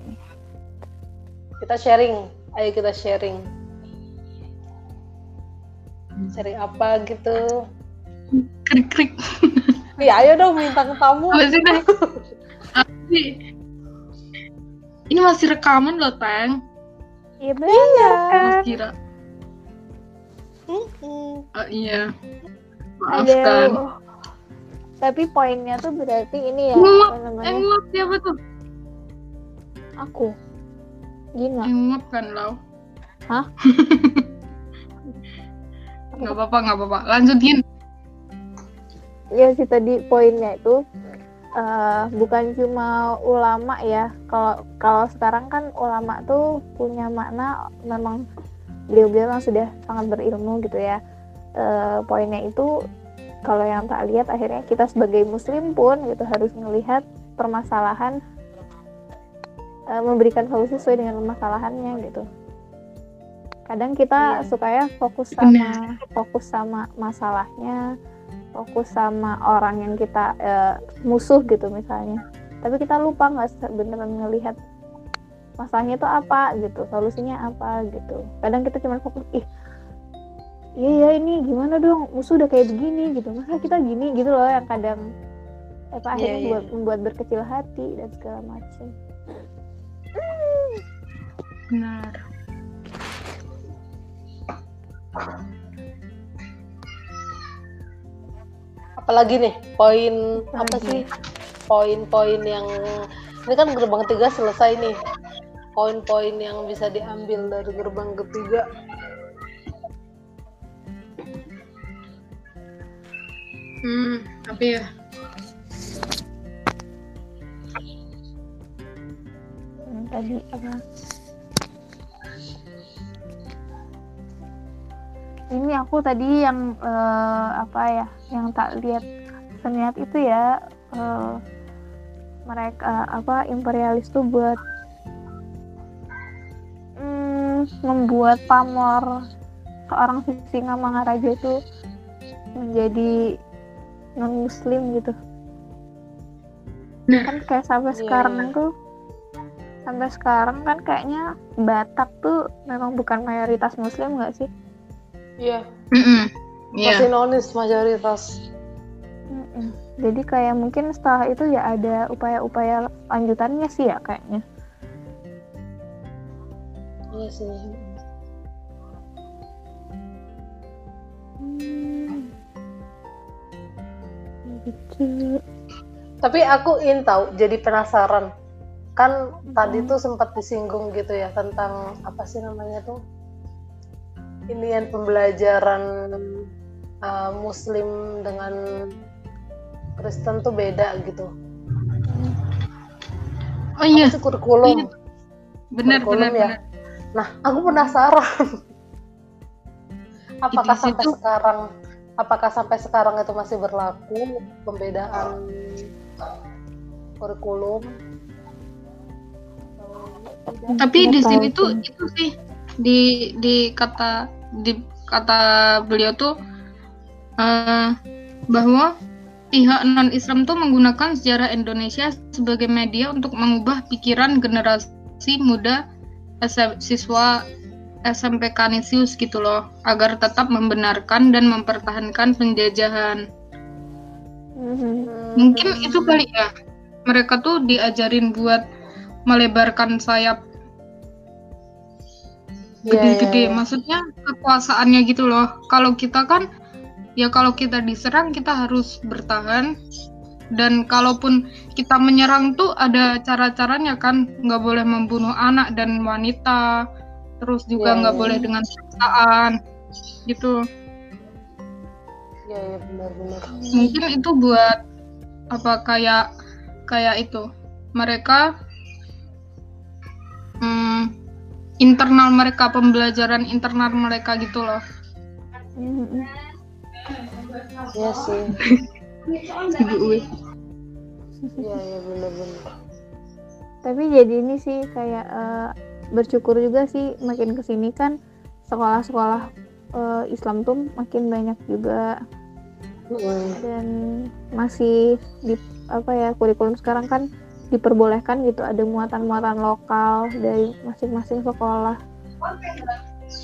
kita sharing. Ayo kita sharing sharing apa gitu Krik krik. ya ayo dong bintang tamu Apa sih? Ini masih rekaman loh, Teng. Iya benar kan? Mas kira. Mm-mm. Oh, iya. Aduh. Maafkan. Tapi poinnya tuh berarti ini ya, Nguap, Eh, nguap siapa tuh? Aku. Gina. Nguap kan, Lau? Hah? Nggak apa-apa, nggak apa-apa. Lanjutin. ya sih tadi poinnya itu eh, bukan cuma ulama ya kalau kalau sekarang kan ulama tuh punya makna memang beliau-beliau sudah sangat berilmu gitu ya Eh, poinnya itu kalau yang tak lihat akhirnya kita sebagai muslim pun gitu harus melihat permasalahan eh, memberikan solusi sesuai dengan permasalahannya gitu kadang kita Iya. suka ya fokus sama fokus sama masalahnya fokus sama orang yang kita eh, musuh gitu misalnya tapi kita lupa nggak beneran ngelihat masalahnya itu apa gitu solusinya apa gitu kadang kita cuma fokus ih iya ya ini gimana dong musuh udah kayak begini gitu masa kita gini gitu loh yang kadang apa Iya, akhirnya iya. buat membuat berkecil hati dan segala macam Benar. Apalagi nih poin apa Apalagi? sih poin-poin yang ini kan gerbang ketiga selesai nih poin-poin yang bisa diambil dari gerbang ketiga Hmm, tapi ya. tadi apa ini aku tadi yang eh, apa ya yang tak lihat seniat itu ya eh, mereka apa imperialis tuh buat mm, membuat pamor seorang Singamangaraja itu menjadi non muslim gitu Nah. kan kayak sampai Iya, sekarang tuh sampai sekarang kan kayaknya Batak tuh memang bukan mayoritas muslim nggak sih Iya, Mm-mm. Iya. masih nonis mayoritas. Mm-mm. Jadi kayak mungkin setelah itu ya ada upaya-upaya lanjutannya sih ya kayaknya. Iya sih. Hmm. Gitu. Tapi aku ingin tahu, jadi penasaran. Kan tadi Hmm. tuh sempat disinggung gitu ya tentang apa sih namanya tuh? Ini yang pembelajaran uh, Muslim dengan Kristen tuh beda gitu. Oh iya, Apa sih kurikulum? benar kurikulum benar ya? benar. Nah, aku penasaran. apakah Di sampai situ- sekarang, apakah sampai sekarang itu masih berlaku pembedaan kurikulum? Tapi di sini tuh itu sih di di kata di kata beliau tuh eh, bahwa pihak non Islam tuh menggunakan sejarah Indonesia sebagai media untuk mengubah pikiran generasi muda S- siswa SMP Kanisius gitu loh agar tetap membenarkan dan mempertahankan penjajahan. Mungkin itu kali ya. Mereka tuh diajarin buat melebarkan sayap Iya, gede-gede. iya, iya. Maksudnya kekuasaannya gitu loh. Kalau kita kan ya kalau kita diserang kita harus bertahan. Dan kalaupun kita menyerang tuh ada cara-caranya kan, nggak boleh membunuh anak dan wanita, terus juga Iya, nggak iya. boleh dengan siksaan, gitu. Iya, iya benar-benar. mungkin itu buat apa kayak kayak itu mereka hmm, internal mereka pembelajaran internal mereka gitu loh. Iya sih. ibu. Iya, iya benar-benar. Tapi jadi ini sih kayak eh, bersyukur juga sih makin ke sini kan sekolah-sekolah eh, Islam tuh makin banyak juga Mm. dan masih di apa ya kurikulum sekarang kan diperbolehkan gitu ada muatan-muatan lokal dari masing-masing sekolah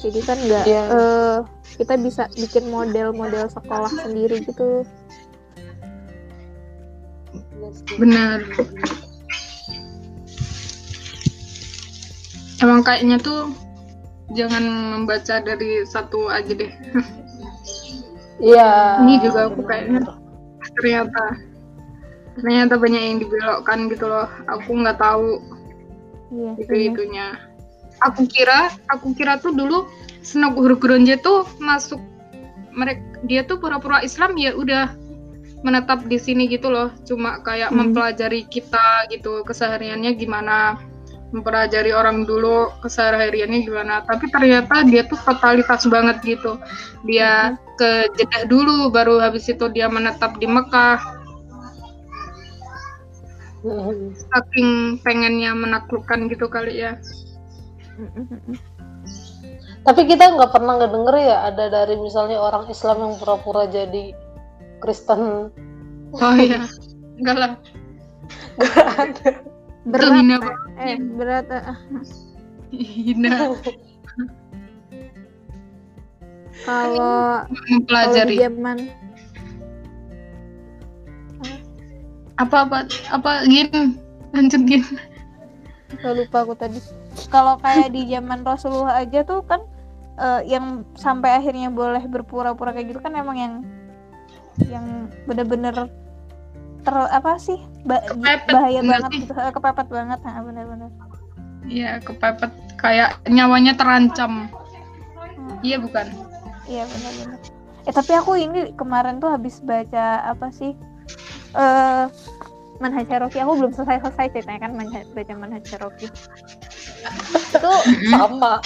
jadi kan nggak Iya. eh, kita bisa bikin model-model sekolah sendiri gitu benar emang kayaknya tuh jangan membaca dari satu aja deh Iya. Ini juga aku kayaknya. ternyata ternyata banyak yang dibelokkan gitu loh. Aku nggak tahu. Iya itunya. Aku kira aku kira tuh dulu Senok Guru Gronje tuh masuk mereka dia tuh pura-pura Islam ya udah menetap di sini gitu loh. Cuma kayak Hmm. mempelajari kita gitu kesehariannya gimana. Mempelajari orang dulu kesehariannya gimana. Tapi ternyata dia tuh totalitas banget gitu. Dia ke Jeddah dulu baru habis itu dia menetap di Mekah. Saking pengennya menaklukkan gitu kali ya. Tapi kita nggak pernah nggak denger ya ada dari misalnya orang Islam yang pura-pura jadi Kristen. oh iya. Enggak lah. Nggak ada. berat hina eh berat eh, hina. Kalau kalau di mempelajari zaman apa apa apa gin lanjut gin Gak lupa aku tadi. Kalau kayak di zaman Rasulullah aja tuh kan eh, yang sampai akhirnya boleh berpura-pura kayak gitu kan emang yang yang bener-bener ter apa sih ba- Kepepet, bahaya banget sih? gitu. Eh, kepepet banget nah, bener-bener. Iya kepepet. Kayak nyawanya terancam. Iya bukan? Iya bener-bener. Eh tapi aku ini kemarin tuh habis baca apa sih eh Manhaj Cherokee aku belum selesai selesai ceritanya kan manhaj, baca Manhaj Cherokee itu Sama.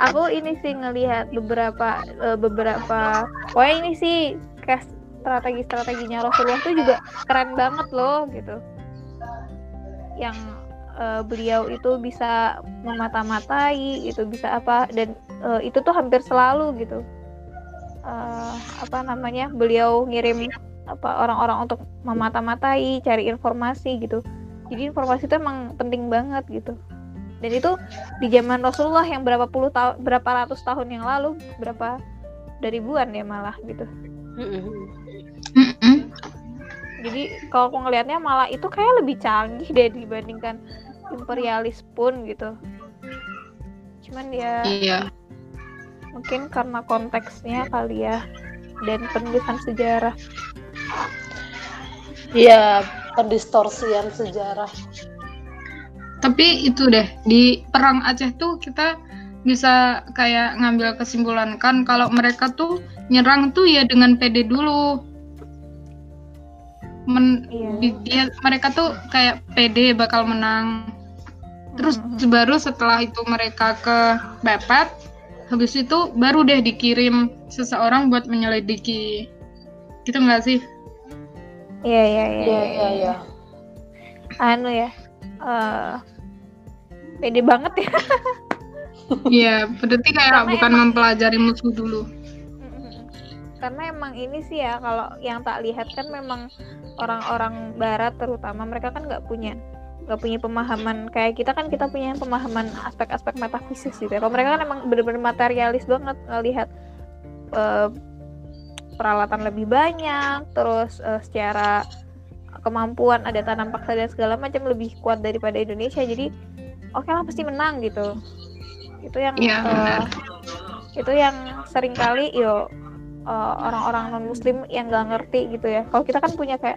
aku ini sih ngelihat beberapa eh, beberapa wah ini sih kayak strategi strateginya Rasulullah tuh juga keren banget loh gitu. Yang eh, beliau itu bisa memata-matai itu bisa apa dan eh, itu tuh hampir selalu gitu Eh, apa namanya beliau ngirim apa orang-orang untuk memata-matai cari informasi gitu. Jadi informasi itu emang penting banget gitu. Dan itu di zaman Rasulullah yang berapa puluh tahun berapa ratus tahun yang lalu berapa dari ribuan ya malah gitu. Jadi kalau aku ngelihatnya malah itu kayak lebih canggih deh dibandingkan imperialis pun gitu. Cuman ya Iya. Mungkin karena konteksnya kali ya dan penulisan sejarah Iya, pendistorsian sejarah. Tapi itu deh di perang Aceh tuh kita bisa kayak ngambil kesimpulan kan kalau mereka tuh nyerang tuh ya dengan PD dulu. Men, Iya. di- dia mereka tuh kayak PD bakal menang. Terus Mhm. baru setelah itu mereka ke Bepet, habis itu baru deh dikirim seseorang buat menyelidiki. Gitu nggak sih? iya iya iya Iya, iya, iya. anu ya eh pede banget ya Iya, berarti kayak Karena bukan emang- mempelajari musuh dulu. Karena emang ini sih ya kalau yang tak lihat kan memang orang-orang barat terutama mereka kan nggak punya nggak punya pemahaman kayak kita kan kita punya pemahaman aspek-aspek metafisis gitu ya. Kalau mereka kan emang bener-bener materialis banget ngelihat eh, peralatan lebih banyak terus eh, secara kemampuan ada tanam paksa dan segala macam lebih kuat daripada Indonesia. Jadi oke lah pasti menang gitu. Itu yang eh, benar. itu yang sering kali yo eh, orang-orang non muslim yang nggak ngerti gitu ya. Kalau kita kan punya kayak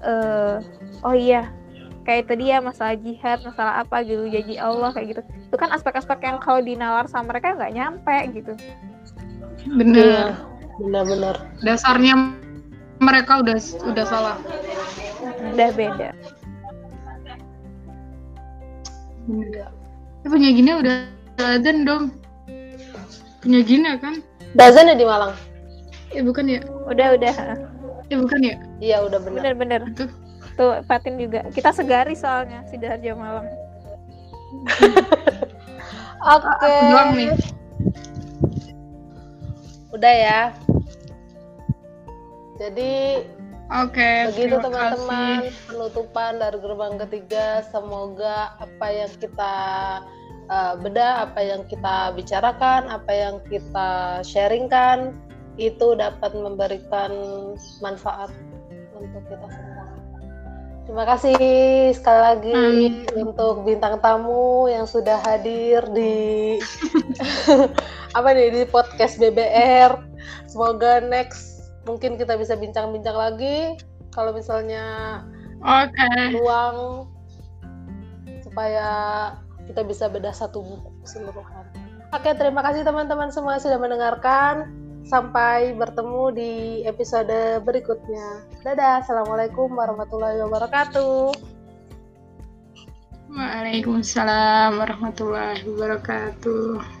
eh oh iya kayak tadi ya masalah jihad masalah apa gitu janji Allah kayak gitu itu kan aspek-aspek yang kalau dinalar sama mereka nggak nyampe gitu Iya, Bener. benar-benar. Dasarnya mereka udah udah salah. udah beda Bener. Eh, punya gini udah azan dong. Punya gini kan? Dazan ya di Malang? Eh bukan ya? udah udah Eh bukan ya? Iya, udah benar. bener-bener Itu. tuh Fatin juga kita segari soalnya sidoarjo Malang Oke. Aku doang nih. Udah ya. Jadi Oke. begitu terima teman-teman penutupan dari gerbang ketiga. Semoga apa yang kita uh, bedah, apa yang kita bicarakan, apa yang kita sharingkan itu dapat memberikan manfaat untuk kita semua. Terima kasih sekali lagi Amin. untuk bintang tamu yang sudah hadir di apa nih di podcast BBR. Semoga next mungkin kita bisa bincang-bincang lagi kalau misalnya Oke. luang supaya kita bisa bedah satu buku keseluruhan. Oke, terima kasih teman-teman semua sudah mendengarkan. Sampai bertemu di episode berikutnya. Dadah, assalamualaikum warahmatullahi wabarakatuh. Waalaikumsalam warahmatullahi wabarakatuh.